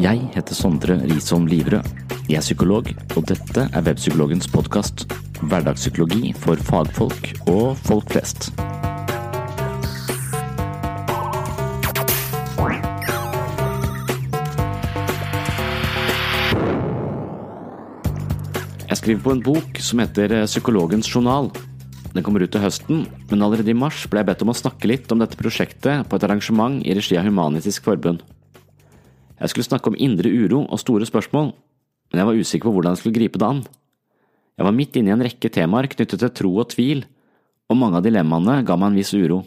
Jeg heter Sondre Risholm Livrød. Jeg er psykolog, og dette er Webpsykologens podkast. Hverdagspsykologi for fagfolk og folk flest. Jeg skriver på en bok som heter Psykologens journal. Den kommer ut til høsten, men allerede i mars ble jeg bedt om å snakke litt om dette prosjektet på et arrangement i regi av Human-Etisk Forbund. Jeg skulle snakke om indre uro og store spørsmål, men jeg var usikker på hvordan jeg skulle gripe det an. Jeg var midt inne i en rekke temaer knyttet til tro og tvil, og mange av dilemmaene ga meg en viss uro.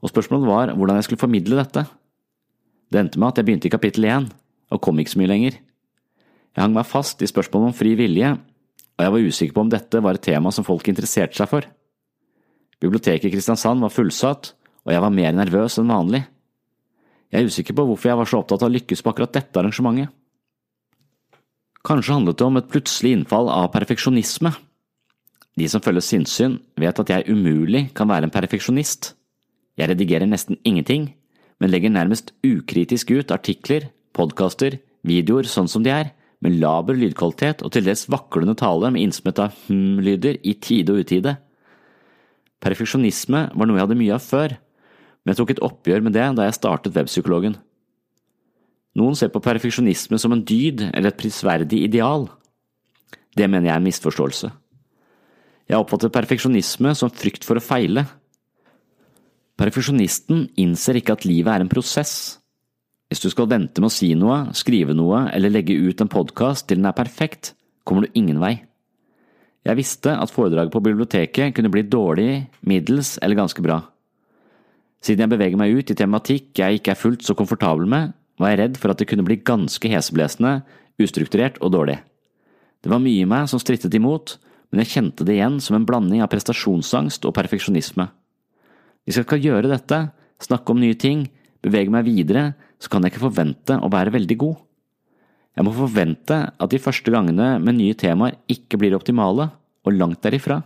Og spørsmålet var hvordan jeg skulle formidle dette. Det endte med at jeg begynte i kapittel én, og kom ikke så mye lenger. Jeg hang meg fast i spørsmålet om fri vilje, og jeg var usikker på om dette var et tema som folk interesserte seg for. Biblioteket i Kristiansand var fullsatt, og jeg var mer nervøs enn vanlig. Jeg er usikker på hvorfor jeg var så opptatt av å lykkes på akkurat dette arrangementet. Kanskje handlet det om et plutselig innfall av perfeksjonisme. De som følger sinnssyn, vet at jeg umulig kan være en perfeksjonist. Jeg redigerer nesten ingenting, men legger nærmest ukritisk ut artikler, podkaster, videoer sånn som de er, med laber lydkvalitet og til dels vaklende tale med innsmett av hm-lyder i tide og utide. Perfeksjonisme var noe jeg hadde mye av før, men jeg tok et oppgjør med det da jeg startet Webpsykologen. Noen ser på perfeksjonisme som en dyd eller et prisverdig ideal. Det mener jeg er en misforståelse. Jeg oppfatter perfeksjonisme som frykt for å feile. Perfeksjonisten innser ikke at livet er en prosess. Hvis du skal vente med å si noe, skrive noe eller legge ut en podkast til den er perfekt, kommer du ingen vei. Jeg visste at foredraget på biblioteket kunne bli dårlig, middels eller ganske bra. Siden jeg beveger meg ut i tematikk jeg ikke er fullt så komfortabel med, var jeg redd for at det kunne bli ganske heseblesende, ustrukturert og dårlig. Det var mye i meg som strittet imot, men jeg kjente det igjen som en blanding av prestasjonsangst og perfeksjonisme. Hvis jeg skal gjøre dette, snakke om nye ting, bevege meg videre, så kan jeg ikke forvente å være veldig god. Jeg må forvente at de første gangene med nye temaer ikke blir optimale, og langt derifra.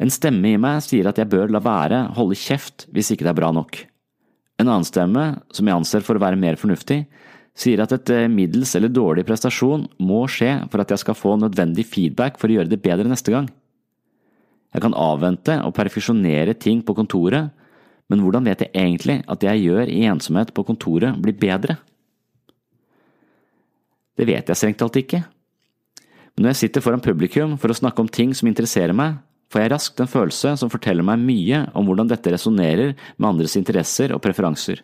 En stemme i meg sier at jeg bør la være, holde kjeft hvis ikke det er bra nok. En annen stemme, som jeg anser for å være mer fornuftig, sier at et eh, middels eller dårlig prestasjon må skje for at jeg skal få nødvendig feedback for å gjøre det bedre neste gang. Jeg kan avvente og perfeksjonere ting på kontoret, men hvordan vet jeg egentlig at det jeg gjør i ensomhet på kontoret blir bedre? Det vet jeg strengt talt ikke. Men når jeg sitter foran publikum for å snakke om ting som interesserer meg, får jeg raskt en følelse som forteller meg mye om hvordan dette resonnerer med andres interesser og preferanser.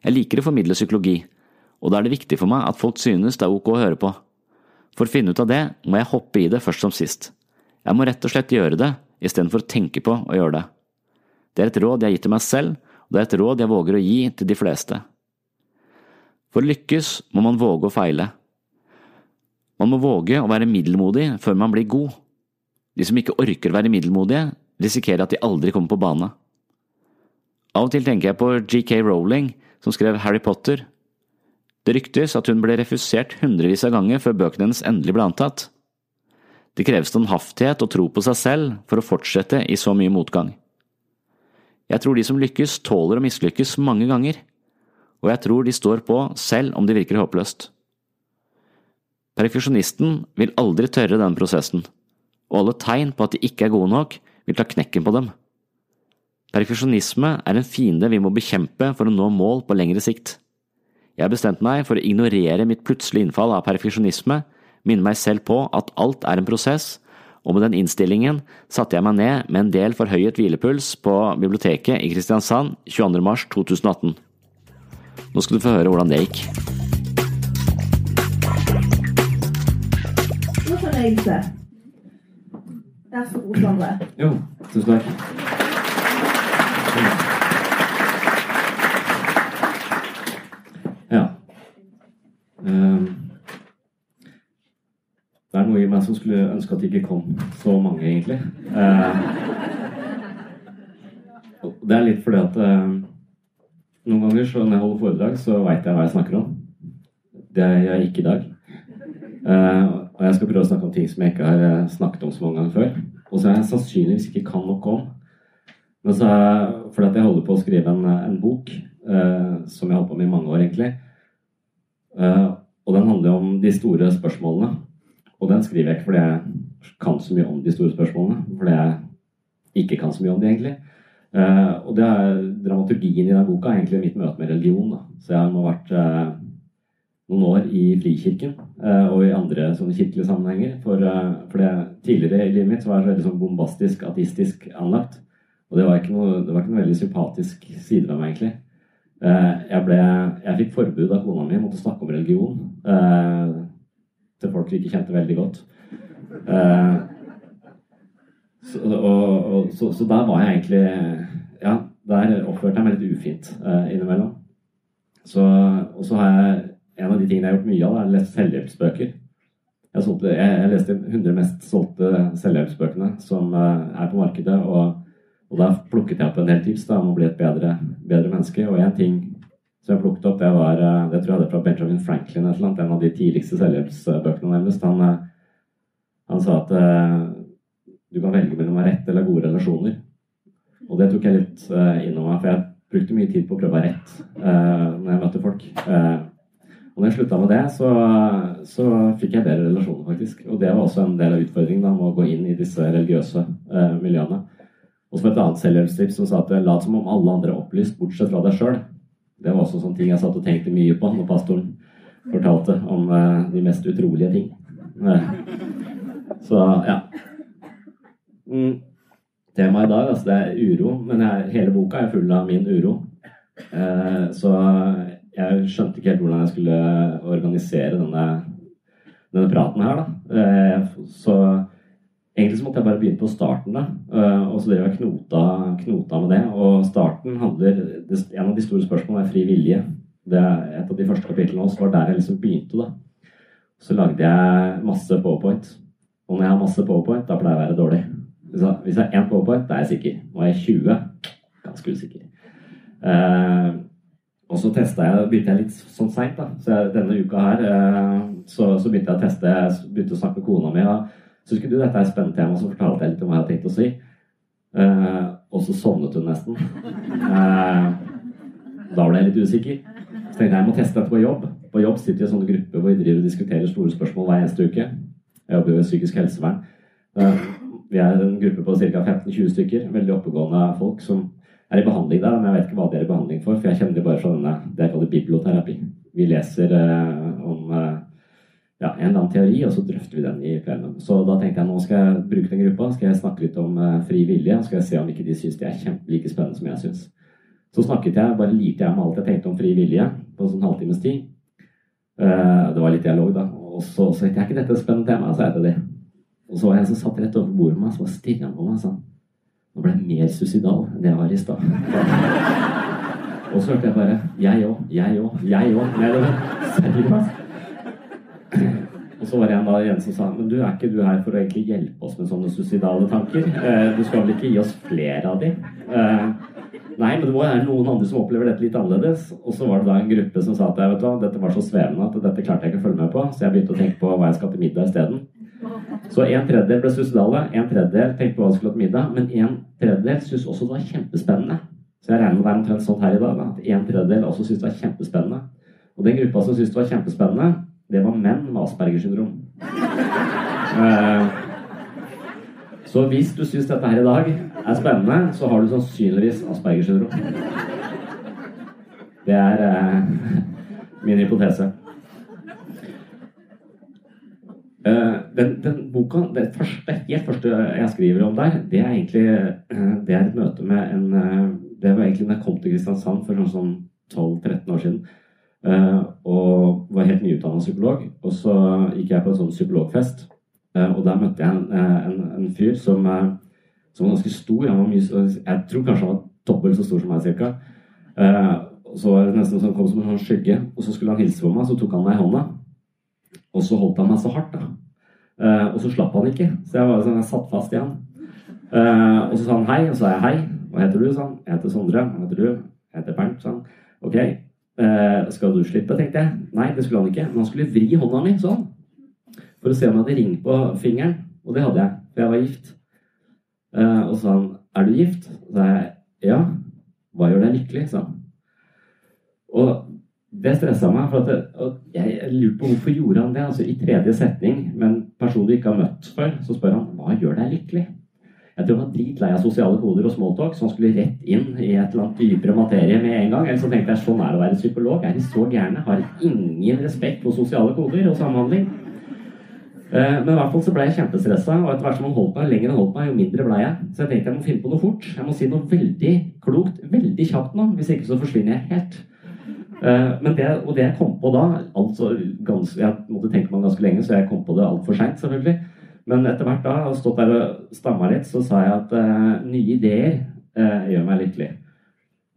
Jeg liker å formidle psykologi, og da er det viktig for meg at folk synes det er ok å høre på. For å finne ut av det må jeg hoppe i det først som sist. Jeg må rett og slett gjøre det istedenfor å tenke på å gjøre det. Det er et råd jeg har gitt til meg selv, og det er et råd jeg våger å gi til de fleste. For å lykkes må man våge å feile. Man må våge å være middelmodig før man blir god. De som ikke orker å være middelmodige, risikerer at de aldri kommer på bane. Av og til tenker jeg på GK Rowling, som skrev Harry Potter. Det ryktes at hun ble refusert hundrevis av ganger før bøkene hennes endelig ble antatt. Det kreves standhaftighet og tro på seg selv for å fortsette i så mye motgang. Jeg tror de som lykkes, tåler å mislykkes mange ganger, og jeg tror de står på selv om det virker håpløst. Perfeksjonisten vil aldri tørre den prosessen og alle tegn på at de ikke er gode nok, vil ta knekken på dem. Perfeksjonisme er en fiende vi må bekjempe for å nå mål på lengre sikt. Jeg har bestemt meg for å ignorere mitt plutselige innfall av perfeksjonisme, minne meg selv på at alt er en prosess, og med den innstillingen satte jeg meg ned med en del forhøyet hvilepuls på biblioteket i Kristiansand 22. mars 2018. Nå skal du få høre hvordan det gikk. Nå kan jeg se. Vær så god, Sondre. Jo, tusen takk. Ja. Um, det er noe i meg som skulle ønske at det ikke kom så mange, egentlig. Uh, det er litt fordi at uh, noen ganger så når jeg holder foredrag, så veit jeg hva jeg snakker om. Det gjør jeg ikke i dag. Og jeg skal prøve å snakke om ting som jeg ikke har eh, snakket om så mange ganger før. Og så jeg sannsynligvis ikke kan noe om. Men så er fordi at jeg holder på å skrive en, en bok eh, som jeg har holdt på med i mange år, egentlig. Eh, og den handler om de store spørsmålene. Og den skriver jeg ikke fordi jeg kan så mye om de store spørsmålene, fordi jeg ikke kan så mye om de, egentlig. Eh, og det er dramaturgien i den boka er egentlig mitt møte med religion. Da. Så jeg har vært uh, noen år i Frikirken uh, og i andre sånne kirkelige sammenhenger. For, for det, tidligere i livet mitt var jeg veldig sånn bombastisk, ateistisk anlagt. Og det var noe, det var ikke noe veldig sympatisk side ved meg, egentlig. jeg, ble, jeg fikk forbud av kona mi mot å snakke om religion til folk vi ikke kjente veldig godt. Så, og, og, så, så, der var jeg egentlig Ja, der oppførte jeg meg litt ufint innimellom. Så, og så har jeg En av de tingene jeg har gjort mye av, er å lese selvhjelpsbøker. Jeg, solgte, jeg, jeg, leste 100 mest solgte selvhjelpsbøkene som uh, er på markedet. Og, og da plukket jeg opp en del tips da, om å bli et bedre, bedre menneske. Og en ting som jeg plukket opp, det var uh, det tror jeg det fra Benjamin Franklin, eller annet, en av de tidligste selvhjelpsbøkene nærmest. Han, han sa at du kan velge mellom å ha rett eller gode relasjoner. Og det tok jeg litt uh, innom meg, for jeg brukte mye tid på å prøve å være rett når jeg møtte folk. Og når jeg slutta med det, så, så, fikk jeg bedre relasjoner, faktisk. Og det var også en del av utfordringen da, med å gå inn i disse religiøse eh, miljøene. Og så et annet selvhjelpstips som sa at lat som om alle andre er opplyst, bortsett fra deg sjøl. Det var også sånne ting jeg satt og tenkte mye på når pastoren fortalte om de mest utrolige ting. så ja. Mm. Temaet i dag altså det er uro, men jeg, hele boka er full av min uro. Eh, så jeg skjønte ikke helt hvordan jeg skulle organisere denne, denne praten her. Da. Eh, så egentlig så måtte jeg bare begynne på starten, da. Eh, og så drev jeg knota, knota med det. Og starten handler En av de store spørsmålene er fri vilje. Det er et av de første kapitlene også var der jeg liksom begynte. da. Så lagde jeg masse powerpoint. Og når jeg har masse powerpoint, da pleier jeg å være dårlig. Så hvis jeg har én powerpoint, da er jeg sikker. Nå er jeg 20. Ganske usikker. Uh, og så jeg, begynte jeg litt sånn seint. Så denne uka her uh, så, så, begynte jeg å teste. Begynte å snakke med kona mi. Så skulle du dette er et spennende tema, så fortalte jeg litt om hva jeg hadde tenkt å si. Uh, og så sovnet hun nesten. da ble jeg litt usikker. Så tenkte jeg jeg må teste dette på jobb. På jobb sitter vi i en sånn gruppe hvor vi driver og diskuterer store spørsmål hver eneste uke. Jeg jobber jo i psykisk helsevern. Vi er en gruppe på ca. 15-20 stykker. Veldig oppegående folk som er i behandling der. Men jeg vet ikke hva de er i behandling for, for jeg kjenner de bare fra denne det jeg kaller biblioterapi. Vi leser eh, om eh, ja, en eller annen teori, og så drøfter vi den i plenum. Så da tenkte jeg nå skal jeg bruke den gruppa, skal jeg snakke litt om eh, fri vilje. og Skal jeg se om ikke de syns det er kjempelike spennende som jeg syns. Så snakket jeg, bare lite jeg med alt jeg tenkte om fri vilje på en sånn halvtimes tid. det var litt dialog, da. Og så sa jeg ikke dette et spennende tema, sa jeg til de. Og så var jeg en som satt rett over bordet med meg, så stirra han på meg sånn. Nå ble jeg mer suicidal enn jeg var i stad. Og så hørte jeg bare Jeg òg, jeg òg, jeg òg. Og så var det en da igjen som sa Men du, er ikke du her for å egentlig hjelpe oss med sånne suicidale tanker? Eh, du skal vel ikke gi oss flere av de? Eh, nei, men det må være noen andre som opplever dette litt annerledes. Og så var det da en gruppe som sa at vet du dette var så svevende at dette klarte jeg ikke å følge med på, så jeg begynte å tenke på hva jeg skal til middag isteden. Så en tredjedel ble suicidale, en tredjedel tenkte på hva de skulle ha til middag, men en tredjedel syntes også det var kjempespennende. Så jeg regner med å være omtrent sånn her i dag, at en tredjedel også syntes det var kjempespennende. Og den gruppa som syntes det var kjempespennende, det var menn med Aspergers syndrom. Uh, så hvis du syns dette her i dag er spennende, så har du sannsynligvis Aspergers syndrom. Det er uh, min hypotese. Eh, den, den, boka, det første, helt første jeg skriver om der, det er egentlig eh, det er et møte med en eh, Det var egentlig da jeg kom til Kristiansand for sånn 12-13 år siden. Og var helt nyutdanna psykolog. Og så gikk jeg på en sånn psykologfest. Og der møtte jeg en, en, en fyr som, som, var ganske stor. Han var mye, jeg tror kanskje han var dobbelt så stor som meg, cirka. Så var det nesten sånn, kom som en sånn skygge. Og så skulle han hilse på meg, så tok han meg i hånda. Og så holdt han meg så hardt, da. Uh, og så slapp han ikke. Så jeg var sånn, jeg satt fast i han. Uh, og så sa han hei, og så sa jeg hei. Hva heter du? sa han. Jeg heter Sondre. Hva heter du? Jeg heter Bernt, sa han. Ok. Uh, skal du slippe, tenkte jeg. Nei, det skulle han ikke. Men han skulle vri hånda mi sånn. For å se om jeg hadde ring på fingeren. Og det hadde jeg, for jeg var gift. og så sa han er du gift? Så sa jeg ja. Hva gjør deg lykkelig? sa han. Og det stressa meg. for at jeg, jeg lurte på hvorfor gjorde han det. altså I tredje setning med en person du ikke har møtt før, så spør han hva gjør deg lykkelig? Jeg tror han var dritlei av sosiale koder og smalltalk, så han skulle rett inn i et eller annet dypere materie med en gang. Eller så tenkte jeg sånn er det å være psykolog. Er de så gærne? Har ingen respekt for sosiale koder og samhandling? Eh, men i hvert fall så ble jeg kjempestressa, og etter hvert som han holdt meg, lenger han holdt meg, jo mindre ble jeg. Så jeg tenkte jeg må finne på noe fort. Jeg må si noe veldig klokt veldig kjapt nå. Hvis ikke så forsvinner jeg helt. Eh, men det, og det jeg kom på da altså gans, Jeg måtte tenke meg ganske lenge, så jeg kom på det altfor seint, selvfølgelig. Men etter hvert da, og stått der og stamma litt, så sa jeg at uh, nye ideer uh, gjør meg lykkelig.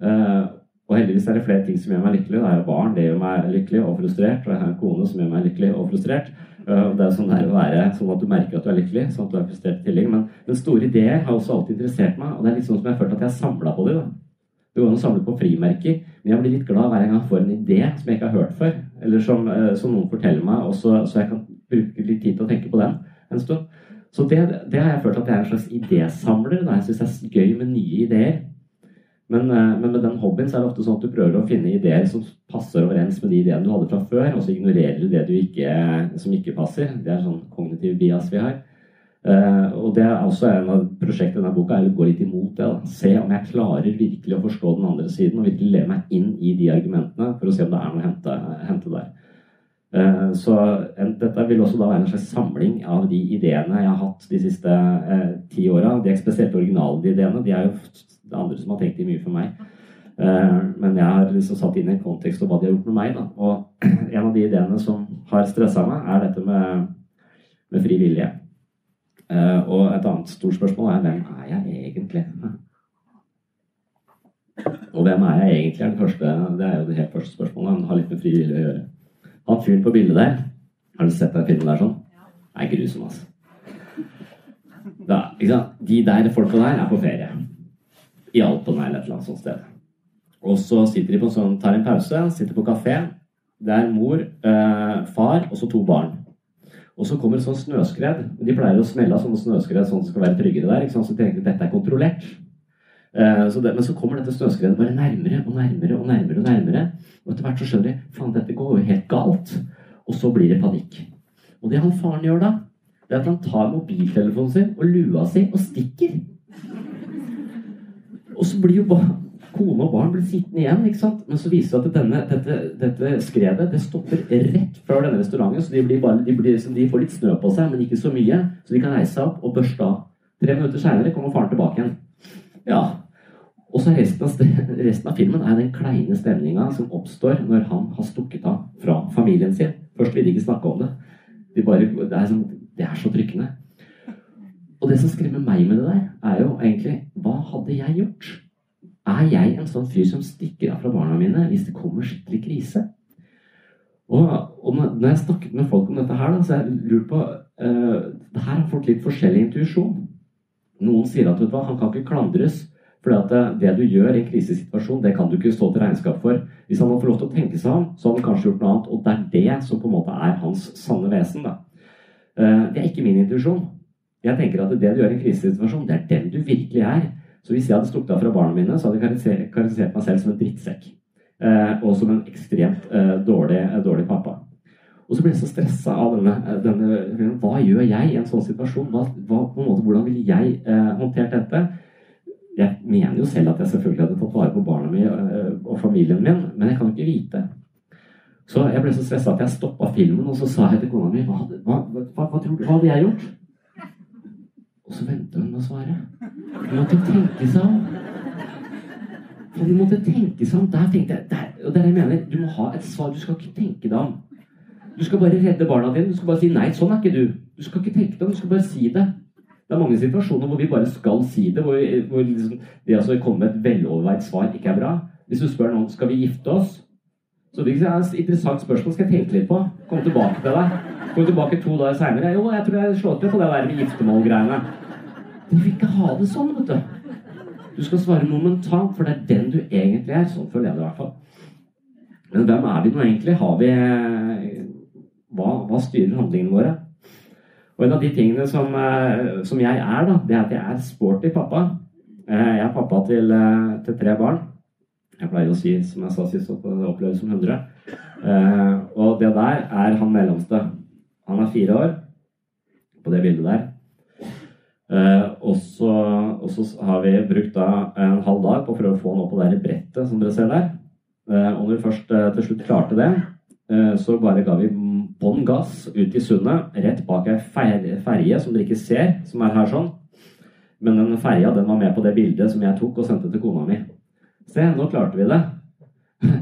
Uh, og heldigvis er det flere ting som gjør meg lykkelig. Da er jeg barn, det gjør meg lykkelig og frustrert. Og jeg har en kone som gjør meg lykkelig og frustrert. Det er sånn det er å være sånn at du merker at du er lykkelig, sånn at du er frustrert i tillegg. Men, men store ideer har også alltid interessert meg, og det er litt sånn som jeg har følt at jeg har samla på dem. Det går an å samle på frimerker, men jeg blir litt glad hver gang jeg får en idé som jeg ikke har hørt før, eller som, som noen forteller meg, også, så jeg kan bruke litt tid til å tenke på den en stund. Så det, det, har jeg følt at jeg er en slags idésamler. Da. Jeg syns det er gøy med nye ideer. Men, eh, men, med den hobbyen så er det ofte sånn at du prøver å finne ideer som passer overens med de ideene du hadde fra før, og så ignorerer du det du ikke, som ikke passer. Det er sånn kognitiv bias vi har. Uh, og det er også en av prosjektene i denne boka er å gå litt imot det. Da. Se om jeg klarer virkelig å forstå den andre siden, og virkelig leve meg inn i de argumentene for å se om det er noe å hente, hente der. Uh, så dette vil også da være en slags samling av de ideene jeg har hatt de siste uh, ti åra. De spesielt originale de ideene. De er jo det andre som har tenkt de mye for meg. Men jeg har liksom satt inn en kontekst og hva de har gjort med meg. Da. Og en av de ideene som har stressa meg, er dette med, med fri vilje. Eh, og et annet stort spørsmål er hvem er jeg egentlig? Og hvem er jeg egentlig? er Det første, det er jo det helt første spørsmålet. Han har litt med fri vilje å gjøre. Han fyren på bildet der, har du sett den filmen der sånn? Det er grusom, altså. Da, De der folka der er på ferie. I Alpen eller et eller annet sånt sted. Og så sitter de på en sånn, tar en pause, sitter på kafé. Det er mor, øh, far og så to barn. Og så kommer et sånn snøskred. De pleier å smelle av sånne snøskred sånn at det skal være tryggere der. Så tenker de dette er kontrollert. Eh, så det, men så kommer dette snøskredet bare nærmere og nærmere og nærmere. Og nærmere. Og etter hvert så skjønner de faen, dette går jo helt galt. Og så blir det panikk. Og det han faren gjør da, det er at han tar mobiltelefonen sin og lua si og stikker. Og så blir jo bare kone og barn blir sittende igjen. ikke sant? Men så viser det at denne, dette, dette, skredet det stopper rett før denne restauranten. Så de, bare, de, blir, de, får litt snø på seg, men ikke så mye. Så de kan reise seg opp og børste av. Tre minutter seinere kommer faren tilbake igjen. Ja, og så resten av, resten av filmen er den kleine stemninga som oppstår når han har stukket av fra familien sin. Først vil de ikke snakke om det. De bare, det, er som, det er så trykkende. Og det som skremmer meg med det der, er jo egentlig Hva hadde jeg gjort? Er jeg en sånn fyr som stikker av fra barna mine hvis det kommer skikkelig krise? Og, og når jeg snakket med folk om dette her, da, så jeg lurer på uh, Her har folk litt forskjellig intuisjon. Noen sier at vet du hva, han kan ikke klandres fordi at det, det, du gjør i en krisesituasjon, det kan du ikke stå til regnskap for. Hvis han hadde fått lov til å tenke seg om, så hadde han kanskje gjort noe annet. Og det er det som på en måte er hans sanne vesen. Da. Eh, det er ikke min intuisjon. Jeg tenker at det du gjør i en krisesituasjon, det er den du virkelig er. Så hvis jeg hadde stukket av fra barna mine, så hadde jeg karakterisert meg selv som en drittsekk. Eh, og som en ekstremt eh, dårlig, dårlig pappa. Og så ble jeg så stressa av denne, denne, Hva gjør jeg i en sånn situasjon? Hva, hva, måte, hvordan ville jeg eh, håndtert dette? jeg mener jo selv at jeg selvfølgelig hadde tatt vare på barna mine og familien min, men jeg kan ikke vite. Så jeg ble så stressa at jeg stoppa filmen, og så sa jeg til kona mi hva, hva, hva, hva, hva hadde jeg gjort? Og så venta hun med å svare. Hun måtte tenke seg om. For de måtte tenke seg om. Der tenkte jeg, der, og er det jeg mener. Du må ha et svar. Du skal ikke tenke deg om. Du skal bare redde barna dine. Du skal bare si 'nei, sånn er ikke du'. Du skal ikke tenke deg om, du skal bare si det. Det er mange situasjoner hvor vi bare skal si det, hvor, hvor liksom, det å komme med et veloverveid svar ikke er bra. Hvis du spør noen skal vi gifte oss, så det er et interessant spørsmål skal jeg tenke litt på. Komme tilbake til deg. Kom tilbake to dager seinere. Jo, jeg tror jeg slår til på det der med giftermålgreiene. Du vil ikke ha det sånn, vet du. Du skal svare momentant, for det er den du egentlig er. Sånn føler jeg det i hvert fall. Men hvem er vi nå egentlig? Har vi Hva, hva styrer handlingene våre? Og en av de tingene som, eh, som, jeg er, da, det er at jeg er sporty pappa. Eh, jeg er pappa til, eh, til tre barn. Jeg pleier å si, som jeg sa sist, at det oppleves som 100. Eh, og det der er han mellomste. Han er fire år på det bildet der. Eh, og, så, og så har vi brukt da en halv dag på å prøve å få han opp på det brettet som dere ser der. Eh, og når vi først eh, til slutt klarte det, eh, så bare ga vi bånn gass ut i sundet, rett bak ei ferje som dere ikke ser, som er her sånn. Men den ferja den var med på det bildet som jeg tok og sendte til kona mi. Se, nå klarte vi det.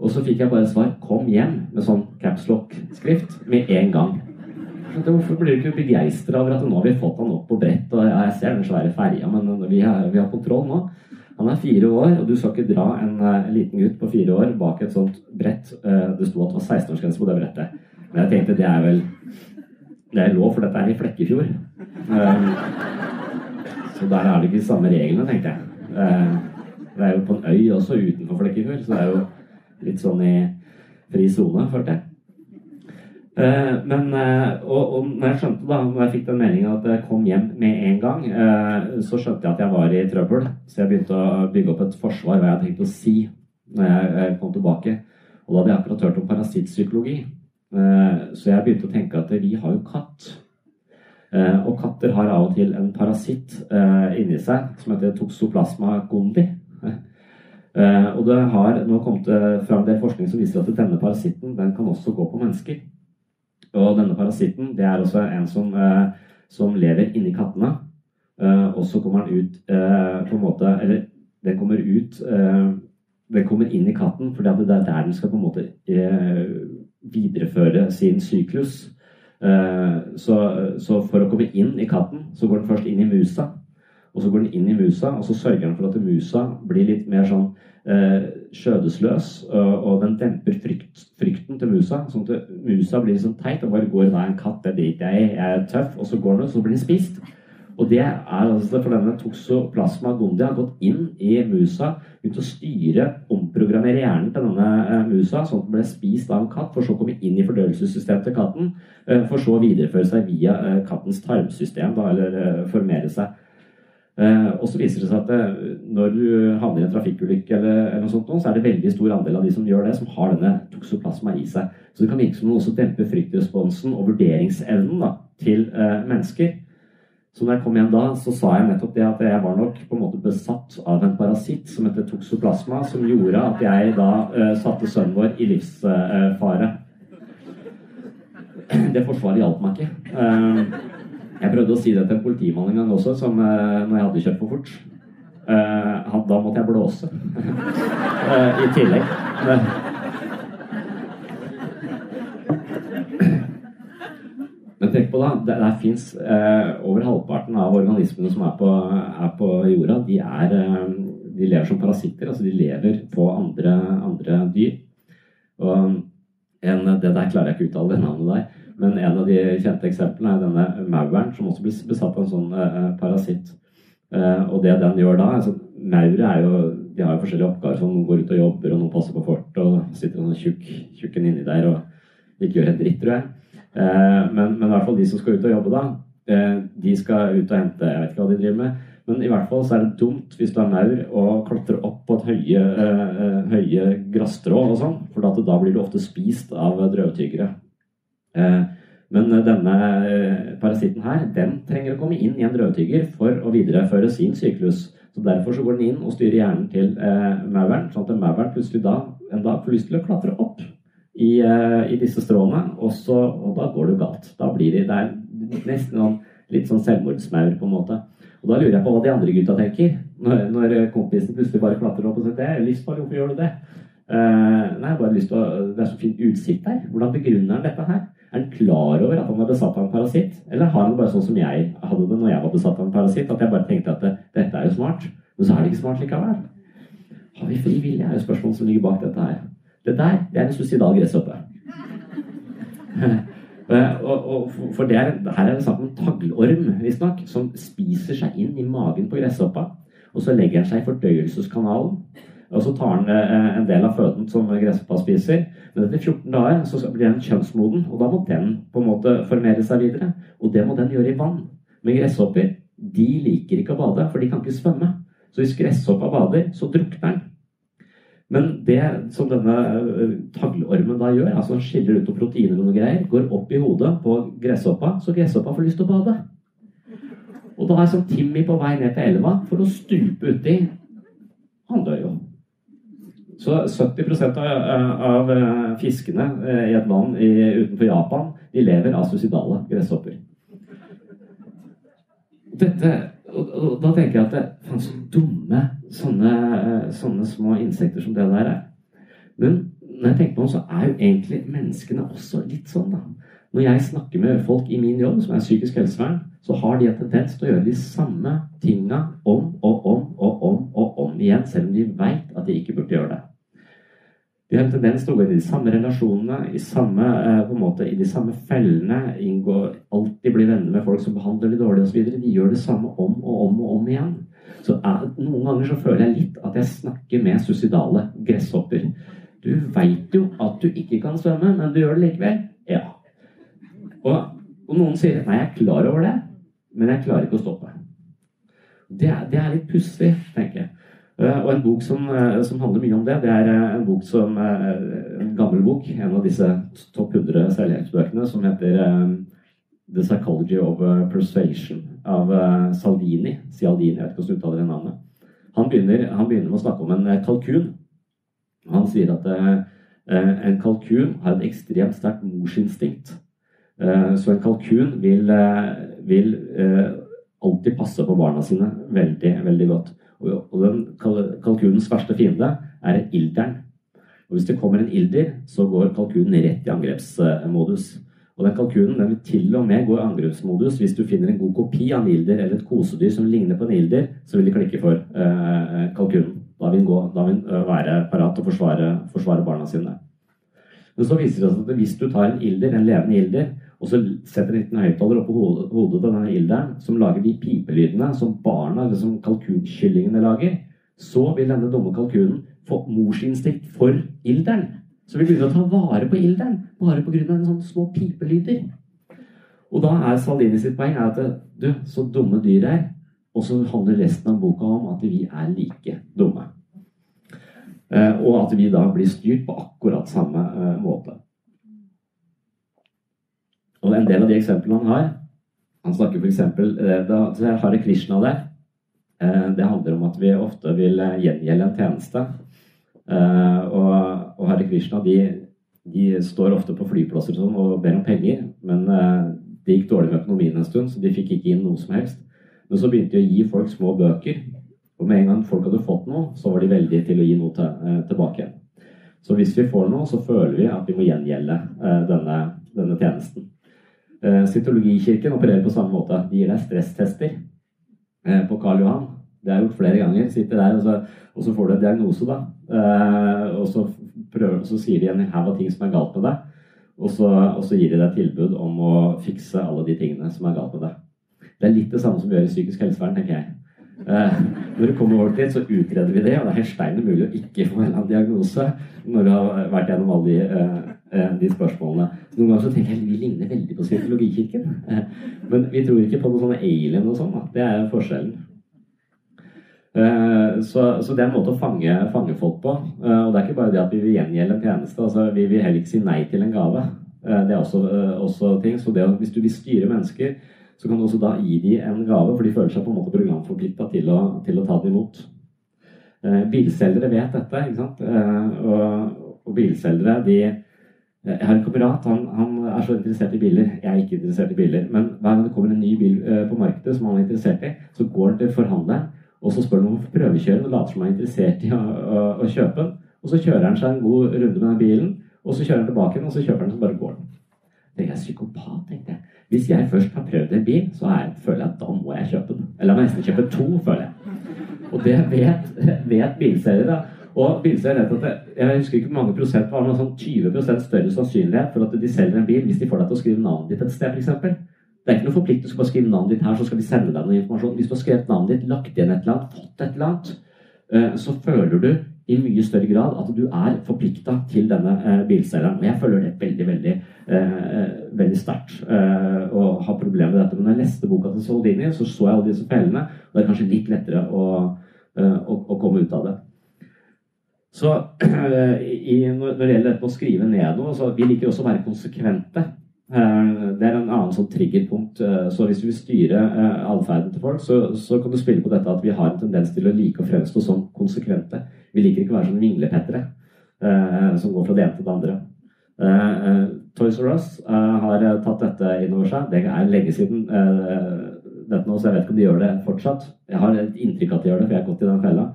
og så fikk jeg bare svar 'Kom hjem' med sånn capslock-skrift med en gang. Hvorfor blir du ikke begeistra over at nå har vi fått han opp på brett? og Jeg ser den svære ferja, men vi har, vi har, kontroll nå. Han er fire år, og du skal ikke dra en, en eh, liten gutt på fire år bak et sånt brett. Uh, det sto at det var 16-årsgrense på det brettet. Men jeg tenkte det er vel Det er lov, for dette er i Flekkefjord. Uh, så der er det ikke de samme reglene, tenkte jeg. Det er jo på en øy også utenfor Flekkefjord, så det er jo litt sånn i fri sone, følte jeg. Eh, men, eh, og, og når jeg skjønte da, når jeg fikk den meldinga at jeg kom hjem med en gang, eh, så skjønte jeg at jeg var i trøbbel. Så jeg begynte å bygge opp et forsvar hva jeg hadde tenkt å si når jeg kom tilbake. Og da hadde jeg akkurat hørt om parasittpsykologi. Så jeg begynte å tenke at vi har jo katt. Og katter har av og til en parasitt inni seg som heter toxoplasma gondi. Og det har nå kommet fram en del forskning som viser at denne parasitten den kan også gå på mennesker. Og denne parasitten det er også en som, eh, som lever inni kattene. Eh, og så kommer den ut eh, på en måte Eller den kommer ut Den kommer inn i katten fordi det er der den skal på en måte videreføre sin syklus. Så, så for å komme inn i katten, så går den først inn i musa. Og så går den inn i musa, og så sørger den for at musa blir litt mer sånn eh, skjødesløs, og, den demper frykt, frykten til musa. Sånn at musa blir sånn teit og bare går 'Nei, en katt, det driter jeg i, jeg er tøff, og så går den, og så blir den spist. Og det er altså for denne toxoplasma gondi har gått inn i musa, begynt å styre, omprogrammere hjernen til denne eh, musa, sånn at den ble spist av en katt, for så å komme inn i fordøyelsessystemet til katten, eh, for så å videreføre seg via kattens tarmsystem, da, eller formere seg. Eh, og så viser det seg at eh, når du havner i en trafikkulykke, eller, noe sånt, så er det veldig stor andel av de som gjør det, som har denne toksoplasma i seg. Så det kan virke som noe som demper fryktresponsen og vurderingsevnen da, til eh, mennesker. Så når jeg kom hjem da, så sa jeg nettopp det at jeg var nok på en måte besatt av en parasitt som heter toksoplasma, som gjorde at jeg da eh, satte sønnen vår i livsfare. Det forsvaret hjalp meg ikke. Eh, jeg prøvde å si det til en politimann en gang også, som, uh, når jeg hadde kjørt for fort. Uh, da måtte jeg blåse. uh, I tillegg. Men tenk på da, det der fins over halvparten av organismene som er på, er på jorda, de, er, de, lever som parasitter. Altså de lever på andre, andre dyr. Og en, det der klarer jeg ikke å uttale, det navnet der. Men en av de kjente eksemplene er denne mauren, som også blir besatt av en sånn eh, parasitt. Eh, og det den gjør da altså, Maure er jo de har jo forskjellige oppgaver. som Noen går ut og jobber, og noen passer på fortet. Og sitter en sånn tjukk, tjukken inni der og ikke gjør en dritt, tror jeg. Eh, men, men, i hvert fall de som skal ut og jobbe, da. Eh, de skal ut og hente Jeg vet ikke hva de driver med. Men i hvert fall så er det dumt hvis du er maur og klatrer opp på et høye, eh, eh, høye grasstrå og sånn. For da blir du ofte spist av drøvtyggere. Eh, men denne eh, parasitten her, den trenger å komme inn i en drøvtygger for å videreføre sin syklus. Så Derfor så går den inn og styrer hjernen til eh, mauren, sånn at mauren plutselig da, en dag får lyst til å klatre opp i, eh, i disse stråene, og, så, og, da går det jo galt. Da blir det, det nesten noen, litt sånn selvmordsmaur, på en måte. Og da lurer jeg på hva de andre gutta tenker, når, når kompisen plutselig bare klatrer opp og sier det er livsfarlig, hvorfor gjør du det? Eh, nei, bare lyst til å, Det er så fin utsikt her. Hvordan begrunner han dette her? Er han klar over at han er besatt av en parasitt? Eller har han bare sånn som jeg hadde det når jeg var besatt av en parasitt, at jeg bare tenkte at det, dette er jo smart, men så er det ikke smart likevel? Har vi fri vilje, er jo spørsmålet som ligger bak dette her. Det der det er en suicidal gresshoppe. og, og, for det er, her er det snakk om taglorm, visstnok, som spiser seg inn i magen på gresshoppa. Og så legger den seg i fordøyelseskanalen. Og så tar den eh, en del av føden som gresshoppa spiser. Men etter 14 dager så blir den kjønnsmoden, og da må den på en måte formere seg videre. Og det må den gjøre i vann. Men gresshopper de liker ikke å bade, for de kan ikke svømme. Så hvis gresshoppa bader, så drukner den. Men det som denne eh, taglormen da gjør, altså skiller ut noen proteiner og noe greier, går opp i hodet på gresshoppa, så gresshoppa får lyst til å bade. Og da er sånn Timmy på vei ned til elva for å stupe uti. Han dør jo. Så 70 av, av eh, fiskene eh, i et vann i, utenfor Japan de lever av suicidale gresshopper. Dette, og, og, da tenker jeg at det, faen, så dumme sånne, eh, sånne, små insekter som det der er. Men når jeg tenker på det, så er jo egentlig menneskene også litt sånn, da. Når jeg snakker med folk i min jobb, som er psykisk helsevern, så har de en tendens til å gjøre de samme tinga om og om og om og om igjen, selv om de veit at de ikke burde gjøre det. De har en tendens til å gå inn i de samme relasjonene, i, samme, eh, måte, i de samme fellene, inngå, alltid bli venner med folk som behandler de dårlig osv. De gjør det samme om og om og om igjen. Så er, Noen ganger så føler jeg litt at jeg snakker med suicidale gresshopper. Du veit jo at du ikke kan svømme, men du gjør det likevel. Ja. Og, og noen sier 'nei, jeg er klar over det, men jeg klarer ikke å stoppe'. Det er, det er litt pussig, tenker jeg. Eh, og en bok som, eh, som, handler mye om det, det er eh, en bok som en gammel bok, en av disse topp 100 særlighetsbøkene, som heter The Psychology of Persuasion av Saldini. Cialdini, jeg vet ikke hvordan du uttaler det navnet. Han begynner, han begynner, med å snakke om en kalkun. Han sier at en kalkun har et ekstremt sterkt morsinstinkt. Så en kalkun vil, vil alltid passe på barna sine veldig, veldig godt. Og den kalkunens verste fiende er ilderen. Og Hvis det kommer en ilder, så går kalkunen rett i angrepsmodus. Og den kalkunen den vil til og med gå i angrepsmodus hvis du finner en god kopi av en ilder eller et kosedyr som ligner på en ilder, så vil de klikke for eh, kalkunen. Da vil den, eh, være parat til å forsvare, forsvare barna sine. Men så viser det seg at hvis du tar en ilder, en levende ilder, og så setter en liten høyttaler oppå hodet, til denne ilderen, som lager de pipelydene som barna, eller som kalkunkyllingene lager, så vil denne dumme kalkunen få morsinstinkt for ilderen. Så vi begynner å ta vare på ilderen bare pga. en sånn små pipelyder. Og da er Salini sitt poeng at du, så dumme dyr er. Og så handler resten av boka om at vi er like dumme. Eh, og at vi da blir styrt på akkurat samme eh, måte. Og en del av de eksemplene han har Han snakker f.eks. Eh, da Hare Krishna der. Det handler om at vi ofte vil gjengjelde en tjeneste. Og, Hare Krishna de, de, står ofte på flyplasser og, sånn ber om penger. Men det gikk dårlig med økonomien en stund, så de fikk ikke inn noe som helst. Men så begynte de å gi folk små bøker. Og med en gang folk hadde fått noe, så var de veldige til å gi noe til, tilbake. Så hvis vi får noe, så føler vi at vi må gjengjelde denne, denne tjenesten. Eh, Cytologikirken opererer på samme måte. De gir deg stresstester eh, på Karl Johan. Det jeg gjort flere ganger. Sitter der, og så, og så får du en diagnose, da. Eh, og så, prøver, så sier de en haug av ting som er galt med deg. Og så, og så, gir de deg tilbud om å fikse alle de tingene som er galt med deg. Det er litt det samme som vi gjør i psykisk helsevern, tenker jeg. Når det kommer over dit, så utreder vi det, og det er helt umulig å ikke få en diagnose når du har vært gjennom alle de Eh, de spørsmålene. Noen ganger så tenker jeg vi ligner veldig på psykologikirken. Eh, men vi tror ikke på noe sånne alien og sånn. Det er forskjellen. Eh, så, så, det er en måte å fange, fange, folk på. Og det er ikke bare det at vi vil gjengjelde en tjeneste. Altså, vi vil heller ikke si nei til en gave. Det er også, også ting. Så det, hvis du vil styre mennesker, så kan du også da gi dem en gave, for de føler seg på en måte programforplikta til, til, å ta det imot. Bilselgere vet dette, ikke sant. Og, og bilselgere de jeg har en kamerat han, han, er så interessert i biler. Jeg er ikke interessert i biler. Men hver gang det kommer en ny bil eh, på markedet som han er interessert i, så går han til forhandleren og så spør han om å få prøvekjøre og later som han er interessert i å, å, å, kjøpe den. Og så kjører han seg en god runde med den bilen, og så kjører han tilbake igjen, og så kjøper han, så bare går den. Det er psykopat, tenkte jeg. Hvis jeg først har prøvd en bil, så jeg, føler jeg at da må jeg kjøpe den. Eller jeg må nesten kjøpe to, føler jeg. Og det vet, vet bilselgere. Og bilselger vet at det, jeg husker ikke hvor mange prosent men sånn 20% større sannsynlighet for at de selger en bil hvis de får deg til å skrive navnet ditt et sted, f.eks. Det er ikke noe forplikt på å skrive navnet ditt her, så skal de sende deg noe informasjon. Hvis du har skrevet navnet ditt, lagt igjen et eller annet, fått et eller annet, så føler du i mye større grad at du er forplikta til denne eh, bilselgeren. Og jeg føler det veldig, veldig, eh, veldig sterkt og har problemer med dette. Men da jeg leste boka til Soldini, så så jeg alle disse fellene, og det er kanskje litt lettere å, å, å komme ut av det. Så i, når det gjelder dette med å skrive ned noe, så vi liker også å være konsekvente. Det er en annen sånn triggerpunkt. Så hvis du vil styre atferden til folk, så, så, kan du spille på dette at vi har en tendens til å like å fremstå som konsekvente. Vi liker ikke å være sånn vinglepettere som går fra det ene til det andre. Toys R Us har tatt dette inn over seg. Det er lenge siden dette nå, så jeg vet ikke om de gjør det fortsatt. Jeg har et inntrykk av at de gjør det, for jeg har gått i den fella.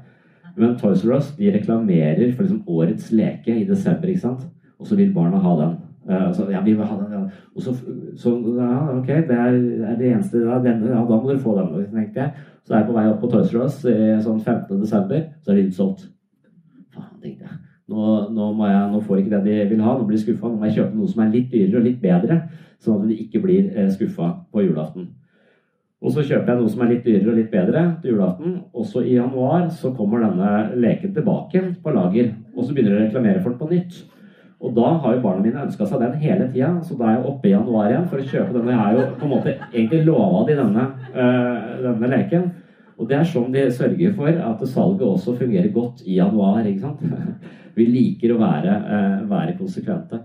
Men Toys R Us de reklamerer for liksom årets leke i desember, ikke sant? og så vil barna ha den. Uh, så, ja, vi vil ha den. Og så, så ja, ok, det er, er det eneste ja, denne, ja, da må dere få den. tenkte jeg. Så er jeg på vei opp på Toys R Us sånn 15. desember, så er det utsolgt. Faen, tenkte jeg. Nå, nå, jeg, nå, får ikke det de vil ha, nå blir de skuffa. Nå må jeg kjøpe noe som er litt dyrere og litt bedre, sånn at de ikke blir eh, skuffa på julaften. Og så kjøper jeg noe som er litt dyrere og litt bedre til julaften. Også i januar så kommer denne leken tilbake på lager. Og så begynner de å reklamere for den på nytt. Og da har jo barna mine ønska seg den hele tida, så da er jeg oppe i januar igjen for å kjøpe denne. Jeg har jo på en måte egentlig lova de denne, øh, denne leken. Og det er sånn de sørger for at salget også fungerer godt i januar. ikke sant? Vi liker å være, øh, være konsekvente.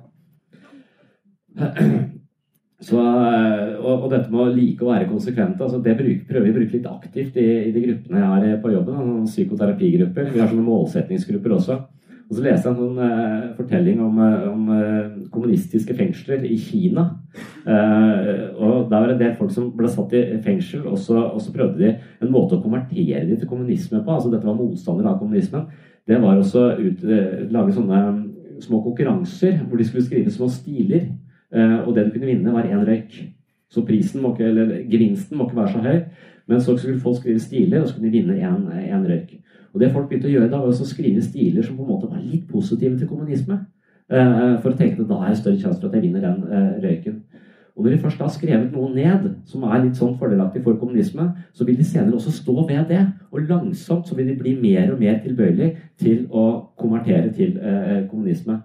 Så, eh, og, og, dette med å like å være konsekvente, altså det bruk, prøver vi å bruke litt aktivt i, i, de gruppene jeg har på jobben. Sånn psykoterapigrupper. Vi har sånne målsettingsgrupper også. Og så leste jeg en sånn uh, fortelling om, eh, om uh, kommunistiske fengsler i Kina. Uh, og Der var det en del folk som ble satt i fengsel, og så, og så prøvde de en måte å konvertere dem til kommunisme på. altså Dette var motstandere av kommunismen. Det var også å lage sånne små konkurranser hvor de skulle skrive små stiler. Eh, og det du kunne vinne, var én røyk. Så prisen må ikke, eller gevinsten må ikke være så høy. Men så skulle folk skrive stiler, og så kunne de vinne én røyk. Og det folk begynte å gjøre da, var å skrive stiler som på en måte var litt positive til kommunisme. Eh, for å tenke at da er det større sjanse for at jeg vinner den eh, røyken. Og når de først har skrevet noe ned som er litt sånn fordelaktig for kommunisme, så vil de senere også stå ved det. Og langsomt så vil de bli mer og mer tilbøyelig til å konvertere til kommunisme.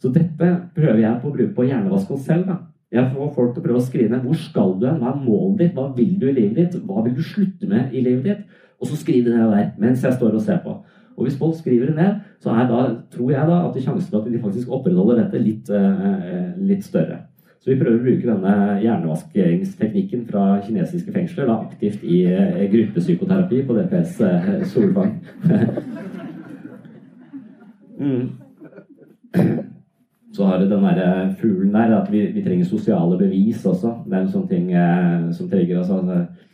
Så dette prøver jeg på å bruke på å hjernevaske oss selv. da. Jeg får folk til å prøve å skrive ned hvor skal du hen, hva er målet ditt, hva vil du i livet ditt, hva vil du slutte med i livet ditt? Og så skriv det ned der mens jeg står og ser på. Og hvis folk skriver det ned, så er da, tror jeg da at sjansen for at de faktisk opprettholder dette litt, uh, litt større. Så vi prøver å bruke denne hjernevaskingsteknikken fra kinesiske fengsler da, aktivt i uh, gruppepsykoterapi på DPS eh, Solvang. mm. Så har du den der fuglen der, at vi, vi, trenger sosiale bevis også. Det er en sånn ting eh, som trigger oss. Altså,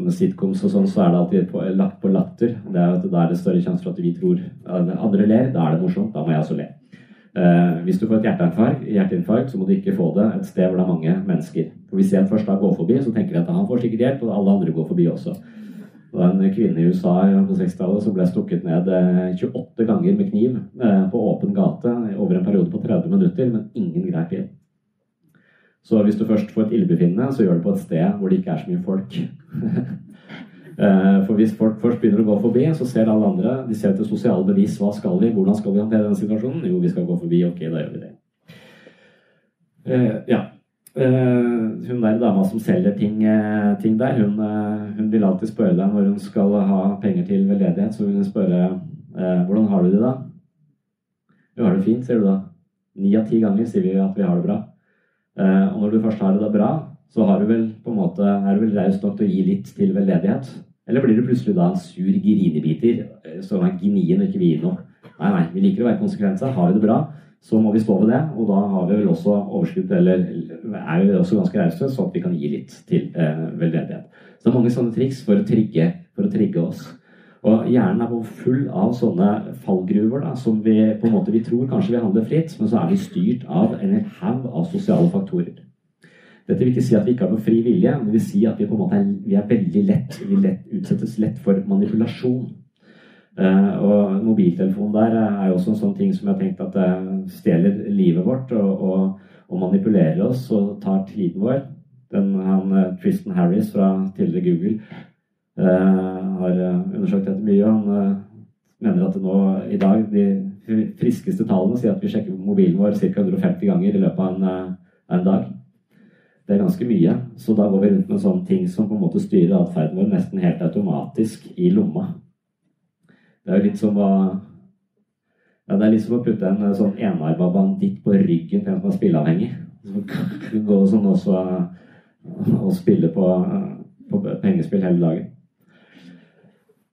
sånne sitcoms og sånn, så er det alltid på, lagt på latter. Det er Da er det større sjanse for at vi tror andre ler. Da er det morsomt. Da må jeg også le. Eh, hvis du får et hjerteinfarkt, hjerteinfarkt, så må du ikke få det et sted hvor det er mange mennesker. For Hvis en først da går forbi, så tenker vi at han får sikkert hjelp, og alle andre går forbi også. Det var en kvinne i USA på 60-tallet som ble stukket ned 28 eh, ganger med kniv eh, på åpen gate over en periode på 30 minutter, men ingen grep inn. Så hvis du først får et illebefinnende, så gjør det på et sted hvor det ikke er så mye folk. Eh, for hvis folk først begynner å gå forbi, så ser alle andre de ser etter sosiale bevis. Hva skal vi? Hvordan skal vi håndtere denne situasjonen? Jo, vi skal gå forbi. Ok, da gjør vi det. Ja. Uh, hun der dama som selger ting, ting der, hun, hun, vil alltid spørre deg når hun skal ha penger til veldedighet. Så vil hun spørre hvordan har du det da? Jo, har det fint, sier du da. Ni av ti ganger sier vi at vi har det bra. Og når du først har det da bra, så du måte, er du vel raus nok til å gi litt til veldedighet? Eller blir du plutselig da en sur grinebiter som er gnien og ikke vil gi noe? Nei, nei, vi liker å være konsekvenser. Har vi det bra, så må vi stå ved det. Og da har vi vel også overskudd, eller er vi også ganske rause, så at vi kan gi litt til eh, veldedighet. Så det er mange sånne triks for å trigge, for å trigge oss. Og hjernen er full av sånne fallgruver da, som vi på en måte vi tror kanskje vi handler fritt, men så er vi styrt av en haug av sosiale faktorer. Dette vil ikke si at vi ikke har noe fri vilje, men det vil si at vi på en måte er, vi er veldig lett, vi lett, utsettes lett for manipulasjon. Uh, og mobiltelefonen der er jo også en sånn ting som jeg har tenkt at uh, stjeler livet vårt og, og, og, manipulerer oss og tar tiden vår. Den, han, uh, Tristan Harris fra tidligere Google har undersøkt dette mye. Han mener at nå i dag de friskeste tallene sier at vi sjekker mobilen vår ca. 150 ganger i løpet av en, en, dag. Det er ganske mye. Så da går vi rundt med sånne ting som på en måte styrer atferden vår nesten helt automatisk i lomma. Det er jo litt som å Ja, det er litt som å putte en sånn enarma banditt på ryggen til en som er spilleavhengig. Som kan gå sånn også og spille på, på pengespill hele dagen.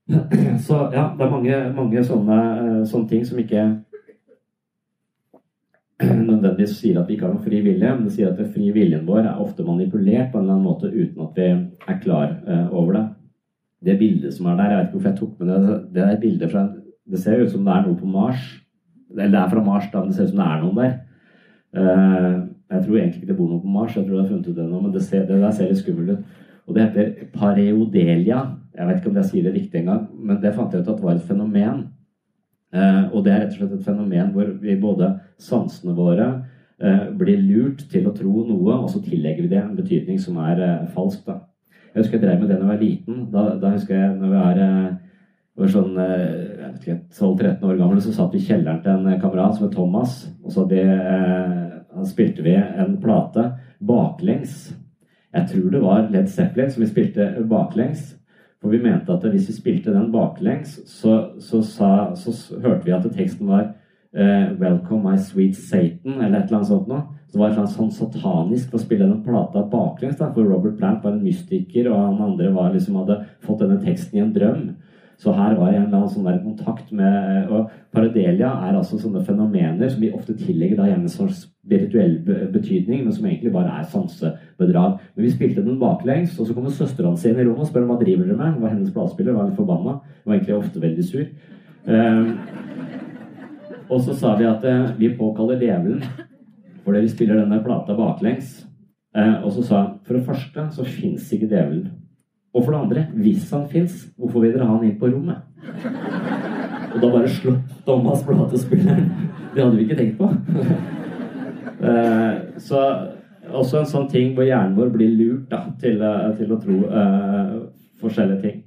Så ja, det er mange, mange sånne, sånne ting som ikke nødvendigvis sier at vi ikke har noen fri vilje, men det sier at fri viljen vår er ofte manipulert på en eller annen måte uten at vi er klar uh, over det. Det bildet som er der, jeg vet ikke hvorfor jeg tok med det, det er bildet fra Det ser ut som det er noe på Mars. Eller det er fra Mars, da, men det ser ut som det er noen der. Uh, jeg tror egentlig ikke det bor noen på Mars, jeg tror de har funnet ut det nå, men det, ser, det der ser litt skummelt ut. Og det heter pareodelia. Jeg vet ikke om jeg sier det riktig engang, men det fant jeg ut at var et fenomen Eh, og det er rett og slett et fenomen hvor vi både sansene våre eh, blir lurt til å tro noe, og så tillegger vi det en betydning som er eh, falsk. da. Jeg husker jeg drev med det da jeg var liten. Da, da husker jeg når vi er var sånn 12-13 år gammel, så satt vi i kjelleren til en kamerat som het Thomas. Og så vi, eh, spilte vi en plate baklengs. Jeg tror det var Led Zeppelin som vi spilte baklengs. For vi mente at hvis vi spilte den baklengs, så, så, sa, så hørte vi at teksten var uh, 'Welcome my sweet Satan', eller et eller annet sånt noe. Så det var et eller sånn satanisk å spille den plata baklengs. da, For Robert Plant var en mystiker, og han andre var liksom hadde fått denne teksten i en drøm. Så her var jeg en eller annen sånn der kontakt med Og paradelia er altså sånne fenomener som vi ofte tillegger da en slags spirituell betydning, men som egentlig bare er sansebedrag. Men vi spilte den baklengs, og så kommer søstera hans inn i rommet og spør om hva driver dere med. Hun var hennes platespiller, var litt forbanna. Var egentlig ofte veldig sur. Um, og så sa vi at uh, vi påkaller djevelen fordi vi spiller denne plata baklengs. Uh, og så sa han for det første så fins ikke djevelen. Og for det andre, hvis han fins, hvorfor vil dere ha han inn på rommet? Og da bare slått Thomas platespilleren. Det hadde vi ikke tenkt på. Eh, så også en sånn ting hvor hjernen vår blir lurt da, til, eh, til, å tro uh, forskjellige ting.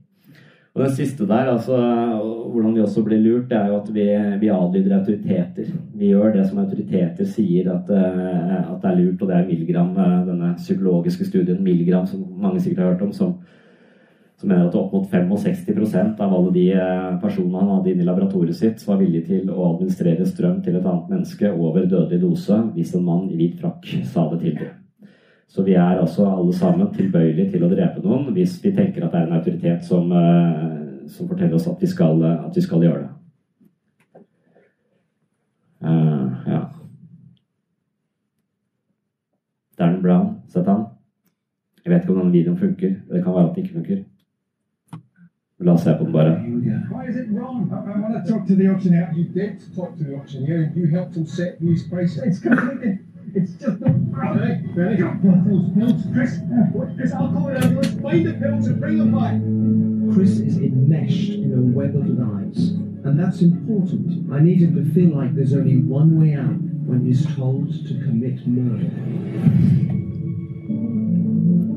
Og den siste der, altså hvordan vi også blir lurt, det er jo at vi, vi adlyder autoriteter. Vi gjør det som autoriteter sier at, uh, at det er lurt, og det er Milgram, denne psykologiske studien Milgram, som mange sikkert har hørt om, som som gjør at opp mot 65% av alle de eh, personene han hadde inne i laboratoriet sitt, var villige til å administrere strøm til et annet menneske over dødelig dose hvis en mann i hvit frakk sa det til dem. Så vi er altså alle sammen tilbøyelige til å drepe noen hvis vi tenker at det er en autoritet som, eh, som forteller oss at vi skal, at vi skal gjøre det. Uh, ja. Darren Brown, sett han. Jeg vet ikke om denne videoen funker. Det kan være at den ikke funker. La oss se på den bare. Why is it wrong? I, I want to talk to the auctioneer. You did talk to the auctioneer. You helped him set these prices. It's completely. It's just not right. Ready? Those pills, Chris. Chris, I'll call it ambulance. Find the pills and bring them back. Chris is enmeshed in a web of lies, and that's important. I need him to feel like there's only one way out when he's told to commit murder.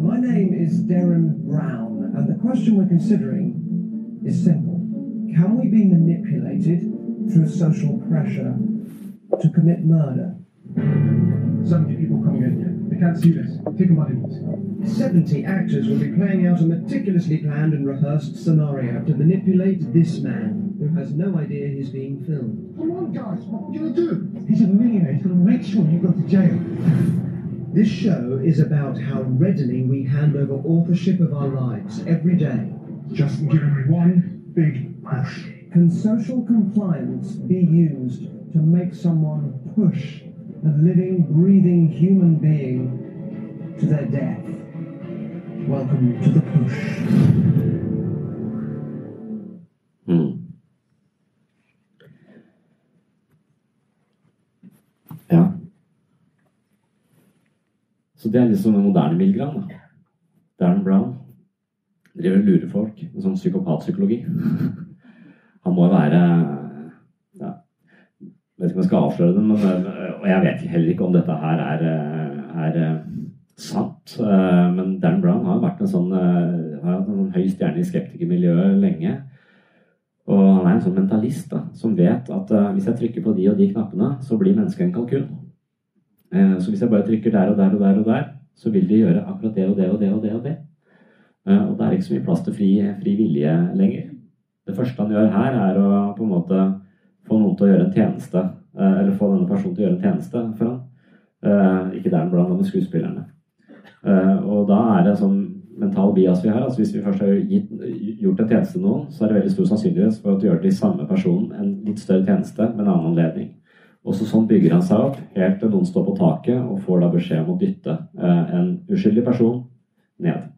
My name is Darren Brown, and the question we're considering is simple. Can we be manipulated through social pressure to commit murder? 70 people coming in here. They can't see this. Take them by the 70 actors will be playing out a meticulously planned and rehearsed scenario to manipulate this man who has no idea he's being filmed. Come on, guys. What are you going to do? He's a millionaire. He's going to make sure you go to jail. This show is about how readily we hand over authorship of our lives every day just give me one big push. Can social compliance be used to make someone push a living, breathing human being to their death? Welcome to the push. Mm. Ja. Så det er liksom en moderne Milgram, da. Darren Brown driver og lurer folk med sånn psykopatpsykologi. Han må jo være ja, vet ikke om jeg skal avsløre det, men, og jeg vet heller ikke om dette her er, er sant. Men Dan Brown har vært en sånn, har hatt en sånn høy stjerne i skeptikermiljøet lenge. Og han er en sånn mentalist da, som vet at hvis jeg trykker på de og de knappene, så blir mennesket en kalkun. Så hvis jeg bare trykker der og der og der og der, så vil de gjøre akkurat det og det og det og det. og det. Eh, og det er ikke så mye plass til fri, fri vilje lenger. Det første han gjør her, er å på en måte få noen til å gjøre en tjeneste, eh, eller få denne personen til å gjøre en tjeneste for ham. Eh, ikke der blant med skuespillerne. Og da er det sånn mental bias vi har. altså Hvis vi først har gitt, gjort en tjeneste til noen, så er det veldig stor sannsynlighet for at du gjør det til samme personen en litt større tjeneste med en annen anledning. Og så sånn bygger han seg opp helt til noen står på taket og får da beskjed om å dytte en uskyldig person ned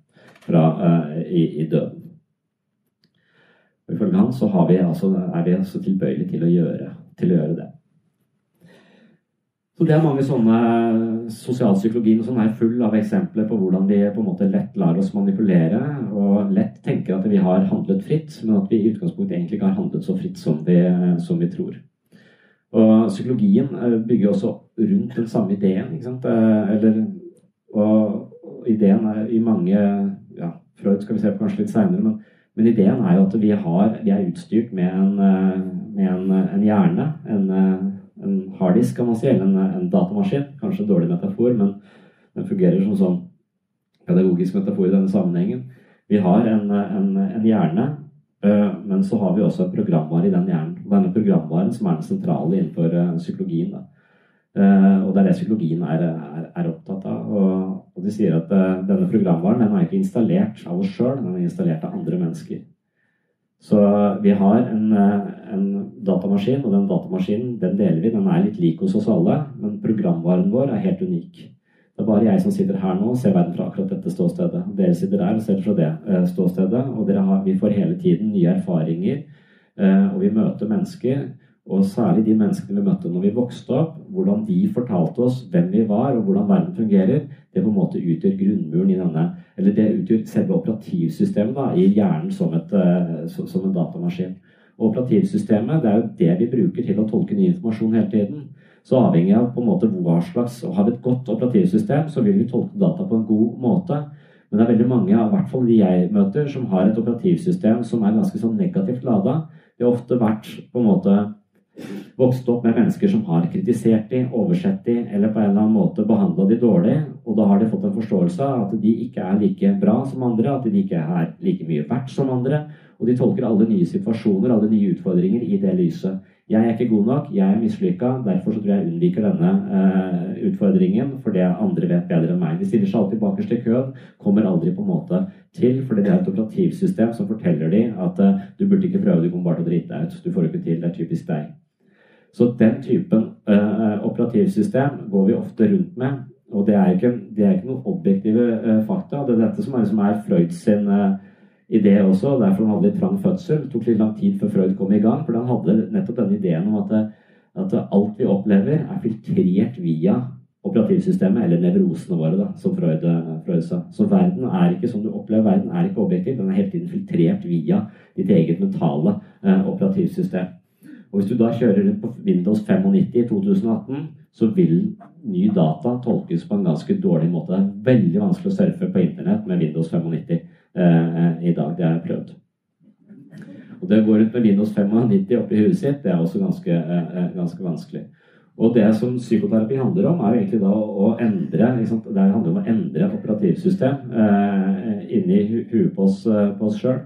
fra, eh, i, i, døden. Ifølge han så vi altså, er vi altså tilbøyelige til å gjøre, til å gjøre det. Så det er mange sånne Sosialpsykologien sånn er full av eksempler på hvordan vi på en måte lett lar oss manipulere og lett tenker at vi har handlet fritt, men at vi i utgangspunktet egentlig ikke har handlet så fritt som vi, som vi tror. Og psykologien eh, bygger også rundt den samme ideen. Eh, eller, og ideen er i mange Freud skal vi se på kanskje litt seinere, men, men, ideen er jo at vi, har, vi er utstyrt med en, eh, med en, en hjerne. En, en harddisk, kan man si, eller en, datamaskin. Kanskje en dårlig metafor, men den fungerer som sånn pedagogisk metafor i denne sammenhengen. Vi har en, hjerne Eh, men så har vi også en programvare i den hjernen. Denne programvaren som er den sentrale innenfor eh, psykologien. Da. Eh, og det er det psykologien er, er, er opptatt av. Og, og, de sier at denne programvaren den er ikke installert av oss sjøl, den er installert av andre mennesker. Så vi har en, en, datamaskin, og den datamaskinen den deler vi. Den er litt lik hos oss alle, men programvaren vår er helt unik. Det er bare jeg som sitter her nå og ser verden fra akkurat dette ståstedet. Dere sitter der og ser fra det eh, ståstedet. Og har, vi får hele tiden nye erfaringer. Eh, og vi møter mennesker, og særlig de menneskene vi møtte når vi vokste opp, hvordan de fortalte oss hvem vi var og hvordan verden fungerer, det på en måte utgjør grunnmuren i denne Eller det utgjør selve operativsystemet da, i hjernen som, et, eh, som en datamaskin. Og operativsystemet det er jo det vi bruker til å tolke ny informasjon hele tiden. Så avhengig av på en måte hva slags Har vi et godt operativsystem, så vil vi tolke data på en god måte. Men det er veldig mange, i hvert fall de jeg møter, som har et operativsystem som er ganske sånn negativt lada. Det har ofte vært på en måte vokst opp med mennesker som har kritisert de, oversett de, eller på en eller annen måte behandla de dårlig. Og da har de fått en forståelse av at de ikke er like bra som andre, at de ikke er like mye verdt som andre. Og de tolker alle nye situasjoner, alle nye utfordringer i det lyset. Jeg er ikke god nok, jeg er mislykka, derfor så tror jeg jeg unnviker denne eh, utfordringen, for det andre vet bedre enn meg. De stiller seg alltid bakerst i køen, kommer aldri på en måte til, For det er et operativsystem som forteller dem at eh, du burde ikke prøve, du kommer bare til å drite deg ut. Du får ikke til, det er typisk deg. Så den typen uh, operativsystem går vi ofte rundt med, og det er ikke, det er ikke noen objektive fakta. Det er dette som er, som er Freud sin idé det også. Derfor han hadde litt trang fødsel. Det tok litt lang tid før Freud kom i gang. For han hadde nettopp denne ideen om at, at alt vi opplever, er filtrert via operativsystemet, eller nevrosene våre, da, som Freud, Freud, sa. Så verden er ikke som du opplever verden, er ikke objektiv. Den er hele tiden filtrert via ditt eget mentale eh, operativsystem. Og Hvis du da kjører på Windows 95 i 2018, så vil ny data tolkes på en ganske dårlig måte. Det er veldig vanskelig å surfe på internett med Windows 95. Eh, i dag. Det har jeg prøvd. Og det å gå rundt med Windows 95 oppi huet sitt, det er også ganske, eh, eh, ganske vanskelig. Og det som psykoterapi handler om, er jo egentlig da å endre Det handler om å endre operativsystem eh, inni huet på oss, oss sjøl.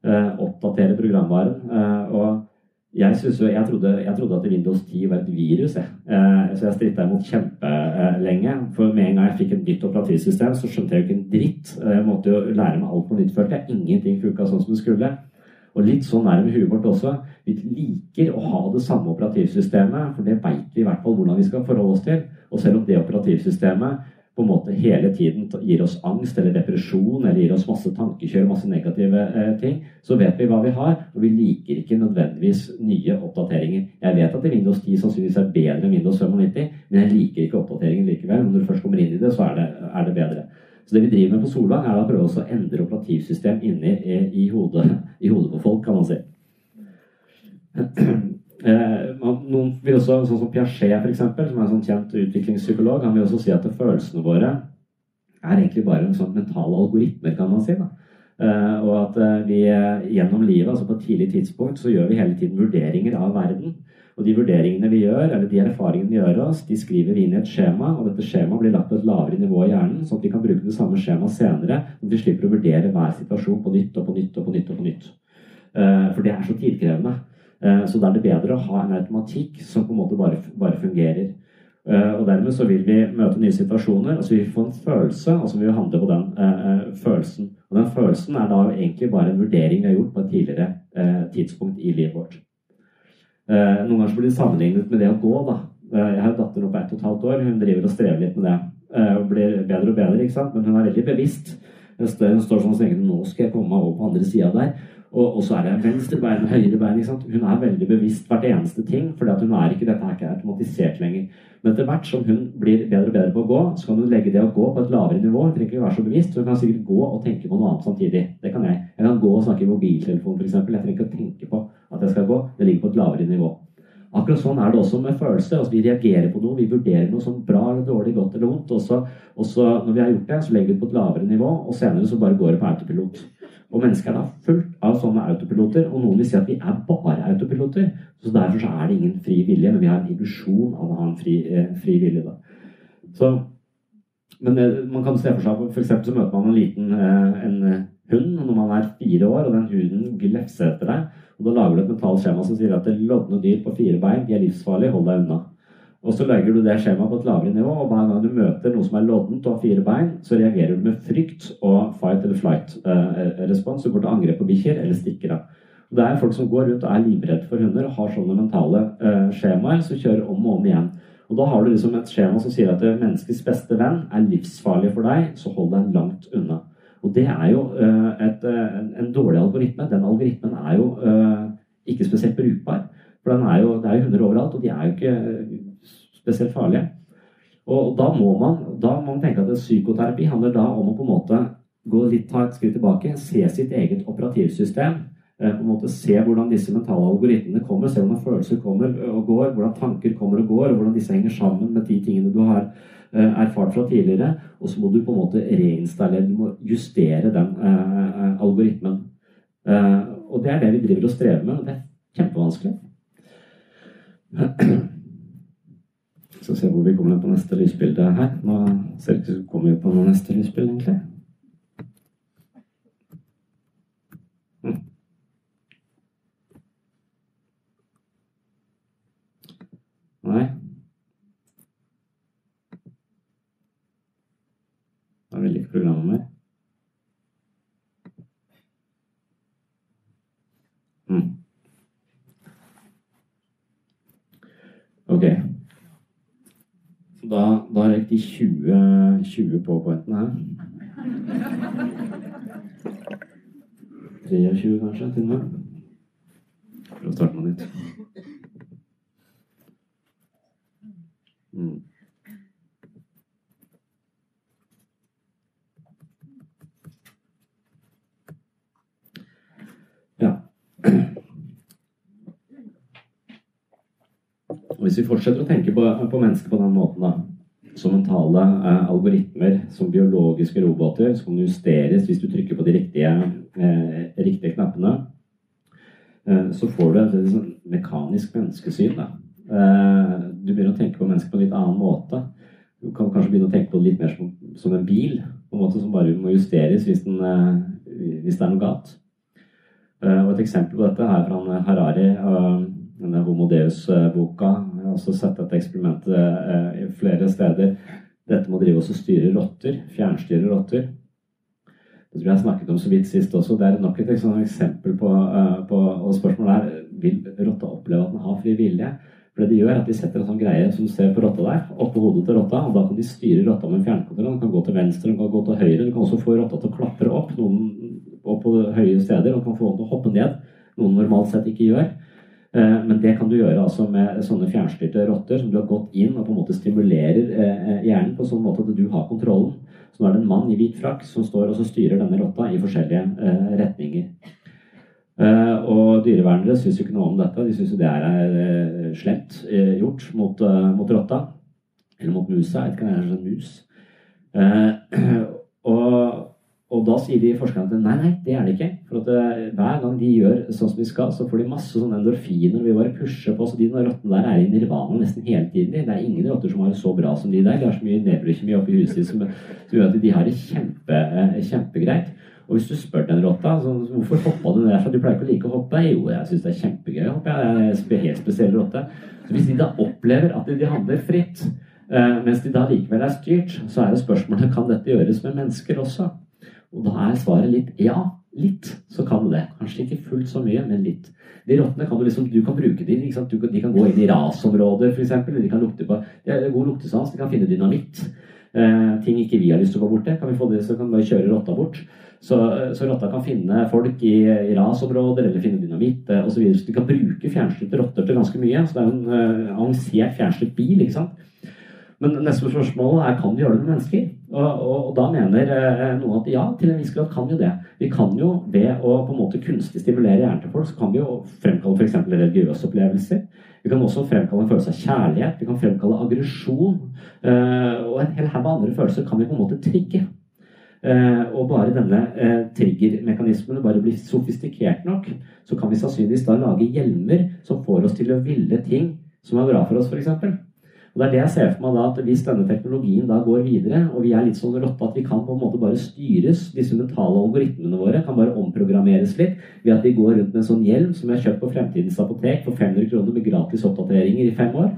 Eh, oppdatere programvaren. Eh, og jeg, synes, jeg, trodde, jeg, trodde, at Windows 10 var et virus, jeg. Eh, så jeg stritta imot kjempelenge. For med en gang jeg fikk et nytt operativsystem, så skjønte jeg jo ikke en dritt. Eh, jeg måtte jo lære meg alt på nytt, følte jeg. Ingenting funka sånn som det skulle. Og litt sånn er det med huet vårt også. Vi liker å ha det samme operativsystemet, for det veit vi i hvert fall hvordan vi skal forholde oss til. Og selv om det operativsystemet på en måte hele tiden gir oss angst eller depresjon eller gir oss masse tankekjør, masse negative eh, ting, så vet vi hva vi har, og vi liker ikke nødvendigvis nye oppdateringer. Jeg vet at Windows 10 sannsynligvis er bedre enn Windows 95, men jeg liker ikke oppdateringen likevel. Men når du først kommer inn i det, så er det, er det bedre. Så det vi driver med på Solvang, er å prøve å endre operativsystem inni i, i, hodet, i hodet på folk, kan man si. Eh, noen vil også, sånn som Piaget, for eksempel, som er en sånn kjent utviklingspsykolog, han vil også si at følelsene våre er egentlig bare en sånn mentale algoritmer, kan man si. da. Eh, og at eh, vi gjennom livet, altså på et tidlig tidspunkt, så gjør vi hele tiden vurderinger av verden. Og de vurderingene vi gjør, eller de erfaringene vi gjør oss, de skriver vi inn i et skjema. Og dette skjemaet blir lagt på et lavere nivå i hjernen, sånn at vi kan bruke det samme skjemaet senere. Sånn vi slipper å vurdere hver situasjon på nytt og på nytt og på nytt. og på nytt. For det er så tidkrevende. Eh, så da er det bedre å ha en automatikk som på en måte bare, bare fungerer. Eh, og dermed så vil vi møte nye situasjoner, altså vi vil få en følelse, og så vil vi handle på den eh, følelsen. Og den følelsen er da egentlig bare en vurdering vi har gjort på et tidligere eh, tidspunkt i livet vårt. Eh, noen ganger så blir det sammenlignet med det å gå, da. jeg har en datter nå på ett og et halvt år, hun driver og strever litt med det. og blir bedre og bedre, ikke sant? men hun er veldig bevisst. Hun står sånn og tenker nå skal jeg komme meg over på andre sida der. Og, så er det venstre bein, høyre bein. Hun er veldig bevisst hvert eneste ting. For hun er ikke, dette er ikke automatisert lenger. Men etter hvert som hun blir bedre og bedre på å gå, så kan hun legge det å gå på et lavere nivå. Hun trenger ikke være så bevisst. Hun kan sikkert gå og tenke på noe annet samtidig. Det kan jeg. Jeg kan gå og snakke i mobiltelefon f.eks. Jeg trenger ikke å tenke på at jeg skal gå. Det ligger på et lavere nivå. Akkurat sånn er det også med følelser. Altså, vi reagerer på noe, vi vurderer noe som bra eller dårlig, godt eller vondt. Og så når vi har gjort det, så legger vi det på et lavere nivå, og senere så bare går det på autopilot. Og mennesker er da fullt av sånne autopiloter, og noen vil si at vi er bare autopiloter. Så derfor så er det ingen fri vilje, men vi har en illusjon av å ha en fri, eh, fri vilje. da. Så, men det, eh, man kan se for seg eksempel så møter man en liten eh, en hund når man er fire år, og den hunden glefser etter deg. og Da lager du et mentalt skjema som sier at lodne dyr på fire bein de er livsfarlige, hold deg unna. Og så legger du det skjemaet på et lavere nivå, og hver gang du møter noe som er loddent og har fire bein, så reagerer du med frykt og fight eller flight-respons eh, du går til angrep på bikkjer eller stikker av. Og Det er folk som går rundt og er livredde for hunder og har sånne mentale eh, skjemaer som kjører om og om igjen. Og Da har du liksom et skjema som sier at menneskets beste venn er livsfarlig for deg, så hold deg langt unna. Og det er jo eh, et, eh, en dårlig algoritme. Den algoritmen er jo eh, ikke spesielt brukbar. For er jo, det er jo hunder overalt, og de er jo ikke spesielt farlige. Og da må man, da må man tenke at psykoterapi handler da om å på en måte gå litt, ta et skritt tilbake, se sitt eget operativsystem. Eh, på en måte Se hvordan disse mentale algoritmene kommer, se hvordan følelser kommer og går, hvordan tanker kommer og går, og hvordan disse henger sammen med de tingene du har eh, erfart fra tidligere. Og så må du på en måte reinstallere, du må justere den eh, algoritmen. Eh, og det er det vi driver og strever med, og det er kjempevanskelig. skal se hvor vi kommer på neste lysbilde her. Nå ser det ut som vi kommer på noe neste lysbilde, egentlig. Hm. Nei. Da vil ikke programmet mer. Mm. Ok. Da, da røyk de 20, 20 på-pointene her. 23 kanskje, til og med. Prøv å starte på nytt. Mm. Ja. Og Hvis vi fortsetter å tenke på, på mennesket på den måten, da, som mentale eh, algoritmer, som biologiske roboter, som justeres hvis du trykker på de riktige, eh, riktige knappene, eh, så får du et sånn mekanisk menneskesyn. Eh, du begynner å tenke på mennesker på en litt annen måte. Du kan kanskje begynne å tenke på det litt mer som, som en bil, på en måte som bare må justeres hvis, den, eh, hvis det er noe galt. Eh, og Et eksempel på dette er fra Harari denne Homo Deus-boka. Jeg har også sett dette eksperimentet eh, flere steder. Dette med å drive og styre rotter. Fjernstyre rotter. Det tror jeg jeg snakket om så vidt sist også. Det er nok et eksempel på, eh, på Og spørsmålet er vil rotta oppleve at den har fri vilje. For det de gjør, er at de setter en sånn greie som ser på rotta der, oppå hodet til rotta. og Da kan de styre rotta med fjernkontroll. Den kan gå til venstre, den kan gå til høyre. Du kan også få rotta til å klatre opp noen opp på høye steder. Og kan få den til å hoppe ned, noen normalt sett ikke gjør. Eh, men det kan du gjøre altså med sånne fjernstyrte rotter som du har gått inn og på en måte stimulerer eh, hjernen på sånn måte at du har kontrollen. Så nå er det en mann i hvit frakk som står og styrer denne rotta i forskjellige eh, retninger. Og dyrevernere syns jo ikke noe om dette. De syns jo det er slemt gjort mot, mot rotta. Eller mot musa. Jeg vet ikke om det er en mus. Og og da sier de forskerne at nei, nei, det er det ikke. For at eh, hver gang de gjør sånn som de skal, så får de masse sånne endorfiner. Vi bare pusher på. Så de rottene der er i nirvana nesten hele tiden. Det er ingen rotter som har det så bra som de der. De har så mye nevrokjemi oppi huset som, som gjør at de har det kjempe, eh, kjempegreit. Og hvis du spør den rotta så, hvorfor hoppa du ned derfra, du pleier ikke å like å hoppe. Jo, jeg syns det er kjempegøy å hoppe. Jeg er en helt spesiell rotte. Så hvis de da opplever at de handler fritt, eh, mens de da likevel er styrt, så er det spørsmålet kan dette gjøres med mennesker også. Og da er svaret litt ja. Litt så kan det det. Kanskje ikke fullt så mye, men litt. De rottene kan du liksom, du kan bruke de, ikke sant? Du de kan gå inn i rasområder f.eks. De kan lukte på, de har god luktesans, de kan finne dynamitt. Eh, ting ikke vi har lyst til å gå bort til. Kan vi få det, så kan vi bare kjøre rotta bort. Så, så rotta kan finne folk i, i rasområder eller finne dynamitt eh, osv. Så, så de kan bruke fjernstyrte rotter til ganske mye. Så det er en eh, avansert fjernstyrt bil. ikke sant? Men neste spørsmål er kan vi gjøre det med mennesker. Og, og, og da mener eh, noen at ja, til en viss grad kan vi det. Vi kan jo ved å på en måte kunstig stimulere hjernen til folk, så kan vi jo fremkalle f.eks. religiøse opplevelser. Vi kan også fremkalle en følelse av kjærlighet. Vi kan fremkalle aggresjon. Eh, og en hel haug av andre følelser kan vi på en måte trigge. Eh, og bare denne triggermekanismen bare blir sofistikert nok, så kan vi sannsynligvis da lage hjelmer som får oss til å ville ting som er bra for oss, f.eks. Og det er det jeg ser for meg da, at Hvis denne teknologien da går videre, og vi er litt sånn rotte at vi kan på en måte bare styres, disse mentale algoritmene våre kan bare omprogrammeres litt ved at vi går rundt med en sånn hjelm som vi har kjøpt på Fremtidens apotek for 500 kroner med gratis oppdateringer i fem år.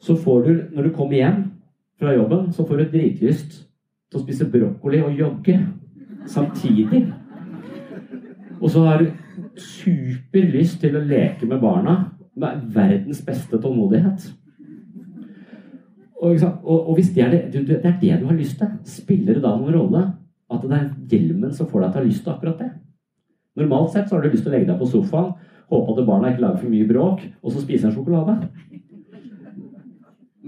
Så får du, når du kommer hjem fra jobben, så får du dritlyst til å spise brokkoli og jogge samtidig. Og så har du superlyst til å leke med barna med verdens beste tålmodighet. Og, og, og hvis det er det, det er det du har lyst til, spiller det da noen rolle at det er hjelmen som får deg til å ha lyst til akkurat det? Normalt sett så har du lyst til å legge deg på sofaen, håpe at barna ikke lager for mye bråk, og så spise en sjokolade.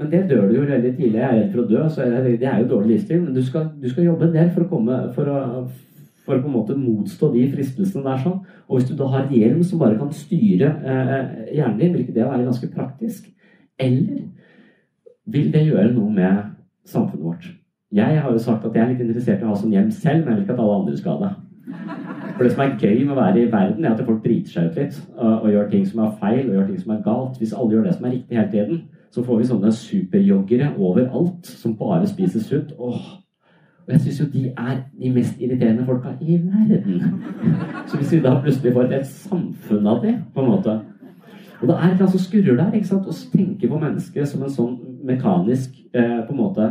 Men det dør du jo veldig tidlig. Jeg er redd for å dø, så det er jo dårlig livsstil. Men du skal, du skal jobbe en del for å, komme, for, å, for å på en måte motstå de fristelsene der. sånn. Og hvis du da har hjelm som bare kan styre eh, hjernen din, vil ikke det være ganske praktisk? Eller vil det gjøre noe med samfunnet vårt? Jeg har jo sagt at jeg er litt interessert i å ha sånn hjelm selv, men jeg vil ikke at alle andre skal ha det. For det som er gøy med å være i verden, er at folk driter seg ut litt og, og, gjør ting som er feil, og gjør ting som er galt. Hvis alle gjør det som er riktig hele tiden, så får vi sånne superjoggere overalt som bare spiser sunt. Åh, og jeg syns jo de er de mest irriterende folka i verden. Så hvis vi da plutselig får et helt samfunn av det, på en måte Og det er det som skurrer der, ikke sant? Å tenke på mennesket som en sånn mekanisk eh, på en måte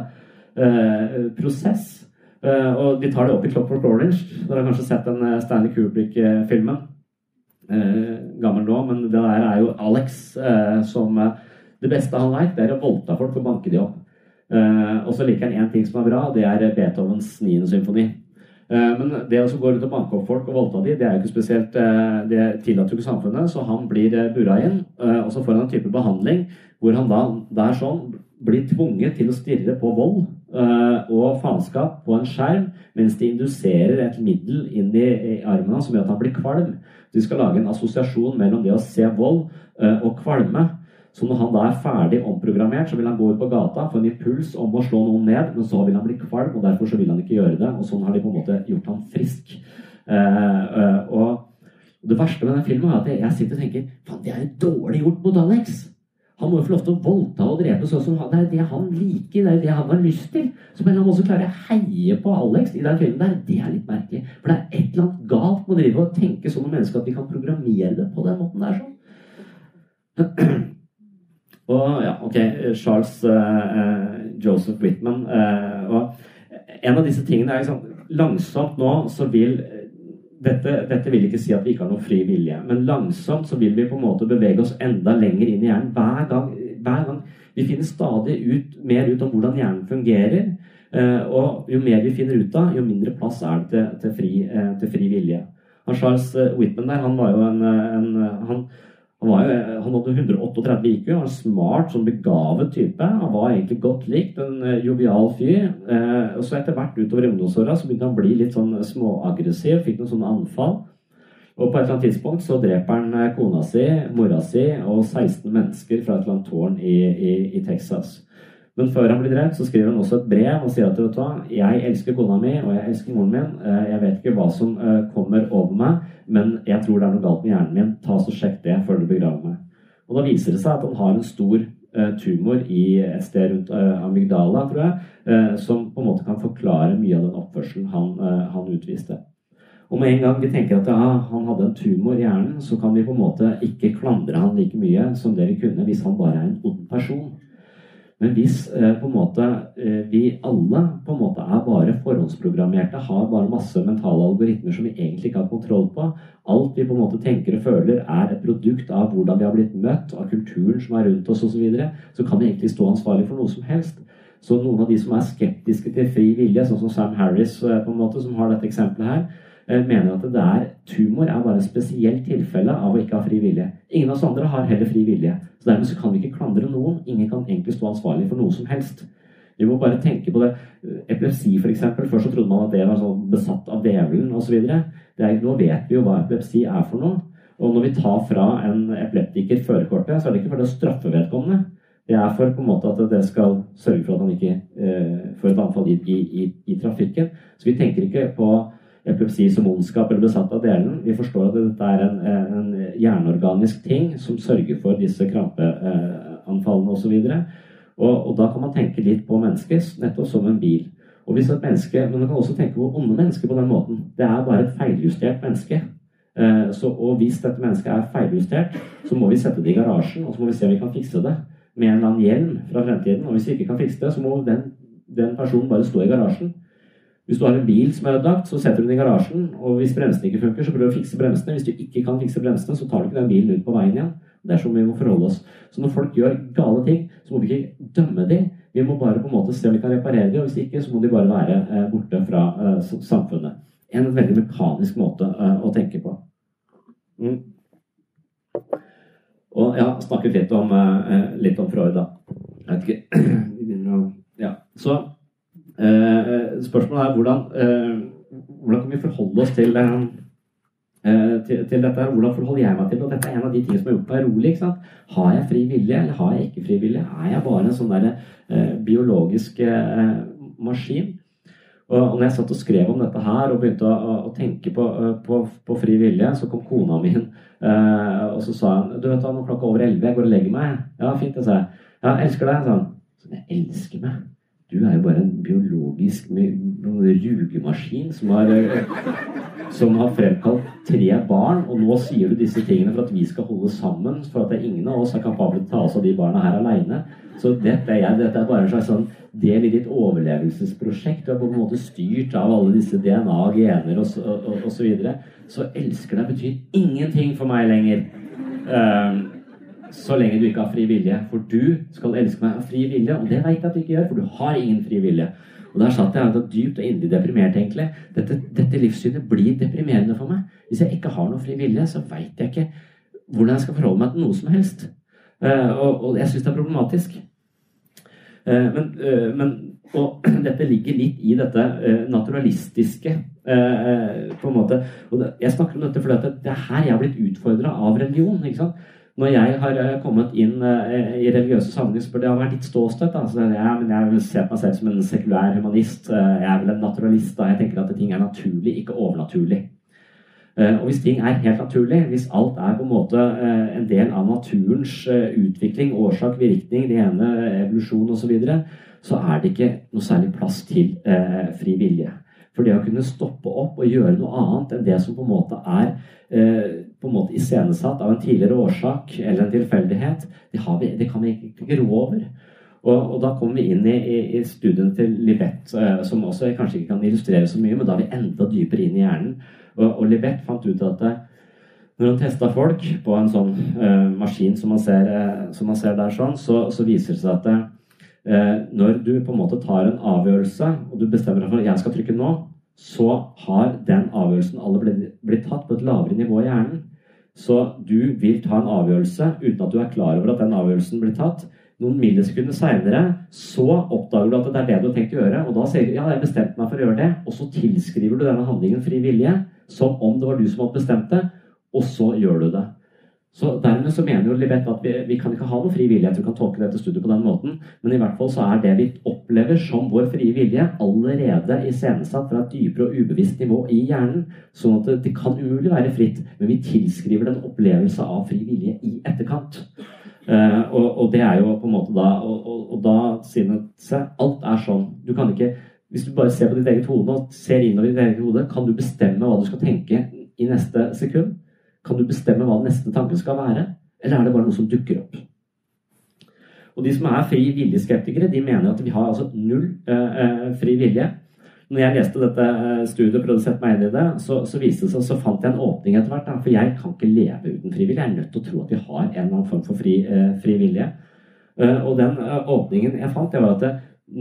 eh, prosess. Eh, og de tar det opp i Clockwork Orange. Dere har kanskje sett den eh, Stanley Kubrick-filmen. Eh, gammel nå, men det der er jo Alex eh, som Det beste han veit, er å voldta folk og banke de opp. Og så liker han én ting som er bra, det er Beethovens 9. symfoni. Men det å gå rundt og banke opp folk og voldta de, det er jo ikke spesielt Det tillater jo ikke samfunnet, så han blir bura inn. Og så får han en type behandling hvor han da der sånn blir tvunget til å stirre på vold og faenskap på en skjerm mens de induserer et middel inn i, armen hans som gjør at han blir kvalm. De skal lage en assosiasjon mellom det å se vold og kvalme. Så når han da er ferdig omprogrammert, så vil han gå ut på gata, få en impuls om å slå noen ned, men så vil han bli kvalm, og derfor så vil han ikke gjøre det. Og sånn har de på en måte gjort han frisk. Eh, og det verste med den filmen er at jeg sitter og tenker faen, det er jo dårlig gjort mot Alex. Han må jo få lov til å voldta og drepe sånn som han. Det er det han liker, det er det han har lyst til. Så på han også klarer å heie på Alex i den filmen der. Det er litt merkelig. For det er et eller annet galt med å drive og tenke sånn om mennesker at vi kan programmere det på den måten der. sånn. Og ja, ok, Charles uh, Joseph Whitman. Uh, og en av disse tingene er liksom Langsomt nå så vil dette, dette, vil ikke si at vi ikke har noe fri vilje, men langsomt så vil vi på en måte bevege oss enda lenger inn i hjernen. Hver gang, hver gang Vi finner stadig ut, mer ut om hvordan hjernen fungerer. Eh, og jo mer vi finner ut av, jo mindre plass er det til, til, fri, eh, til fri, vilje. Og Charles eh, Whitman der, han var jo en, en han, han, jo, han, hadde 138 IQ, var en smart, sånn begavet type. Han var egentlig godt likt, en uh, jovial fyr. Eh, og så etter hvert utover ungdomsåra så begynte han å bli litt sånn småaggressiv, fikk noen sånne anfall. Og på et eller annet tidspunkt så dreper han kona si, mora si og 16 mennesker fra et eller annet tårn i, i, i Texas. Men før han blir drept, så skriver han også et brev og sier at vet du hva, jeg elsker kona mi og jeg elsker moren min. Eh, jeg vet ikke hva som eh, kommer over meg, men jeg tror det er noe galt med hjernen min. Ta så Sjekk det før du begraver meg. Og Da viser det seg at han har en stor eh, tumor i et sted rundt amygdala, tror jeg, som på en måte kan forklare mye av den oppførselen han, han utviste. Og med en gang vi tenker at ja, han hadde en tumor i hjernen, så kan vi på en måte ikke klandre han like mye som det vi kunne hvis han bare er en ond person. Men hvis eh, på en måte eh, vi alle på en måte er bare forhåndsprogrammerte, har bare masse mentale algoritmer som vi egentlig ikke har kontroll på, alt vi på en måte tenker og føler er et produkt av hvordan vi har blitt møtt, av kulturen som er rundt oss osv., så, videre, så kan vi egentlig stå ansvarlig for noe som helst. Så noen av de som er skeptiske til fri vilje, sånn som Sam Harris, eh, på en måte, som har dette eksempelet her, mener at det er tumor er bare et spesielt tilfelle av å ikke ha fri vilje. Ingen av oss andre har heller fri vilje. Så dermed så kan vi ikke klandre noen. Ingen kan egentlig stå ansvarlig for noe som helst. Vi må bare tenke på det. Epilepsi, f.eks. Først så trodde man at det var sånn besatt av djevelen osv. Nå vet vi jo hva epilepsi er for noe. Og når vi tar fra en epileptiker førerkortet, så er det ikke for det å straffe vedkommende. Det er for på en måte at det skal sørge for at han ikke eh, får et anfall i, i, i, trafikken. Så vi tenker ikke på epilepsi som ondskap eller besatt av delen. Vi forstår at dette er en, en hjerneorganisk ting som sørger for disse krampeanfallene osv. Og, og da kan man tenke litt på mennesket nettopp som en bil. Og hvis et menneske, Men man kan også tenke på onde mennesker på den måten. Det er bare et feiljustert menneske. Eh, så, og hvis dette mennesket er feiljustert, så må vi sette det i garasjen og så må vi se om vi kan fikse det med en eller annen hjelm fra fremtiden. Og hvis vi ikke kan fikse det, så må den, den personen bare stå i garasjen. Hvis du har en bil som er ødelagt, så setter du den i garasjen. Og hvis bremsene ikke funker, så prøv å fikse bremsene. Hvis du ikke kan fikse bremsene, så tar du ikke den bilen ut på veien igjen. Det er sånn vi må forholde oss. Så når folk gjør gale ting, så må vi ikke dømme dem. Vi må bare på en måte se om vi kan reparere dem, og hvis ikke, så må de bare være eh, borte fra eh, samfunnet. En veldig mekanisk måte eh, å tenke på. Mm. Og ja, snakket litt om, litt om Freud, da. Jeg vet ikke Vi begynner å Ja. Så spørsmålet er hvordan, eh, hvordan kan vi forholde oss til eh, Eh, til, til, dette. Hvordan forholder jeg meg til? Og dette er en av de tingene som har gjort meg rolig. ikke sant? Har jeg fri vilje, eller har jeg ikke fri vilje? Er jeg bare en sånn der, eh, biologisk eh, maskin? Og, når jeg satt og skrev om dette her og begynte å, å, tenke på, eh, på, på, fri vilje, så kom kona mi inn eh, og så sa hun, du vet hva, nå klokka over elleve, jeg går og legger meg. Ja, fint, det sa jeg. Ja, jeg elsker deg, sa hun. Sånn, jeg elsker meg. Du er jo bare en biologisk rugemaskin som har, som har fremkalt tre barn, og nå sier du disse tingene for at vi skal holde sammen, for at ingen av oss er kapable til å ta oss av de barna her aleine. Så dette er, dette er, bare en slags sånn del i ditt overlevelsesprosjekt. Du er på en måte styrt av alle disse DNA, gener osv. Så, og så, videre. så elsker deg betyr ingenting for meg lenger. Um, så lenge du ikke har fri vilje. For du skal elske meg av fri vilje, og det veit jeg at du ikke gjør, for du har ingen fri vilje. Og der satt jeg dypt og inderlig deprimert, egentlig. Dette, dette, livssynet blir deprimerende for meg. Hvis jeg ikke har noe fri vilje, så veit jeg ikke hvordan jeg skal forholde meg til noe som helst. Uh, og, og, jeg syns det er problematisk. Uh, men, uh, men, og dette ligger litt i dette naturalistiske på en måte. Og det, jeg snakker om dette fordi det, det er her jeg har blitt utfordra av religion. ikke sant? Når jeg har eh, kommet inn eh, i religiøse sammenhenger, så bør det ha vært litt ståsted. Altså, ja, men jeg vil se på meg selv som en sekulær humanist. Eh, jeg er vel en naturalist. da Jeg tenker at ting er naturlig, ikke overnaturlig. Og hvis ting er helt naturlig, hvis alt er på en måte en del av naturens utvikling, årsak, virkning, det ene, evolusjon osv., så, videre, så er det ikke noe særlig plass til fri vilje. For det å kunne stoppe opp og gjøre noe annet enn det som på en måte er på en måte iscenesatt av en tidligere årsak eller en tilfeldighet, det, vi, det kan vi ikke gro over. Og, og, da kommer vi inn i, i, i studien til Libet, eh, som også kanskje ikke kan illustrere så mye, men da er vi enda dypere inn i hjernen. Og, og Libet fant ut at eh, når han testa folk på en sånn uh, maskin som man, ser, uh, som man, ser, der sånn, så, så viser det seg at uh, når du på en måte tar en avgjørelse, og du bestemmer deg for at jeg skal trykke nå, så har den avgjørelsen alle blitt, blitt tatt på et lavere nivå i hjernen. Så du vil ta en avgjørelse uten at du er klar over at den avgjørelsen blir tatt. Noen millisekunder seinere så oppdager du at det er det du har tenkt å gjøre. Og da sier du ja, jeg bestemte meg for å gjøre det. Og så tilskriver du denne handlingen fri vilje som om det var du som hadde bestemt det. Og så gjør du det. Så Dermed så mener jo Libet at vi, vi, kan ikke ha noe fri vilje. Du kan tolke dette studiet på den måten, men i hvert fall så er det vi opplever som vår frie vilje, allerede iscenesatt fra et dypere og ubevisst nivå i hjernen. Sånn at det, kan umulig være fritt, men vi tilskriver det en opplevelse av fri vilje i etterkant. Eh, og, og, det er jo på en måte da Og, og, og da sier alt er sånn. Du kan ikke Hvis du bare ser på ditt eget hode og ser innover ditt eget hode, kan du bestemme hva du skal tenke i neste sekund? Kan du bestemme hva neste tanke skal være? Eller er det bare noe som dukker opp? Og De som er fri vilje-skeptikere, de mener at vi har altså null eh, eh fri vilje. Når jeg leste dette eh, studiet og prøvde å sette meg inn i det, så, så det seg, så fant jeg en åpning etter hvert. For jeg kan ikke leve uten frivillig. Jeg er nødt til å tro at vi har en eller annen form for fri, eh, fri vilje. Uh, og den uh, åpningen jeg fant, det var at det,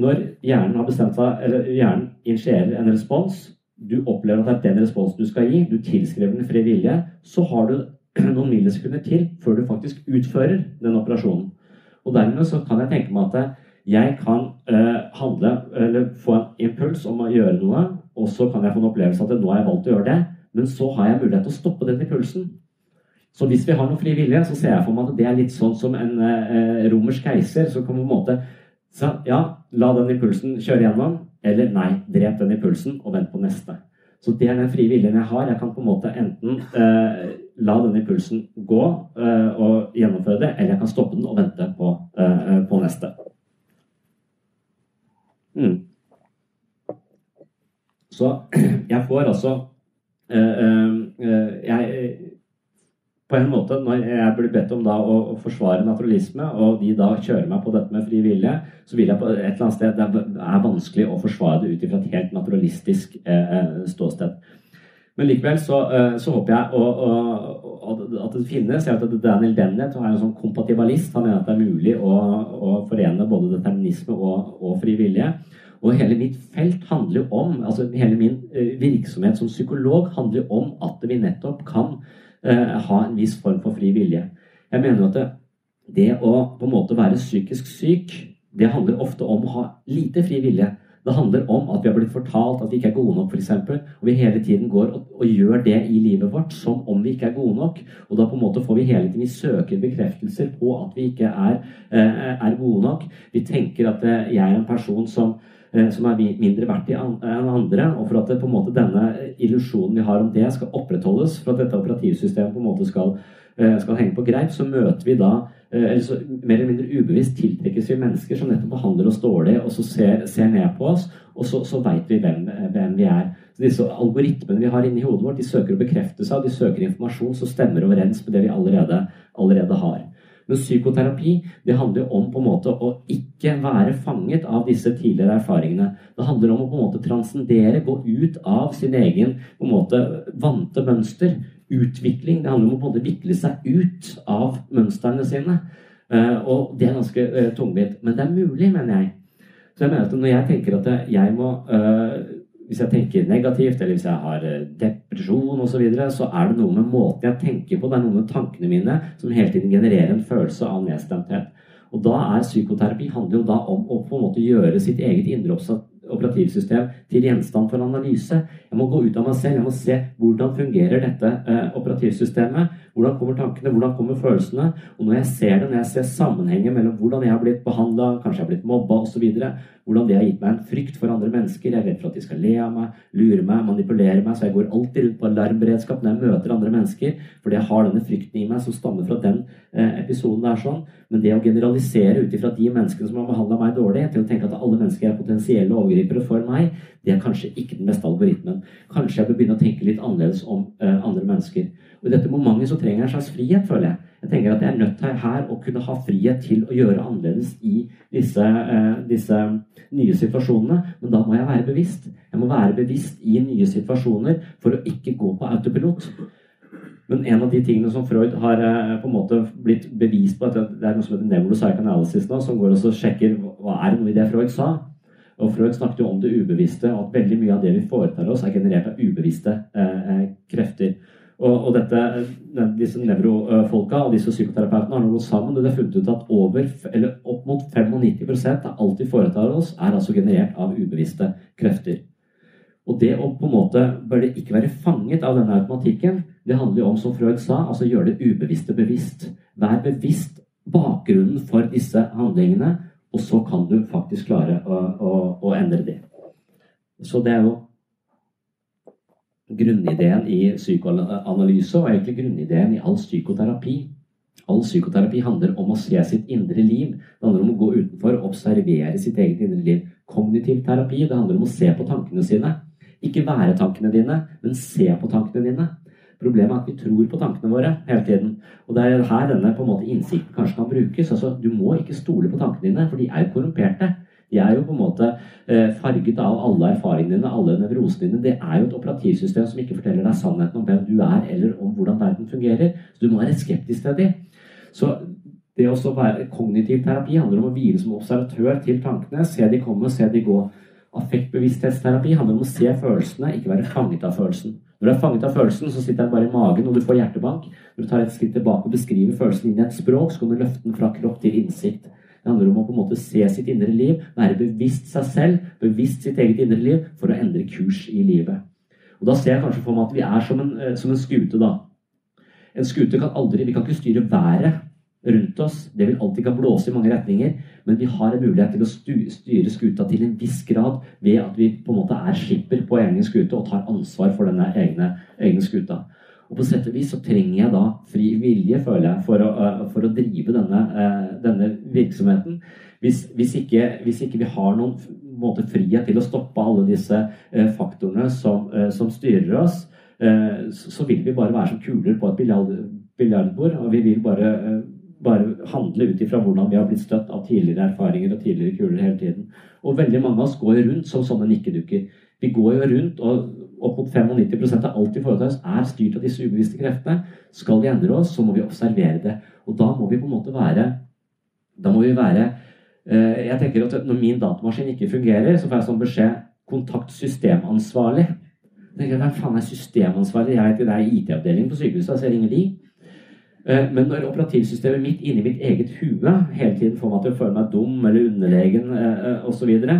når hjernen har bestemt seg, eller hjernen initierer en respons, du opplever at det er den responsen du skal gi, du tilskriver den fri vilje, så har du noen millisekunder til før du faktisk utfører den operasjonen. Og dermed så kan jeg tenke meg at jeg kan eh, handle, eller få en impuls om å gjøre noe, og så kan jeg få en opplevelse at nå har jeg valgt å gjøre det, men så har jeg mulighet til å stoppe den impulsen. Så hvis vi har noe fri vilje, så ser jeg for meg at det er litt sånn som en eh, romersk keiser som kan på en måte så, ja, la den impulsen kjøre gjennom, eller nei, drep den impulsen og vent på neste. Så det er den frie viljen jeg har. Jeg kan på en måte enten eh, la den impulsen gå eh, og gjennomføre det, eller jeg kan stoppe den og vente på, eh, på neste. Mm. Så jeg får altså eh, eh, eh, jeg, På en måte, når jeg blir bedt om da å, forsvare naturalisme, og de da kjører meg på dette med fri vilje, så vil jeg på et eller annet sted Det er vanskelig å forsvare det ut ifra et helt naturalistisk eh, ståsted. Men likevel så, så håper jeg å, å, at det finnes. Jeg vet at Daniel Dennett er en sånn kompativalist, Han mener at det er mulig å, å forene både determinisme og, og fri vilje. Og hele mitt felt handler jo om, altså hele min eh, virksomhet som psykolog handler om at vi nettopp kan ha en viss form for fri vilje. Jeg mener at det, det å på en måte være psykisk syk, det handler ofte om å ha lite fri vilje. Det handler om at vi har blitt fortalt at vi ikke er gode nok, f.eks. Og vi hele tiden går og, og, gjør det i livet vårt som om vi ikke er gode nok. Og da på en måte får vi hele tiden vi søker bekreftelser på at vi ikke er, eh, er gode nok. Vi tenker at eh, jeg er en person som Eh, som er mindre verdt enn andre. Og for at det, på en måte, denne illusjonen vi har om det, skal opprettholdes, for at dette operativsystemet på en måte skal, eh, skal henge på greip, så møter vi da eh, eller så mer eller mindre ubevisst tiltrekkes vi mennesker som nettopp behandler oss dårlig, og så ser, ser ned på oss, og så, så veit vi hvem, hvem, vi er. Så disse algoritmene vi har inni hodet vårt, de søker å bekrefte seg, de søker informasjon som stemmer overens med det vi allerede, allerede har. Men psykoterapi det handler om på en måte å ikke være fanget av disse tidligere erfaringene. Det handler om å på en måte transcendere, gå ut av sin egen på en måte vante mønster. Utvikling. Det handler om å på en måte vikle seg ut av mønstrene sine. Uh, og det er ganske uh, tungvint. Men det er mulig, mener jeg. Så jeg mener at når jeg tenker at jeg må uh, hvis jeg tenker negativt, eller hvis jeg har eh, depresjon osv., så, videre, så er det noe med måten jeg tenker på, det er noe med tankene mine som hele tiden genererer en følelse av nedstemthet. Og da er psykoterapi handler jo da om å på en måte gjøre sitt eget indre operativsystem til gjenstand for analyse. Jeg må gå ut av meg selv, jeg må se hvordan fungerer dette eh, operativsystemet. Hvordan kommer tankene, hvordan kommer følelsene? Og når jeg ser det, når jeg ser sammenhengen mellom hvordan jeg har blitt behandla, kanskje jeg har blitt mobba osv., hvordan det har gitt meg en frykt for andre mennesker. Jeg er redd for at de skal le av meg, lure meg, manipulere meg. Så jeg går alltid rundt på alarmberedskap når jeg møter andre mennesker, fordi jeg har denne frykten i meg som stammer fra den eh, episoden der sånn. Men det å generalisere ut ifra de menneskene som har behandla meg dårlig, til å tenke at alle mennesker er potensielle overgripere for meg, det er kanskje ikke den beste algoritmen. Kanskje jeg bør begynne å tenke litt annerledes om eh, andre mennesker. Og I dette momentet så trenger jeg en slags frihet, føler jeg. Jeg tenker at jeg er nødt til her å kunne ha frihet til å gjøre annerledes i disse, eh, disse nye situasjonene. Men da må jeg være bevisst. Jeg må være bevisst i nye situasjoner for å ikke gå på autopilot. Men en av de tingene som Freud har eh, på en måte blitt bevist på, at det er noe som heter nevropsychoanalysis nå, som går og sjekker hva er det noe i det Freud sa. Og Freud snakket jo om det ubevisste, og at veldig mye av det vi foretar oss, er generert av ubevisste eh, eh krefter. Og, og dette, disse nevrofolka og disse psykoterapeutene har nå gått sammen og de har funnet ut at over, opp mot 95% av alt vi foretar oss, er altså generert av ubevisste krefter. Og det å på en måte bør det ikke være fanget av denne automatikken, det handler jo om, som Freud sa, altså gjøre det ubevisste bevisst. Vær bevisst bakgrunnen for disse handlingene, og så kan du faktisk klare å, å, å endre det. Så det er jo grunnideen i psykoanalyse, og egentlig grunnideen i all psykoterapi. All psykoterapi handler om å se sitt indre liv. Det handler om å gå utenfor og observere sitt eget indre liv. Kognitiv terapi det handler om å se på tankene sine. Ikke være tankene dine, men se på tankene dine. Problemet er at vi tror på tankene våre hele tiden. Og det er her denne på en måte innsikten kanskje kan brukes. Altså, Du må ikke stole på tankene dine, for de er korrumperte. De er jo på en måte eh, farget av alle erfaringene dine, alle nevrosene dine. Det er jo et operativsystem som ikke forteller deg sannheten om hvem du er, eller om hvordan verden fungerer. Så du må være skeptisk til det. Så det å være kognitiv terapi handler om å hvile som observatør til tankene. Se de komme, se de gå. Affektbevissthetsterapi handler om å se følelsene, ikke være fanget av følelsen. Når du er fanget av følelsen, så sitter den bare i magen, og du får hjertebank. Når du tar et skritt tilbake og beskriver følelsen inn i et språk, så kan du løfte den fra kropp til innsikt. Det handler om å på en måte se sitt indre liv, være bevisst seg selv, bevisst sitt eget indre liv, for å endre kurs i livet. Og Da ser jeg kanskje for meg at vi er som en, eh, som en skute. da. En skute kan aldri Vi kan ikke styre været rundt oss. Det vil alltid kan blåse i mange retninger. Men vi har en mulighet til å styre skuta til en viss grad ved at vi på en måte er skipper på egen skute og tar ansvar for denne egne, egne skuta. Og på sett og vis så trenger jeg da fri vilje, føler jeg, for å, eh, for å drive denne, eh, denne virksomheten. Hvis, hvis, ikke, hvis, ikke, vi har noen måte frihet til å stoppe alle disse eh, faktorene som, som styrer oss, så vil vi bare være som kuler på et biljardbord. Og vi vil bare, bare handle ut ifra hvordan vi har blitt støtt av tidligere erfaringer og tidligere kuler hele tiden. Og veldig mange av oss går rundt som sånne nikkedukker. Vi går jo rundt, og opp mot 95% av alt vi foretar oss, er styrt av disse ubevisste kreftene. Skal vi endre oss, så må vi observere det. Og da må vi på en måte være Da må vi være eh, Jeg tenker at Når min datamaskin ikke fungerer, så får jeg sånn beskjed kontakt systemansvarlig. Hvem faen er systemansvarlig? Jeg heter det er IT-avdelingen på sykehuset, så jeg ringer de. Eh, men når operativsystemet mitt inni mitt eget hue hele tiden får meg til å føle meg dum eller underlegen eh, osv., så, videre,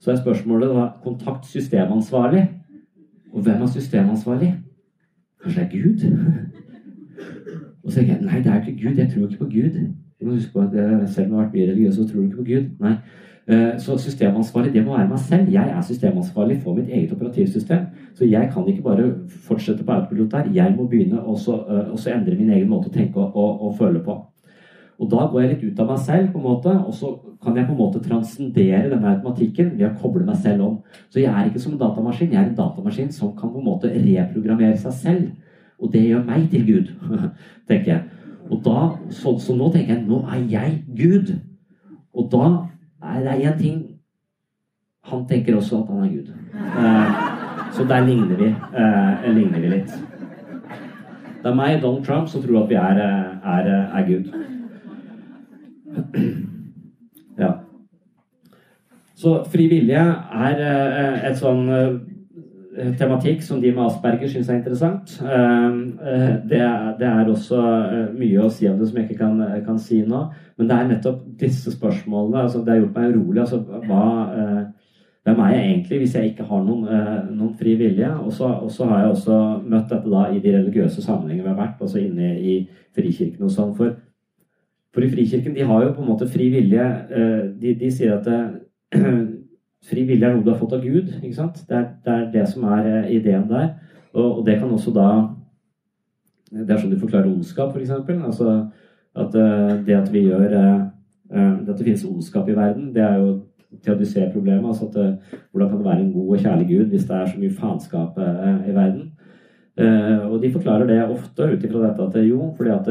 så er spørsmålet da kontakt systemansvarlig. Og hvem er systemansvarlig? Kanskje det er Gud? og så tenker jeg nei, det er ikke Gud. Jeg tror ikke på Gud. Du må huske på at jeg selv har vært mye religiøs, så tror du ikke på Gud. Nei. Eh, så systemansvarlig, det må være meg selv. Jeg er systemansvarlig for mitt eget operativsystem. Så jeg kan ikke bare fortsette på autopilot der. Jeg må begynne å eh, endre min egen måte å tenke og, og, og føle på. Og da går jeg litt ut av meg selv, på en måte, og så kan jeg på en måte transcendere denne automatikken ved å koble meg selv om. Så jeg er ikke som en datamaskin, jeg er en datamaskin som kan på en måte reprogrammere seg selv. Og det gjør meg til Gud, tenker jeg. Og da, sånn så, nå tenker jeg nå er jeg Gud. Og da er det én ting Han tenker også at han er Gud. Eh, så der ligner vi, eh, ligner vi litt. Det er meg, Donald Trump, som tror at vi er, eh, er, er Gud. Ja. Så fri vilje er eh, et sånn eh, tematikk som de med Asperger syns er interessant. Eh, det er, også mye å si om det som jeg ikke kan, si nå. Men det er nettopp disse spørsmålene altså Det har gjort meg urolig. Altså, hva, hvem er jeg egentlig hvis jeg ikke har noen, noen fri vilje? Og så har jeg også møtt dette da i de religiøse sammenhengene vi har vært, altså inne i Frikirken og sånn. For for i Frikirken de har jo på en måte fri vilje. Eh, de, de sier at det, fri vilje er noe du har fått av Gud. ikke sant? Det er det, er det som er eh, ideen der. Og, og, det kan også da Det er sånn du forklarer ondskap, f.eks. Altså at eh, det at vi gjør Det at det finnes ondskap i verden, det er jo teodiser-problemet. Altså at hvordan kan det være en god og kjærlig Gud hvis det er så mye faenskap i verden? Uh, og De forklarer det ofte ut ifra dette at jo, fordi at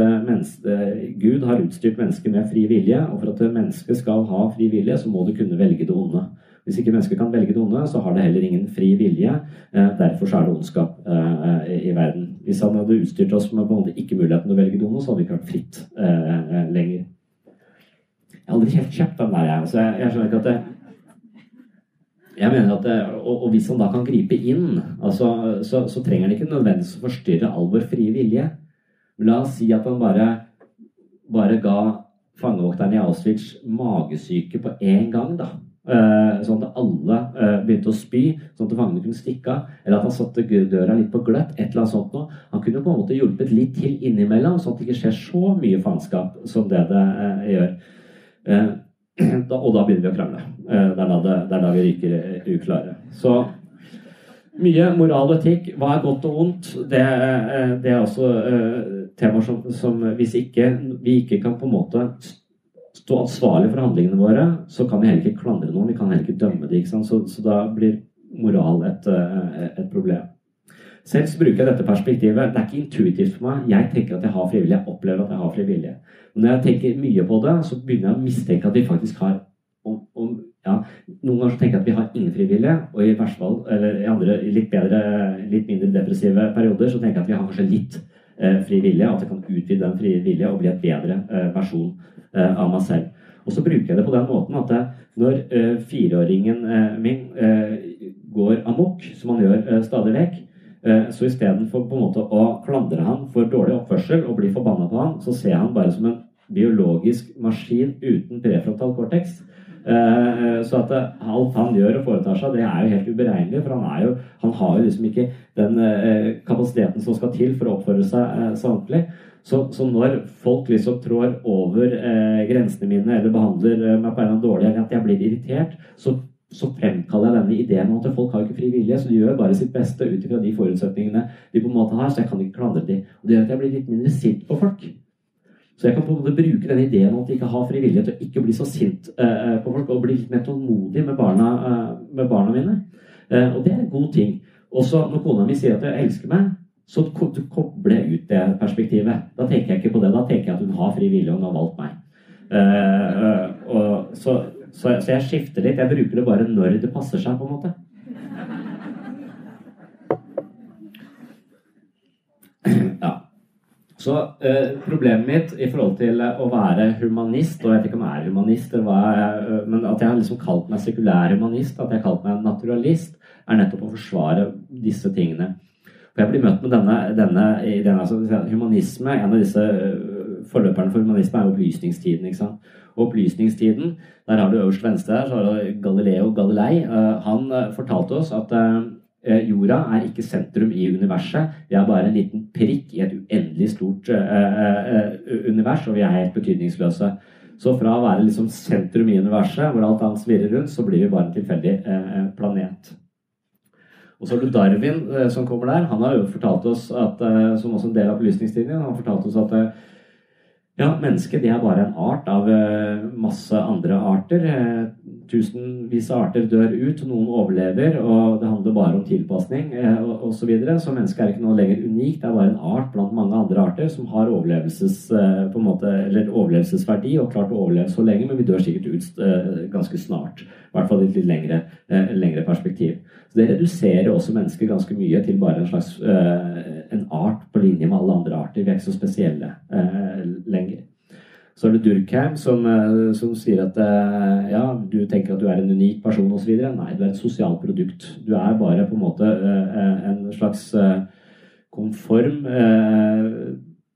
Gud har utstyrt mennesket med fri vilje. Og for at mennesket skal ha fri vilje, så må du kunne velge det onde. Hvis ikke mennesket kan velge det onde, så har det heller ingen fri vilje. Derfor er det ondskap i, verden. Hvis han hadde utstyrt oss med på ikke muligheten til å velge det onde, så hadde vi ikke vært fritt lenger. Jeg har aldri helt kjøpt den der, jeg. Så jeg, jeg skjønner ikke at det, jeg mener at, og, og, hvis han da kan gripe inn, altså, så, så, trenger han ikke nødvendigvis å forstyrre all vår frie vilje. La oss si at han bare, bare ga fangevokteren i Auschwitz magesyke på én gang. da. Uh, sånn at alle uh, begynte å spy, sånn at fangene kunne stikke av. Eller at han satte døra litt på gløtt. et eller annet sånt noe. Han kunne på en måte hjulpet litt til innimellom, sånn at det ikke skjer så mye faenskap som det det uh, gjør. Da, og da begynner vi å krangle. Eh, det er da, det, det er da vi ryker eh, uklare. Så mye moral og etikk. Hva er godt og vondt? Det, eh, det er også temaer som, som hvis ikke, vi ikke kan på en måte stå ansvarlig for handlingene våre, så kan vi heller ikke klandre noen. Vi kan heller ikke dømme dem. Så, så, da blir moral et, et, problem. Selv så bruker jeg dette perspektivet. Det er ikke intuitivt for meg. Jeg tenker at jeg har frivillige. Jeg opplever at jeg har frivillige. Men når jeg tenker mye på det, så begynner jeg å mistenke at vi faktisk har om, om, ja, Noen ganger så tenker jeg at vi har ingen frivillige, og i verste fall, eller i andre litt bedre, litt mindre depressive perioder så tenker jeg at vi har kanskje litt eh, frivillige. At jeg kan utvide den frivillige og bli et bedre eh, versjon Eh, av meg selv. Og så bruker jeg det på den måten at når eh, fireåringen eh, min går amok, som han gjør stadig vekk, så istedenfor å klandre han for dårlig oppførsel og bli forbanna på han, så ser han bare som en biologisk maskin uten prefrontal cortex. Så at alt han gjør og foretar seg, det er jo helt uberegnelig. For han, jo, han har jo liksom ikke den kapasiteten som skal til for å oppføre seg samtlig. Så, så, når folk liksom trår over eh, grensene mine eller behandler eh, meg på en eller dårlig, eller at jeg blir irritert, så, så fremkaller jeg denne ideen om at folk har ikke fri vilje, så de gjør bare sitt beste ut ifra de forutsetningene de på en måte har, så jeg kan ikke klandre dem. Og Det gjør at jeg blir litt mindre sint på folk. Så jeg kan på en måte bruke den ideen om at de ikke har fri vilje, til å ikke bli så sint uh, på folk, og bli litt mer tålmodig med barna, uh, med barna mine. Uh, og det er en god ting. Også når kona mi sier at jeg elsker meg, så koble ut det perspektivet. Da tenker jeg ikke på det. Da tenker jeg at hun har fri vilje, og hun har valgt meg. Og, så, så, så, jeg skifter litt. Jeg bruker det bare når det passer seg, på en måte. Ja. Så eh, problemet mitt i forhold til å være humanist, og jeg vet ikke om jeg er humanist, jeg, men at jeg har liksom kalt meg sekulær humanist, at jeg har kalt meg naturalist, er nettopp å forsvare disse tingene. For jeg blir møtt med denne, denne, denne altså, humanisme. En av disse forløperne for humanisme er opplysningstiden. ikke sant? Og opplysningstiden, der har du øverst venstre der, så har du Galileo Galilei. Øh, han øh, fortalte oss at jorda er ikke sentrum i universet. Vi er bare en liten prikk i et uendelig stort univers, og vi er helt betydningsløse. Så fra å være liksom sentrum i universet, hvor alt annet svirrer rundt, så blir vi bare en tilfeldig planet. Og så har du Darwin eh, som kommer der. Han har jo fortalt oss at, eh, som også en del av opplysningstiden, han har fortalt oss at eh, ja, mennesket det er bare en art av masse andre arter. Tusenvis av arter dør ut, noen overlever, og det handler bare om tilpasning osv. Så, så mennesket er ikke noe lenger unikt, det er bare en art blant mange andre arter som har overlevelses, en måte, overlevelsesverdi og klart å overleve så lenge, men vi dør sikkert ut ganske snart. I hvert fall i et litt lengre, lengre perspektiv. Så Det reduserer også mennesket ganske mye til bare en slags en art på linje med alle andre arter. Vi er ikke så spesielle lenger. Så er det Durkheim som, uh, som sier at ja, du tenker at du er en unik person osv. Nei, du er et sosialt produkt. Du er bare på en måte en slags konform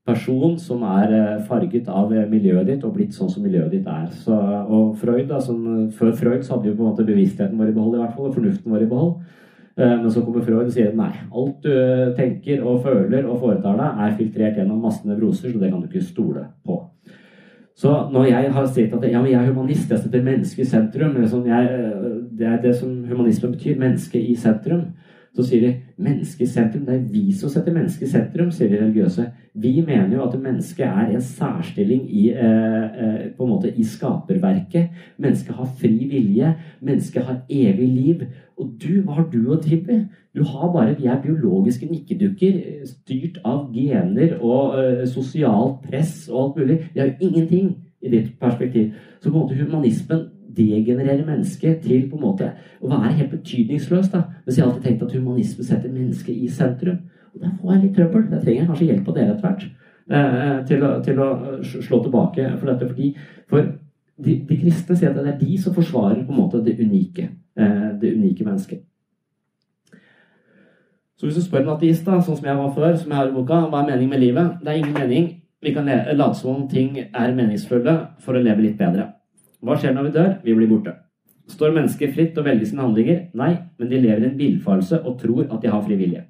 person som er farget av miljøet ditt og blitt sånn som miljøet ditt er. Så, og Freud, da, som, Før Freud så hadde vi på en måte bevisstheten vår i behold, i hvert fall, og fornuften vår i behold. Eh, men så kommer Freud og sier nei, alt du tenker og føler og foretar deg, er filtrert gjennom masse nevroser, så det kan du ikke stole på. Så når jeg har sett at ja, jeg er humanist, jeg setter mennesket i sentrum jeg, Det er det som humanismen betyr. Mennesket i sentrum. Så sier de 'mennesket i sentrum'. Det er vi som setter mennesket i sentrum, sier de religiøse. Vi mener jo at mennesket er en særstilling i, eh, eh, på en måte i skaperverket. Mennesket har fri vilje. Mennesket har evig liv. Og du, hva har du å tilby? Du har bare, Vi er biologiske nikkedukker eh, styrt av gener og eh, sosialt press og alt mulig. Vi har ingenting i ditt perspektiv. Så på en måte humanismen degenerere mennesket til på en måte å være helt betydningsløst. da. Mens jeg alltid tenkt at humanisme setter mennesket i sentrum. Og Der får jeg litt trøbbel. Der trenger jeg kanskje hjelp av dere etter hvert. Eh, til, å, til, å, slå tilbake for dette. Fordi, for de, de, kristne sier at det er de som forsvarer på en måte det unike. Eh, det unike mennesket. Så hvis du spør en ateist, da, sånn som jeg var før, som jeg har i boka, hva er meningen med livet? Det er ingen mening. Vi kan late som om ting er meningsfulle for å leve litt bedre. Hva skjer når vi dør? Vi blir borte. Står mennesket fritt til å velge sine handlinger? Nei, men de lever i en villfarelse og tror at de har fri vilje.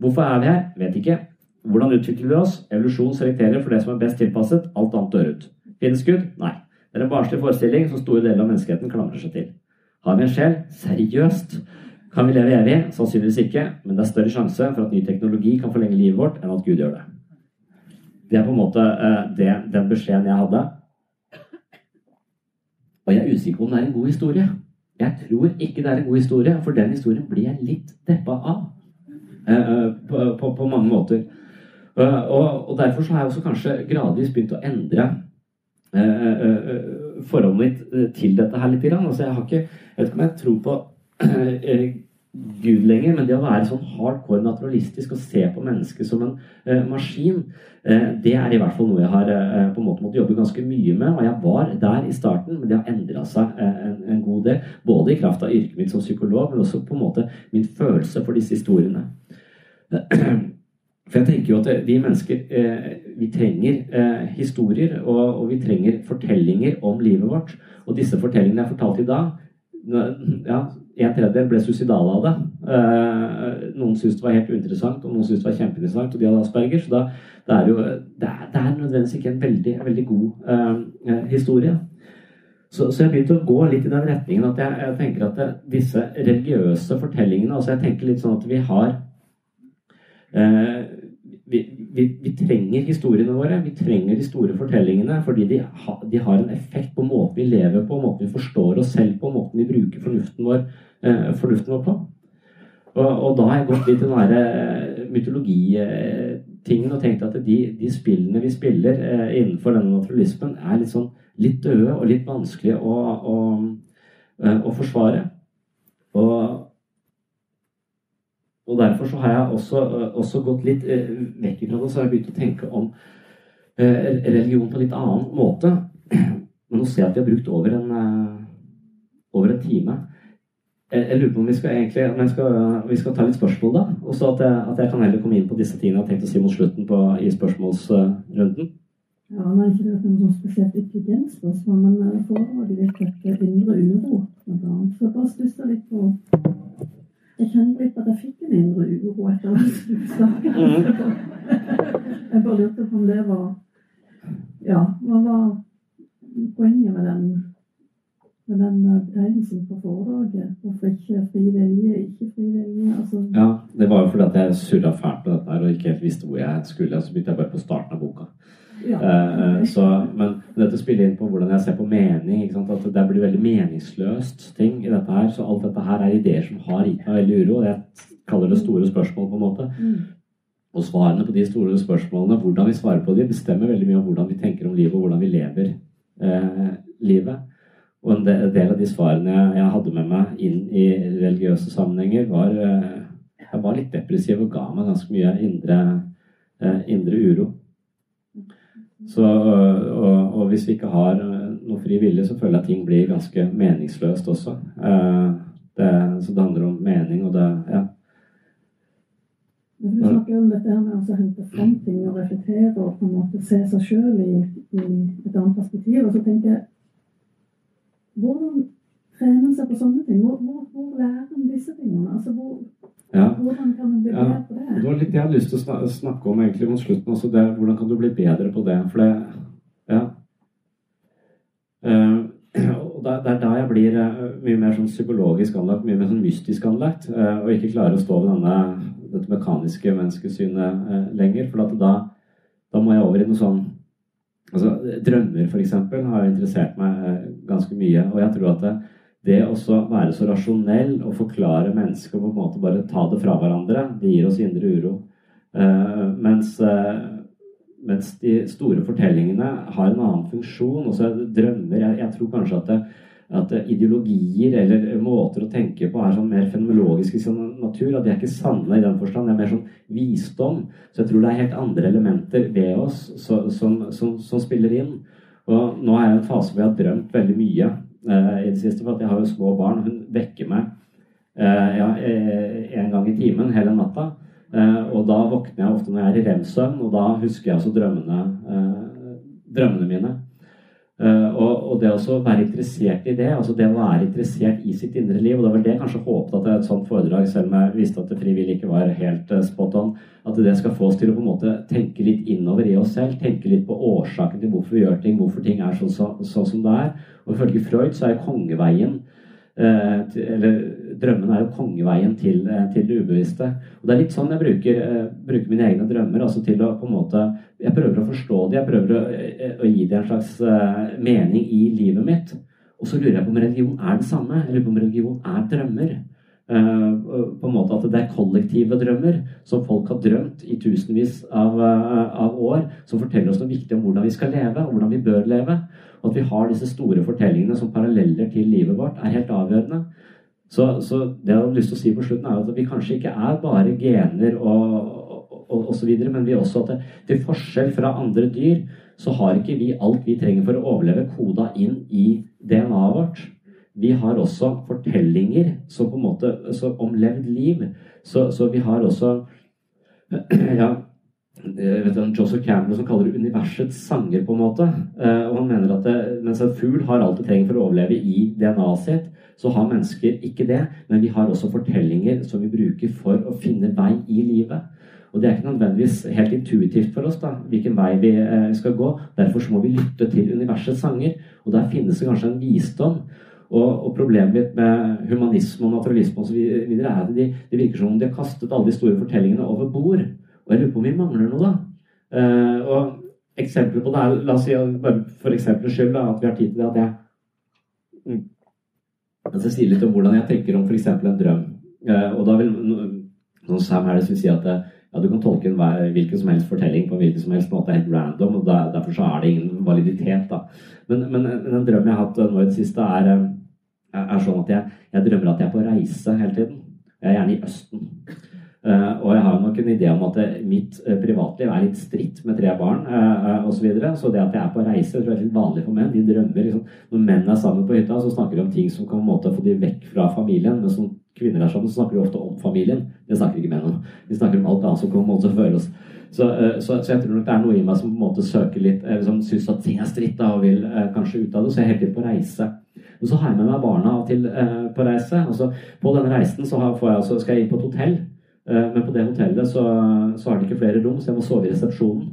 Hvorfor er vi her? Vet ikke. Hvordan utvikler vi oss? Evolusjon selekterer for det som er best tilpasset. Alt annet dør ut. Finnes Gud? Nei. Det er en barnslig forestilling som store deler av menneskeheten klamrer seg til. Har vi en sjel? Seriøst? Kan vi leve evig? Sannsynligvis ikke, men det er større sjanse for at ny teknologi kan forlenge livet vårt, enn at Gud gjør det. Det er på en måte eh, det, den beskjeden jeg hadde. Og jeg er usikker på om det er en god historie. Jeg tror ikke det er en god historie, for den historien blir jeg litt deppa av. Eh, eh, på, på, på mange måter. Eh, og, og, derfor så har jeg også kanskje gradvis begynt å endre eh, forholdet mitt til dette her litt. Grann. Altså, jeg, har ikke, jeg vet ikke om jeg tror på Gud lenger, men det å være sånn hardcore naturalistisk og se på mennesket som en eh, maskin, eh, det er i hvert fall noe jeg har eh, på en måte måttet jobbe ganske mye med. Og jeg var der i starten, men det har endra seg en, en, god del. Både i kraft av yrket mitt som psykolog, men også på en måte min følelse for disse historiene. For jeg tenker jo at vi mennesker vi trenger historier, og, og vi trenger fortellinger om livet vårt. Og disse fortellingene jeg fortalte i dag, ja, en tredjedel ble suicidale av det. Eh, noen syntes det var helt uinteressant, og noen syntes det var kjempeinteressant, og de hadde asperger. Så da, det er jo det er, det er nødvendigvis ikke en veldig, veldig god eh, eh historie. Så, så, jeg begynte å gå litt i den retningen at jeg, jeg tenker at det, disse religiøse fortellingene altså Jeg tenker litt sånn at vi har eh, vi, vi, vi, trenger historiene våre. Vi trenger de store fortellingene fordi de, ha, de, har en effekt på måten vi lever på, måten vi forstår oss selv på, måten vi bruker fornuften vår Eh, fornuften vår på. Og, og, da har jeg gått litt i den derre mytologitingen og tenkt at de, de, spillene vi spiller eh, innenfor denne naturalismen, er litt sånn litt døde og litt vanskelige å, å, eh, å forsvare. Og, og, derfor så har jeg også, også gått litt vekk fra det, så har jeg begynt å tenke om religion på en litt annen måte. Men nå ser jeg at vi har brukt over en, over en time. Jeg, lurer på om vi skal egentlig skal, vi skal ta litt spørsmål, da. Og så at, at, jeg kan heller komme inn på disse tingene jeg har tenkt å si mot slutten på, i spørsmålsrunden. Ja, Nå har ikke vært noe sånn spesielt intelligensspørsmål, men eh, foredraget litt heter 'Indre uro'. blant annet. Så jeg bare stussa litt på Jeg kjenner litt at jeg fikk en indre uro etter at du snakket. Mm. Jeg bare lurte på om det var Ja, hva var poenget med den med den betegnelsen på foredraget. Hvorfor ikke fri vilje, ikke fri vilje? Altså... Ja, det var jo fordi at jeg surra fælt med dette her og ikke helt visste hvor jeg skulle. Så begynte jeg bare på starten av boka. Ja, eh, så, men dette spiller inn på hvordan jeg ser på mening. At det blir veldig meningsløst ting i dette her. Så alt dette her er ideer som har gitt meg veldig uro. Jeg kaller det store spørsmål, på en måte. Mm. Og svarene på de store spørsmålene, hvordan vi svarer på dem, bestemmer veldig mye om hvordan vi tenker om livet og hvordan vi lever eh, livet. Og en del av de svarene jeg hadde med meg inn i religiøse sammenhenger, var eh, Jeg var litt depressiv og ga meg ganske mye indre, eh, indre uro. Så, og, og, hvis vi ikke har eh, noe fri vilje, så føler jeg at ting blir ganske meningsløst også. Det, så det handler om mening, og det Ja. Du snakker om dette med å hente fram ting og reflektere og på en måte se seg sjøl i, i, et annet perspektiv. Og så tenker jeg hvordan trener en seg på sånne ting? Hvor, hvor, hvor lærer en disse tingene? Altså, hvor, ja. Hvordan kan du bli ja. bedre på det? Det var litt det jeg hadde lyst til å snakke om egentlig mot slutten. Også det, hvordan kan du bli bedre på det? For det Ja. Uh, og det, er da jeg blir uh, mye mer sånn psykologisk anlagt, mye mer sånn mystisk anlagt, uh, og ikke klarer å stå ved denne, dette mekaniske menneskesynet lenger. For da, da må jeg over i noe sånn Altså, drømmer, f.eks., har interessert meg eh, ganske mye. Og jeg tror at det, det å være så rasjonell og forklare mennesker på en måte bare ta det fra hverandre, det gir oss indre uro. Uh, mens, uh, mens, de store fortellingene har en annen funksjon. Også drømmer jeg, jeg tror kanskje at det, at ideologier eller måter å tenke på er sånn mer fenomenologisk i sin natur. At de er ikke sanne i den forstand. Det er mer sånn visdom. Så jeg tror det er helt andre elementer ved oss som, som, som, som spiller inn. Og nå er jeg i en fase hvor jeg har drømt veldig mye eh, i det siste. For jeg har jo små barn. Hun vekker meg eh, ja, eh, en gang i timen hele natta. Eh, og da våkner jeg ofte når jeg er i rem-søvn, og da husker jeg også drømmene, drømmene mine. Uh, og, og, det å være interessert i det, altså det å være interessert i sitt indre liv Og det var det jeg kanskje håpet at et sånt foredrag, selv om jeg visste at det frivillig ikke var helt uh, spot on, at det skal få oss til å på en måte tenke litt innover i oss selv. Tenke litt på årsaken til hvorfor vi gjør ting, hvorfor ting er sånn så, så, som det er. Og ifølge Freud så er kongeveien Eh, eller drømmen er jo kongeveien til, eh, til, det ubevisste. Og det er litt sånn jeg bruker, eh, bruker mine egne drømmer. altså til å på en måte, Jeg prøver å forstå det, jeg prøver å, å gi det en slags mening i livet mitt. Og så lurer jeg på om religion er det samme. På om religion er drømmer. På en måte At det er kollektive drømmer som folk har drømt i tusenvis av, av år, som forteller oss noe viktig om hvordan vi skal leve, og hvordan vi bør leve. Og at vi har disse store fortellingene som paralleller til livet vårt, er helt avgjørende. Så, så det jeg har lyst til å si på slutten, er at vi kanskje ikke er bare gener og, og, og så videre, men vi også at det, til forskjell fra andre dyr, så har ikke vi alt vi trenger for å overleve, koda inn i DNA-et vårt. Vi har også fortellinger som på en måte, om levd liv. Så, så vi har også ja, vet du, Joseph Campbell som kaller det universets sanger, på en måte. Uh, og han mener at det, Mens en fugl har alt det trenger for å overleve i DNA-et sitt, så har mennesker ikke det. Men vi har også fortellinger som vi bruker for å finne vei i livet. Og det er ikke nødvendigvis helt intuitivt for oss da, hvilken vei vi uh, skal gå. Derfor så må vi lytte til universets sanger. Og der finnes det kanskje en visdom. Og, og problemet mitt med humanisme og naturalisme videre er at de, det virker som om de har kastet alle de store fortellingene over bord. Og jeg lurer på om vi mangler noe, da. Uh, og eksempler på det er La oss si bare for eksempel skyld da, at vi har tid til det at jeg mm, altså sier litt om hvordan jeg tenker om f.eks. en drøm. Uh, og da vil noen Sam Harris vil si at ja, du kan tolke en hvilken som helst fortelling på en hvilken som helst måte helt random, og der, derfor så er det ingen validitet. da. Men, men en drøm jeg har hatt nå i det siste, er, er sånn at jeg, jeg drømmer at jeg er på reise hele tiden. Jeg er gjerne i Østen. Uh, og jeg har nok en idé om at det, mitt uh, privatliv er litt stritt med tre barn uh, osv. Så, videre. så det at jeg er på reise, tror jeg er litt vanlig for menn. De drømmer liksom, Når menn er sammen på hytta, så snakker de om ting som kan på en måte få de vekk fra familien. Men som kvinner er sammen, så snakker de ofte om familien. Det snakker ikke menn om. De snakker om alt annet som kan på en måte føle oss. Så, så, så, jeg tror nok det er noe i meg som på en måte søker litt liksom, Syns at ting er stritt da, og vil kanskje ut av det. Så jeg er helt tiden på reise. Men så har jeg med meg barna til, eh, på reise. Altså, på denne reisen har, jeg, altså, skal jeg inn på et hotell. Eh, men på det hotellet så, så har de ikke flere rom, så jeg må sove i resepsjonen.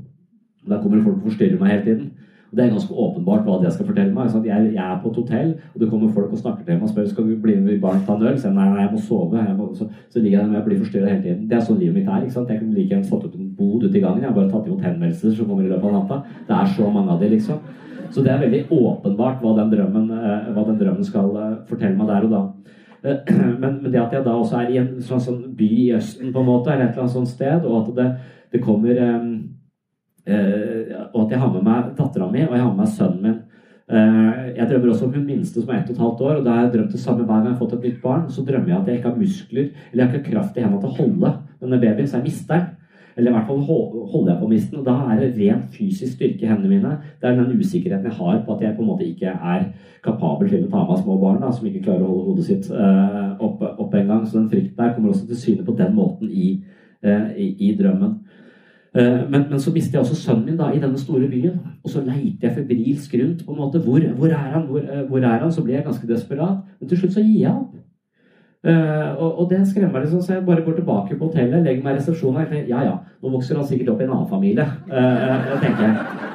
Der kommer folk og forstyrrer meg hele tiden. Og Det er ganske åpenbart hva de skal fortelle meg. Jeg, jeg, er på et hotell, og det kommer folk og snakker til meg og spør skal du bli med barn ta en øl. Så nei, nei, jeg må sove. Jeg må, så, så ligger jeg der med blir bli forstyrra hele tiden. Det er sånn livet mitt er. ikke sant? Jeg kunne like gjerne satt opp en bod ute i gangen. Jeg har bare tatt imot henvendelser som kommer i løpet av natta. Det er så mange av de, liksom. Så det er veldig åpenbart hva den drømmen, eh, hva den drømmen skal eh, fortelle meg der og da. Eh, men, men, det at jeg da også er i en sånn, sånn by i Østen, på en måte, eller et eller annet sånt sted, og at det, det kommer uh, Og at jeg har med meg dattera mi, og jeg har med meg sønnen min. Uh, jeg drømmer også om hun minste som er ett og et halvt år, og da har jeg drømt det samme hver gang jeg har fått et nytt barn. Så drømmer jeg at jeg ikke har muskler, eller jeg har ikke kraft i hendene til å holde denne babyen, så jeg mister den. Eller i hvert fall holder jeg på misten. Og da er det rent fysisk styrke i hendene mine. Det er den usikkerheten jeg har på at jeg på en måte ikke er kapabel til å ta meg av små barn da, som ikke klarer å holde hodet sitt uh, opp, opp en gang. Så den frykten der kommer også til syne på den måten i, uh, i, i drømmen. Uh, men, men, så mister jeg også sønnen min da i denne store byen. Og så leiter jeg febrilsk rundt. på en måte, Hvor, hvor er han? Hvor, hvor, er han? Så blir jeg ganske desperat. Men til slutt så gir jeg opp. Uh, og, og, det skremmer meg liksom, så jeg bare går tilbake på hotellet, legger meg i resepsjonen og tenker ja ja, nå vokser han sikkert opp i en annen familie. Uh, tenker jeg.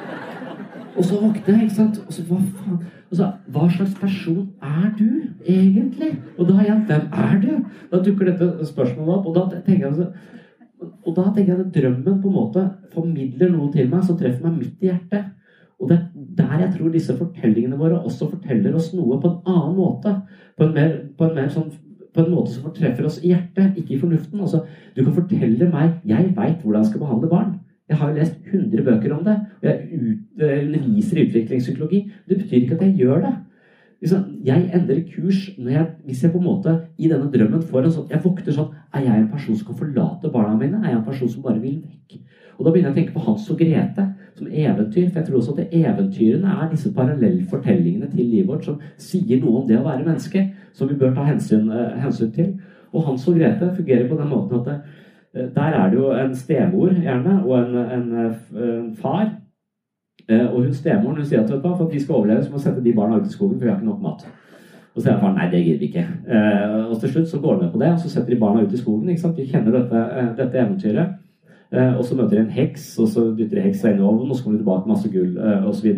Og så våkner jeg, ikke sant. Og så hva faen og så, Hva slags person er du egentlig? Og da har jeg Hvem er du? Da dukker dette spørsmålet opp, og da tenker jeg altså, og da tenker jeg at drømmen på en måte formidler noe til meg som treffer meg midt i hjertet. Og det er der jeg tror disse fortellingene våre også forteller oss noe på en annen måte. På en mer, på en mer sånn på en måte som fortreffer oss i hjertet, ikke i fornuften. Altså, du kan fortelle meg Jeg veit hvordan jeg skal behandle barn. Jeg har jo lest 100 bøker om det. Og jeg eh, underviser i utviklingspsykologi. Det betyr ikke at jeg gjør det. Jeg endrer kurs jeg, hvis jeg på en måte i denne drømmen får en sånn Jeg våkner sånn Er jeg en person som kan forlate barna mine? Er jeg en person som bare vil vekk? Og da begynner jeg å tenke på Hans og Grete som eventyr. For jeg tror også at eventyrene er disse parallellfortellingene til livet vårt som sier noe om det å være menneske som vi bør ta hensyn, eh, hensyn til. Og Hans og Grete fungerer på den måten at det, eh, der er det jo en stemor gjerne, og en, en, en far. Eh, og hun stemoren hun sier at for at vi skal overleve, så må vi sette de barna ut i skogen, for vi har ikke nok mat. Og så sier faren nei, det gidder vi ikke. og til slutt så går de med på det, og så setter de barna ut i skogen. ikke sant? De kjenner dette, dette eventyret. og så møter de en heks, og så dytter de heksa inn i ovnen, og så kommer de tilbake med masse gull osv.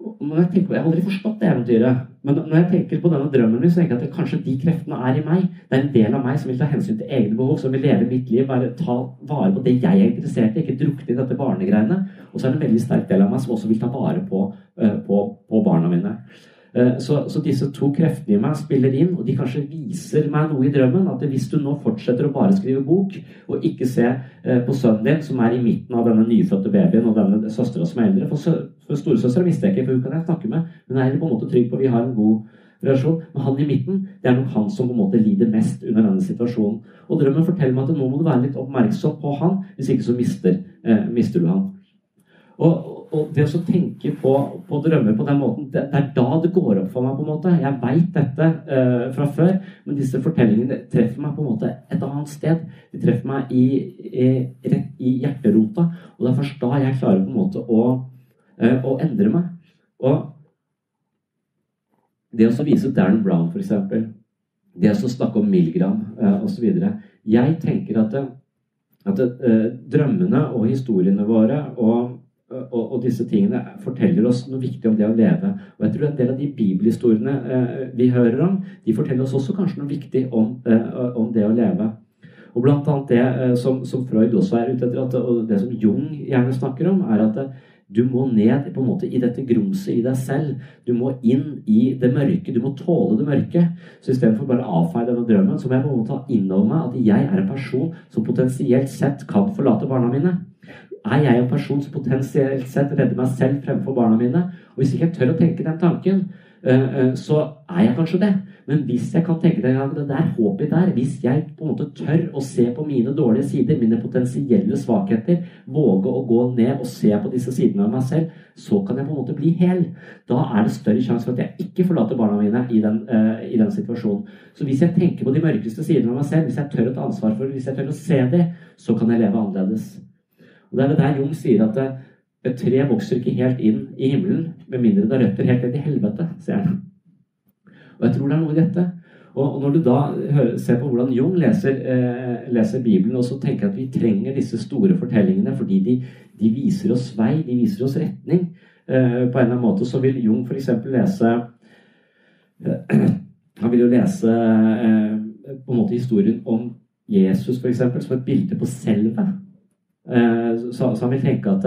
Når jeg, tenker på, jeg har aldri forstått det eventyret, men når jeg tenker på denne drømmen min, så tenker jeg at kanskje de kreftene er i meg. Det er en del av meg som vil ta hensyn til egne behov, som vil leve mitt liv, bare ta vare på det jeg er interessert i, ikke drukne i dette barnegreiene. Og så er det en veldig sterk del av meg som også vil ta vare på, uh, på, på barna mine. Eh, så, så, disse to kreftene i meg spiller inn, og de kanskje viser meg noe i drømmen. At hvis du nå fortsetter å bare skrive bok, og ikke se eh, på sønnen din, som er i midten av denne nyfødte babyen, og denne søstera som er eldre For, for storesøstera mister jeg ikke, for hun kan jeg snakke med. Hun er på en måte trygg på vi har en god relasjon. Men han i midten, det er nok han som på en måte lider mest under denne situasjonen. Og drømmen forteller meg at nå må du være litt oppmerksom på han, hvis ikke så mister, eh, mister du han. Og, og det å tenke på, på, drømmer på den måten, det, det, er da det går opp for meg. på en måte. Jeg veit dette uh, fra før, men disse fortellingene treffer meg på en måte et annet sted. De treffer meg i, i, rett i hjerterota. Og det er først da jeg klarer på en måte å, uh, å endre meg. Og det å vise Darren Brown, f.eks. Det å snakke om Milgram uh, osv. Jeg tenker at, at drømmene og historiene våre og og, og, disse tingene forteller oss noe viktig om det å leve. Og jeg tror en del av de bibelhistoriene eh, vi hører om, de forteller oss også kanskje noe viktig om, eh, om det å leve. Og blant annet det eh, som, som, Freud også er ute etter, at, og det som Jung gjerne snakker om, er at eh, du må ned på en måte i dette grumset i deg selv. Du må inn i det mørke. Du må tåle det mørke. Så istedenfor bare å avfeie denne drømmen, så må jeg på en måte ta inn over meg at jeg er en person som potensielt sett kan forlate barna mine er jeg en person som potensielt sett redder meg selv fremfor barna mine? Og hvis ikke jeg tør å tenke den tanken, eh, eh, så er jeg kanskje det. Men hvis jeg kan tenke den gangen, det er håpet der, hvis jeg på en måte tør å se på mine dårlige sider, mine potensielle svakheter, våge å gå ned og se på disse sidene av meg selv, så kan jeg på en måte bli hel. Da er det større sjanse for at jeg ikke forlater barna mine i den, uh, i den situasjonen. Så hvis jeg tenker på de mørkeste sidene av meg selv, hvis jeg tør å ta ansvar for det, hvis jeg tør å se det, så kan jeg leve annerledes. Og Det er det der Jung sier at eh, et tre vokser ikke helt inn i himmelen med mindre det har røtter helt ned i helvete, sier han. Og jeg tror det er noe i dette. Og når du da ser på hvordan Jung leser, eh, leser Bibelen, og så tenker jeg at vi trenger disse store fortellingene fordi de, de viser oss vei, de viser oss retning, eh, på en eller annen måte, så vil Jung f.eks. lese eh, Han vil jo lese eh, på en måte historien om Jesus eksempel, som et bilde på selvet. Eh, så, så han vil tenke at,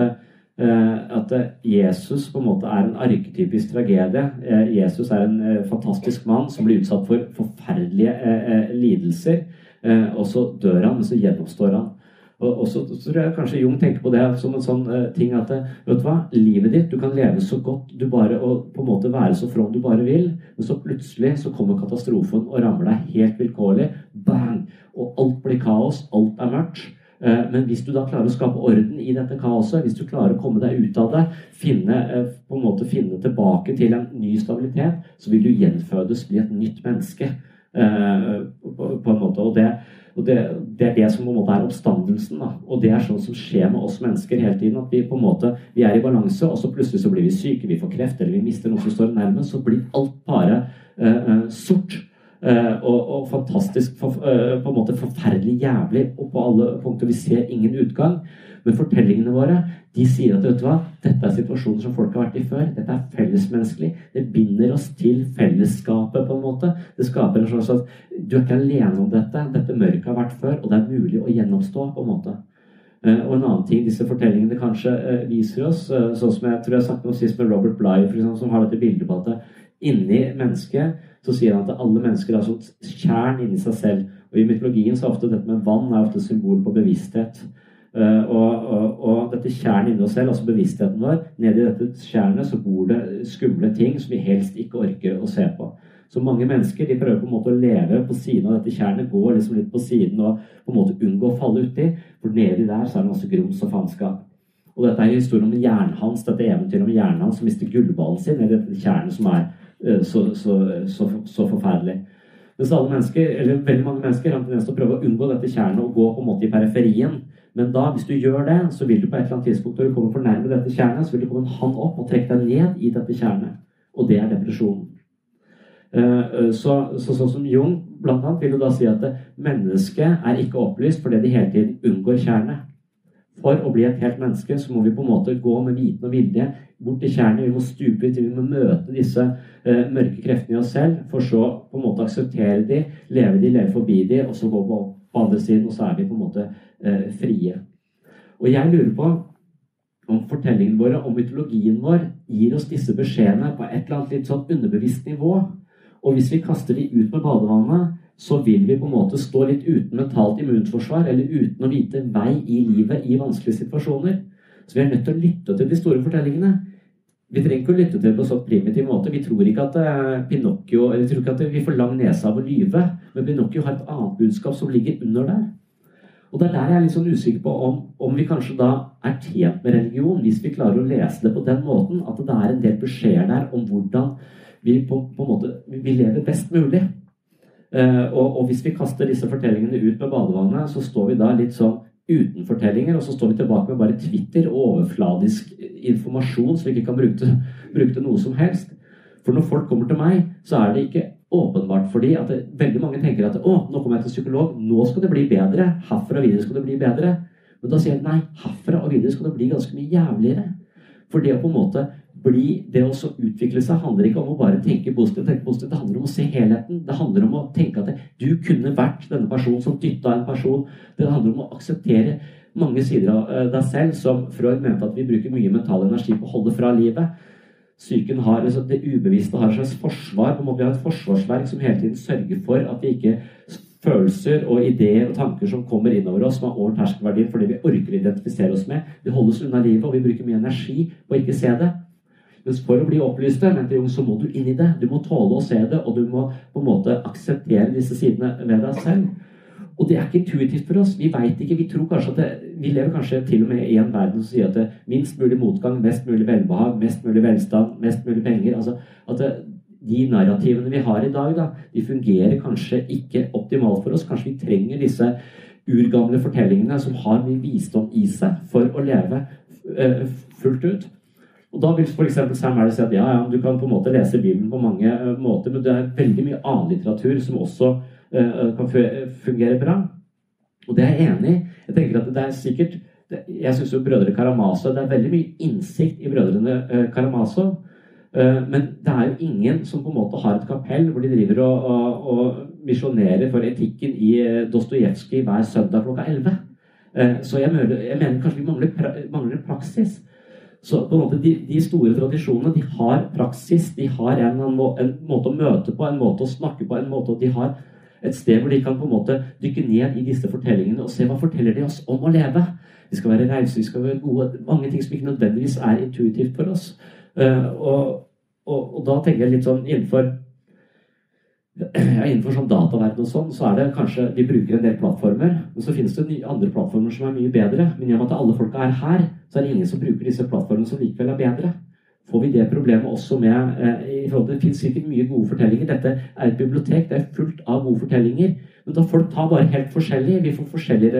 eh, at Jesus på en måte er en arketypisk tragedie. Eh, Jesus er en fantastisk mann som blir utsatt for forferdelige lidelser. Og så dør han, men så gjenoppstår han. Og, så, tror jeg kanskje Jung tenker på det som en sånn ting at vet du hva, livet ditt Du kan leve så godt du bare og på en måte være så from du bare vil, men så plutselig så kommer katastrofen og rammer deg helt vilkårlig. Bang! Og alt blir kaos. Alt er mørkt. Eh, men hvis du da klarer å skape orden i dette kaoset, hvis du klarer å komme deg ut av det, finne, eh, på en måte finne tilbake til en ny stabilitet, så vil du gjenfødes, bli et nytt menneske. Eh, på en måte, og det, og det, det er det som på en måte er oppstandelsen. Da. Og det er sånn som skjer med oss mennesker hele tiden. At vi på en måte, vi er i balanse, og så plutselig så blir vi syke, vi får kreft, eller vi mister noe som står nærmest. Så blir alt bare uh, sort. Uh, og, og, fantastisk for, uh, på en måte forferdelig jævlig og på alle punkter. Vi ser ingen utgang. Men fortellingene våre de sier at vet du hva, dette er situasjoner som folk har vært i før. Dette er fellesmenneskelig. Det binder oss til fellesskapet på en måte. Det skaper en slags at du er ikke alene om dette. Dette mørket har vært før, og det er mulig å gjennomstå. på en måte. Uh, og en annen ting disse fortellingene kanskje viser oss, sånn som jeg tror jeg snakket om sist med Robert Bligh, som har dette bildet på at inni mennesket så sier han at alle mennesker har sånt kjern inni seg selv. Og I mytologien så er ofte dette med vann er ofte symbol på bevissthet. Uh, og, og, og, dette tjernet inni oss selv, altså bevisstheten vår, nedi dette tjernet så bor det skumle ting som vi helst ikke orker å se på. Så mange mennesker de prøver på en måte å leve på siden av dette tjernet, gå liksom litt på siden og på en måte unngå å falle uti. For nedi der så er det masse grums og faenskap. Og dette er historien om Jernhans, dette eventyret om Jernhans som mister gullballen sin nedi dette tjernet som er Eh, så, så, så, så, forferdelig. Mens alle mennesker, eller veldig mange mennesker har tendens til å prøve å unngå dette tjernet og gå på en måte i periferien. Men da, hvis du gjør det, så vil du på et eller annet tidspunkt når du kommer for nærme dette tjernet, så vil det komme en hand opp og trekke deg ned i dette tjernet. Og det er depresjonen. Eh, eh, så, så, som Jung blant annet vil jo da si at mennesket er ikke opplyst fordi de hele tiden unngår tjernet. For å bli et helt menneske så må vi på en måte gå med viten og vilje bort til kjernen, Vi må stupe ut, vi må møte disse uh, mørke kreftene i oss selv, for så på en måte akseptere de, leve de, leve forbi de, og så gå på, på andre siden, og så er vi på en måte uh, frie. Og jeg lurer på om fortellingene våre, om mytologien vår, gir oss disse beskjedene på et eller annet litt sånn underbevisst nivå. Og hvis vi kaster de ut med badevannet, så vil vi på en måte stå litt uten mentalt immunforsvar, eller uten å vite vei i livet i vanskelige situasjoner. Så vi er nødt til å lytte til de store fortellingene. Vi trenger ikke å lytte til det på en sånn primitiv måte. Vi tror ikke at eh, Pinocchio, eller vi tror ikke at vi får lang nese av å lyve, men Pinocchio har et annet budskap som ligger under der. Og det er der jeg er litt sånn usikker på om, om, vi kanskje da er tjent med religion, hvis vi klarer å lese det på den måten, at det er en del beskjeder der om hvordan vi på, på en måte vi lever best mulig. Uh, og, og, hvis vi kaster disse fortellingene ut med badevannet, så står vi da litt sånn uten fortellinger, og så står vi tilbake med bare Twitter og overfladisk informasjon som vi ikke kan bruke til, bruke til noe som helst. For når folk kommer til meg, så er det ikke åpenbart fordi at det, veldig mange tenker at å, nå kommer jeg til psykolog, nå skal det bli bedre. Herfra og videre skal det bli bedre. Men da sier jeg nei, herfra og videre skal det bli ganske mye jævligere. For det å på en måte bli, det å utvikle seg handler ikke om å bare tenke positivt, tenke positivt. Det handler om å se helheten. Det handler om å tenke at du kunne vært denne personen som dytta en person. Det handler om å akseptere mange sider av eh, deg selv som Freud mente at vi bruker mye mental energi på å holde fra livet. Psyken har, altså Det ubevisste har et slags forsvar. på en måte Vi har et forsvarsverk som hele tiden sørger for at vi ikke følelser og ideer og tanker som kommer innover oss, som har over terskelverdien det vi orker å identifisere oss med, det holdes unna livet, og vi bruker mye energi på å ikke se det. Mens for å bli opplyste, mente Jung, så må du inn i det. Du må tåle å se det, og du må på en måte akseptere disse sidene ved deg selv. Og det er ikke intuitivt for oss. Vi vet ikke, vi tror kanskje at det, vi lever kanskje til og med i en verden som sier at det, minst mulig motgang, mest mulig velbehag, mest mulig velstand, mest mulig penger. altså at det, De narrativene vi har i dag, da, de fungerer kanskje ikke optimalt for oss. Kanskje vi trenger disse urgamle fortellingene som har mye visdom i seg, for å leve uh, fullt ut. Og Da vil f.eks. Sam Harris si at ja, ja, du kan på en måte lese Bibelen på mange uh, måter, men det er veldig mye annen litteratur som også uh, kan fungere bra. Og det er jeg enig i. Jeg tenker at det er sikkert Jeg syns jo brødre Karamazov Det er veldig mye innsikt i brødrene eh, Karamazov. Eh, men det er jo ingen som på en måte har et kapell hvor de driver og, og, og misjonerer for etikken i eh, Dostojevskij hver søndag klokka 11. Så jeg mener, jeg mener kanskje vi mangler, mangler praksis. Så på en måte de, de, store tradisjonene de har praksis. De har en, en, måte å møte på, en måte å snakke på, en måte de har et sted hvor de kan på en måte dykke ned i disse fortellingene og se hva forteller de oss om å leve. Vi skal være rause, vi skal være gode. Mange ting som ikke nødvendigvis er intuitivt for oss. Uh, og, og, og, da tenker jeg litt sånn innenfor ja, innenfor sånn dataverden og sånn, så er det kanskje Vi bruker en del plattformer, men så finnes det andre plattformer som er mye bedre. Men med at alle folka er her, så er det ingen som bruker disse plattformene som likevel er bedre får vi det problemet også med eh, i forhold til, Det finnes sikkert mye gode fortellinger. Dette er et bibliotek. Det er fullt av gode fortellinger. Men da folk tar bare helt forskjellig. Vi får forskjellig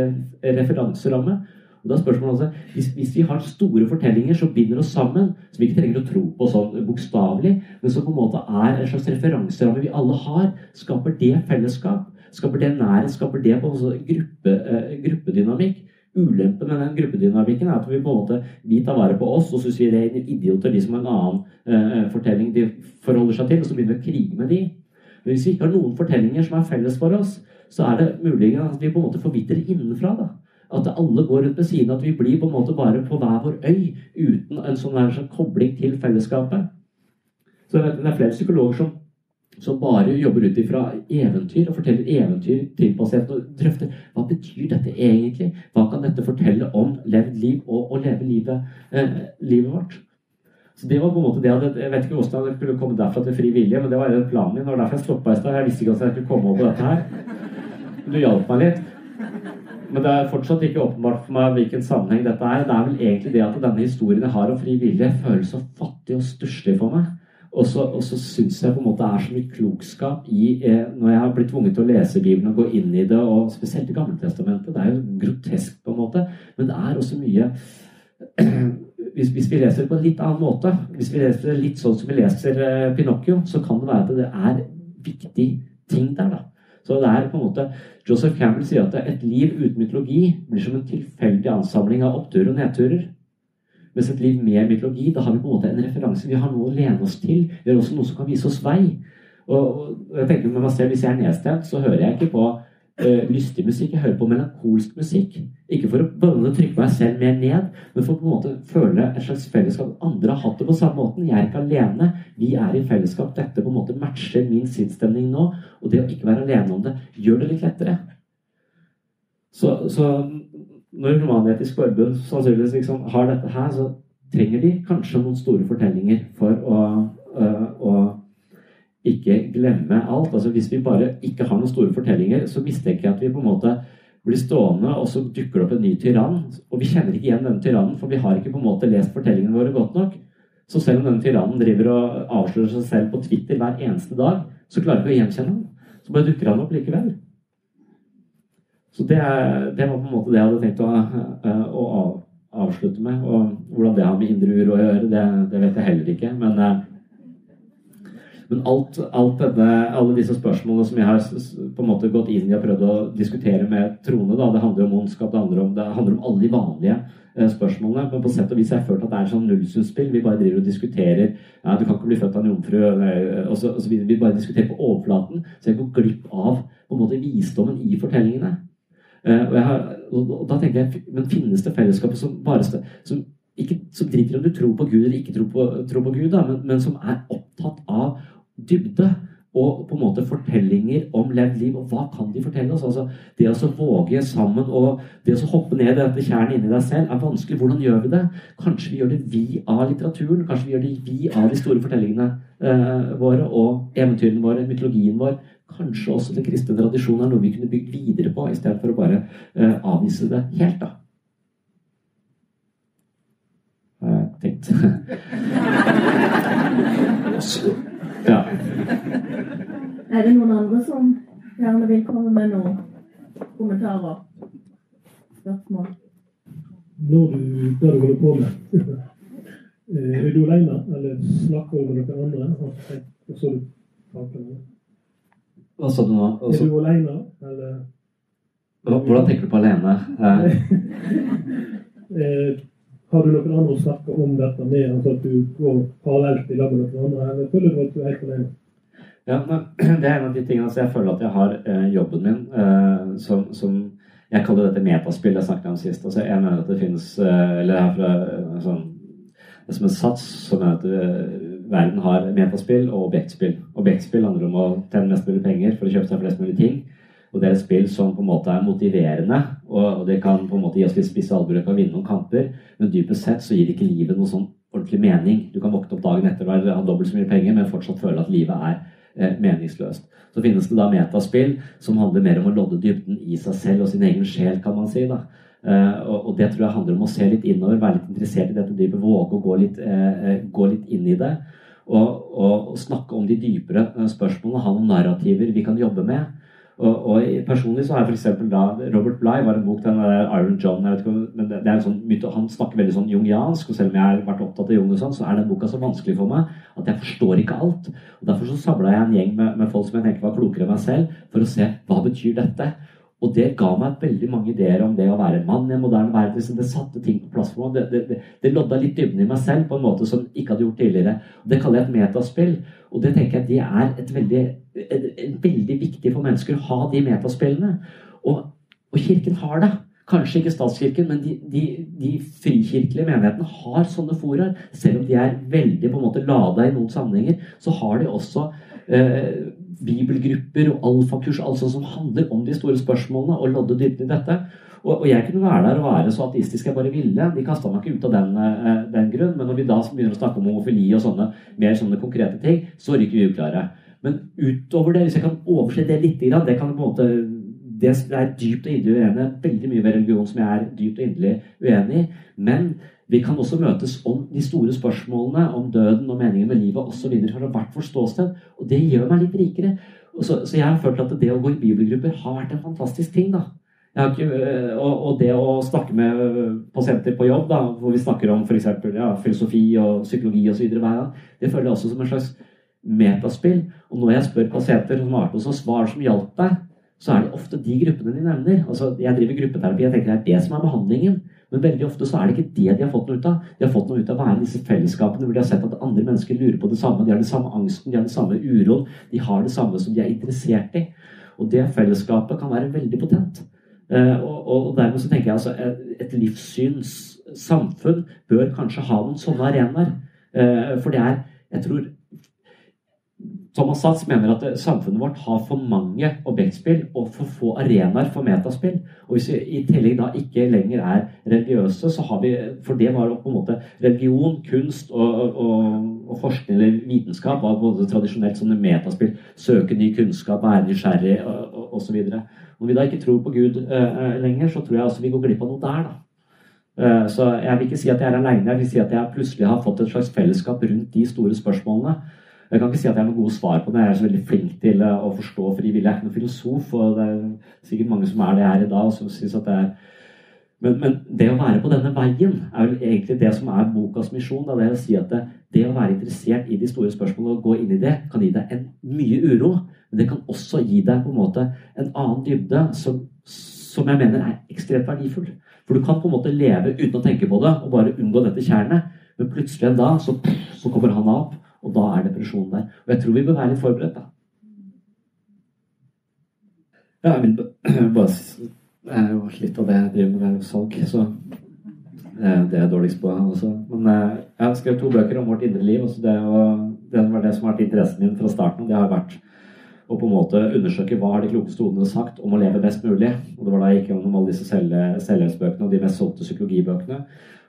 referanseramme. Og da er spørsmålet altså, hvis, hvis, vi har store fortellinger som binder oss sammen, som vi ikke trenger å tro på sånn bokstavelig, men som på en måte er en slags referanseramme vi alle har, skaper det fellesskap? Skaper det nærhet? Skaper det på en gruppe, uh, gruppedynamikk? Ulempen med den gruppedynamikken er at vi på en måte, vi tar vare på oss, og så sier det er idioter, de som har en annen uh, fortelling de forholder seg til, og så begynner vi å krige med de. Men hvis vi ikke har noen fortellinger som er felles for oss, så er det mulig at vi på en måte forvitrer innenfra. da. At alle går rundt ved siden av, at vi blir på en måte bare på hver vår øy uten en sånn, sånn kobling til fellesskapet. Så det er flere psykologer som som bare jobber ut ifra eventyr og forteller eventyr til pasienten og drøfter hva betyr dette egentlig? Hva kan dette fortelle om levd liv og å leve livet, eh, livet vårt? Så Det var på en måte det jeg vet ikke hvordan jeg skulle komme derfra til fri vilje, men det var planen min. Det var derfor jeg stoppa i stad. Jeg visste ikke at jeg skulle komme over dette her. Du hjalp meg litt. Men det er fortsatt ikke åpenbart for meg hvilken sammenheng dette er. Det er vel egentlig det at denne historien jeg har om fri vilje, føles så fattig og stusslig for meg. Og så, og så syns jeg på en måte det er så mye klokskap i eh, Når jeg har blitt tvunget til å lese Bibelen og gå inn i det, og spesielt i Gammeltestamentet Det er jo grotesk, på en måte, men det er også mye hvis, hvis, vi leser det på en litt annen måte, hvis vi leser det litt sånn som vi leser eh, Pinocchio, så kan det være at det er viktig ting der, da. Så det er på en måte Joseph Campbell sier at et liv uten mytologi blir som en tilfeldig ansamling av oppturer og nedturer. Mens et liv med mytologi, da har vi på en måte en referanse. Vi har noe å lene oss til. Vi har også noe som kan vise oss vei. Og, og jeg tenker med meg selv, Hvis jeg er nedstemt, så hører jeg ikke på uh, lystig musikk. Jeg hører på melankolsk musikk. Ikke for å bare trykke meg selv mer ned, men for å på en måte føle et slags fellesskap. Andre har hatt det på samme måten. Jeg er ikke alene. Vi er i fellesskap. Dette på en måte matcher min sinnsstemning nå. Og det å ikke være alene om det, gjør det litt lettere. Så, så når Human-Etisk Forbund sannsynligvis liksom har dette her, så trenger de kanskje noen store fortellinger for å, uh, å ikke glemme alt. Altså Hvis vi bare ikke har noen store fortellinger, så mistenker jeg at vi på en måte blir stående, og så dukker det opp en ny tyrann. Og vi kjenner ikke igjen denne tyrannen, for vi har ikke på en måte lest fortellingene våre godt nok. Så selv om denne tyrannen driver og avslører seg selv på Twitter hver eneste dag, så klarer vi ikke å gjenkjenne ham. Så bare dukker han opp likevel. Så det, det, var på en måte det jeg hadde tenkt å, eh, å avslutte med. Og hvordan det har med indre uro å gjøre, det, det, vet jeg heller ikke. Men, eh, men alt, alt denne, alle disse spørsmålene som jeg har på en måte gått inn i og prøvd å diskutere med troende, da, det handler om ondskap, det handler om, det handler om alle de vanlige eh, spørsmålene. Men på sett og vis har jeg følt at det er sånn nullsumspill. Vi bare driver og diskuterer ja, Du kan ikke bli født av en jomfru. Og så, og så vi bare diskuterer på overflaten, så jeg går glipp av på en måte visdommen i fortellingene. Eh, og, har, og, da tenker jeg, Men finnes det fellesskapet som bare som, ikke, som driter om du tror på Gud eller ikke tror på, tror på Gud, da, men, men, som er opptatt av dybde og på en måte fortellinger om levd liv. Og hva kan de fortelle oss? Altså, det å våge sammen og det å hoppe ned i dette tjernet inni deg selv er vanskelig. Hvordan gjør vi det? Kanskje vi gjør det vi av litteraturen. Kanskje vi gjør det vi av de store fortellingene eh, våre og eventyrene våre, mytologien vår kanskje også den kristne tradisjonen er noe vi kunne bygd videre på, i stedet for å bare eh, avvise det helt, da. Har jeg tenkt. ja. Er det noen andre som gjerne vil komme med noen kommentarer? Spørsmål? Når du, det du holder på med. Eh, er du alene, eller snakker du med noen andre? Og så du? Hva sa du nå? Er du alene, eller? Hvordan tenker du på alene? eh, har du noen andre å snakke om dette med? Altså at du går parallelt i lag med noen andre? Eller føler at du er helt alene? Ja, Det er en av de tingene altså Jeg føler at jeg har eh, jobben min eh, som, som, Jeg kaller dette metaspill jeg snakket om sist. Altså Jeg mener at det finnes eh, Eller jeg er fra eh, sånn, som en sats som mener at det, verden har metaspill og objektspill. Objektspill handler om å tjene mest mulig penger for å kjøpe seg flest mulig ting. Og det er et spill som på en måte er motiverende, og det kan på en måte gi oss litt spisse albuer og vinne noen kamper, men dypest sett så gir ikke livet noe sånn ordentlig mening. Du kan våkne opp dagen etter og ha dobbelt så mye penger, men fortsatt føle at livet er eh, meningsløst. Så finnes det da metaspill som handler mer om å lodde dybden i seg selv og sin egen sjel, kan man si. da. Uh, og, det tror jeg handler om å se litt innover, være litt interessert i dette dypet, våge å gå litt, uh, gå litt inn i det. Og, og, snakke om de dypere spørsmålene, ha noen narrativer vi kan jobbe med. Og, og Personlig så har jeg f.eks. da Robert Bligh var en bok, den der Iron John jeg vet ikke, men det, er en sånn myte, Han snakker veldig sånn jungiansk, og selv om jeg har vært opptatt av Jung, og sånn, så er den boka så vanskelig for meg at jeg forstår ikke alt. Og Derfor så samla jeg en gjeng med, med folk som jeg tenker var klokere enn meg selv, for å se hva betyr dette og det ga meg veldig mange ideer om det å være mann i en moderne verden. Det satte ting på plass for meg. Det, det, det, det lodda litt dybden i meg selv på en måte som jeg ikke hadde gjort tidligere. Det kaller jeg et metaspill. Og det tenker jeg det er et veldig, et, et veldig viktig for mennesker å ha de metaspillene. Og, og Kirken har det. Kanskje ikke statskirken, men de, de, de, frikirkelige menighetene har sånne foraer. Selv om de er veldig på en måte lada i noen sammenhenger, så har de også eh, bibelgrupper og alfakurs, altså som handler om de store spørsmålene, og lodde dybden i dette. Og, og, jeg kunne være der og være så ateistisk jeg bare ville. De kasta meg ikke ut av den, eh, den, grunn. Men når vi da begynner å snakke om homofili og sånne mer sånne konkrete ting, så ryker vi uklare. Men utover det, hvis jeg kan overse det litt, det kan på en måte det er dypt og inderlig uenig Veldig mye ved religion som jeg er dypt og inderlig uenig i. Men vi kan også møtes om de store spørsmålene om døden og meningen med livet osv. fra hvert vårt ståsted. Og det gjør meg litt rikere. Så, så, jeg har følt at det å gå i bibelgrupper har vært en fantastisk ting. da. Ikke, øh, og, og, det å snakke med pasienter på jobb, da, hvor vi snakker om f.eks. Ja, filosofi og psykologi osv., det føler jeg også som en slags metaspill. Og når jeg spør pasienter som har vært hos oss hva som hjalp deg, så er det ofte de gruppene de nevner. Altså, Jeg driver gruppeterapi, jeg tenker det er det som er behandlingen. Men veldig ofte så er det ikke det de har fått noe ut av. De har fått noe ut av å være i disse fellesskapene hvor de har sett at andre mennesker lurer på det samme. De har den samme angsten, de har den samme uroen. De har det samme som de er interessert i. Og det fellesskapet kan være veldig potent. Eh, og, og dermed så tenker jeg altså et livssynssamfunn bør kanskje ha noen sånne arenaer. Eh, for det er Jeg tror Thomas Satz mener at samfunnet vårt har for mange objektspill og for få arenaer for metaspill. Og hvis vi i tillegg da ikke lenger er religiøse, så har vi For det var jo på en måte religion, kunst og, og, og forskning eller vitenskap var både tradisjonelt som metaspill. Søke ny kunnskap, være nysgjerrig osv. Når vi da ikke tror på Gud uh, lenger, så tror jeg altså vi går glipp av noe der, da. Så jeg vil ikke si at jeg er aleine, jeg vil si at jeg plutselig har fått et slags fellesskap rundt de store spørsmålene. Jeg kan ikke si at jeg har noen gode svar på det. Jeg er så veldig flink til å forstå frivillig. Jeg er ikke noen filosof, og det er sikkert mange som er det her i dag, som synes at det er men, men, det å være på denne veien er vel egentlig det som er bokas misjon. Det er å si at det, det, å være interessert i de store spørsmålene og gå inn i det, kan gi deg en mye uro. Men det kan også gi deg på en måte en annen dybde som, som jeg mener er ekstremt verdifull. For du kan på en måte leve uten å tenke på det og bare unngå dette tjernet. Men plutselig en dag så, så kommer han opp, og da er depresjonen der. Og jeg tror vi bør være litt forberedt, da. Ja, jeg vil bare Det litt av det jeg driver med, jo salg, så det er jeg dårligst på også. Men eh, jeg har skrevet to bøker om vårt indre liv. og det, det var det som har vært interessen min fra starten. Det har vært å på en måte undersøke hva har de klokeste hodene sagt om å leve best mulig. Og det var da jeg gikk gjennom alle disse selvhjelpsbøkene og de mest solgte psykologibøkene.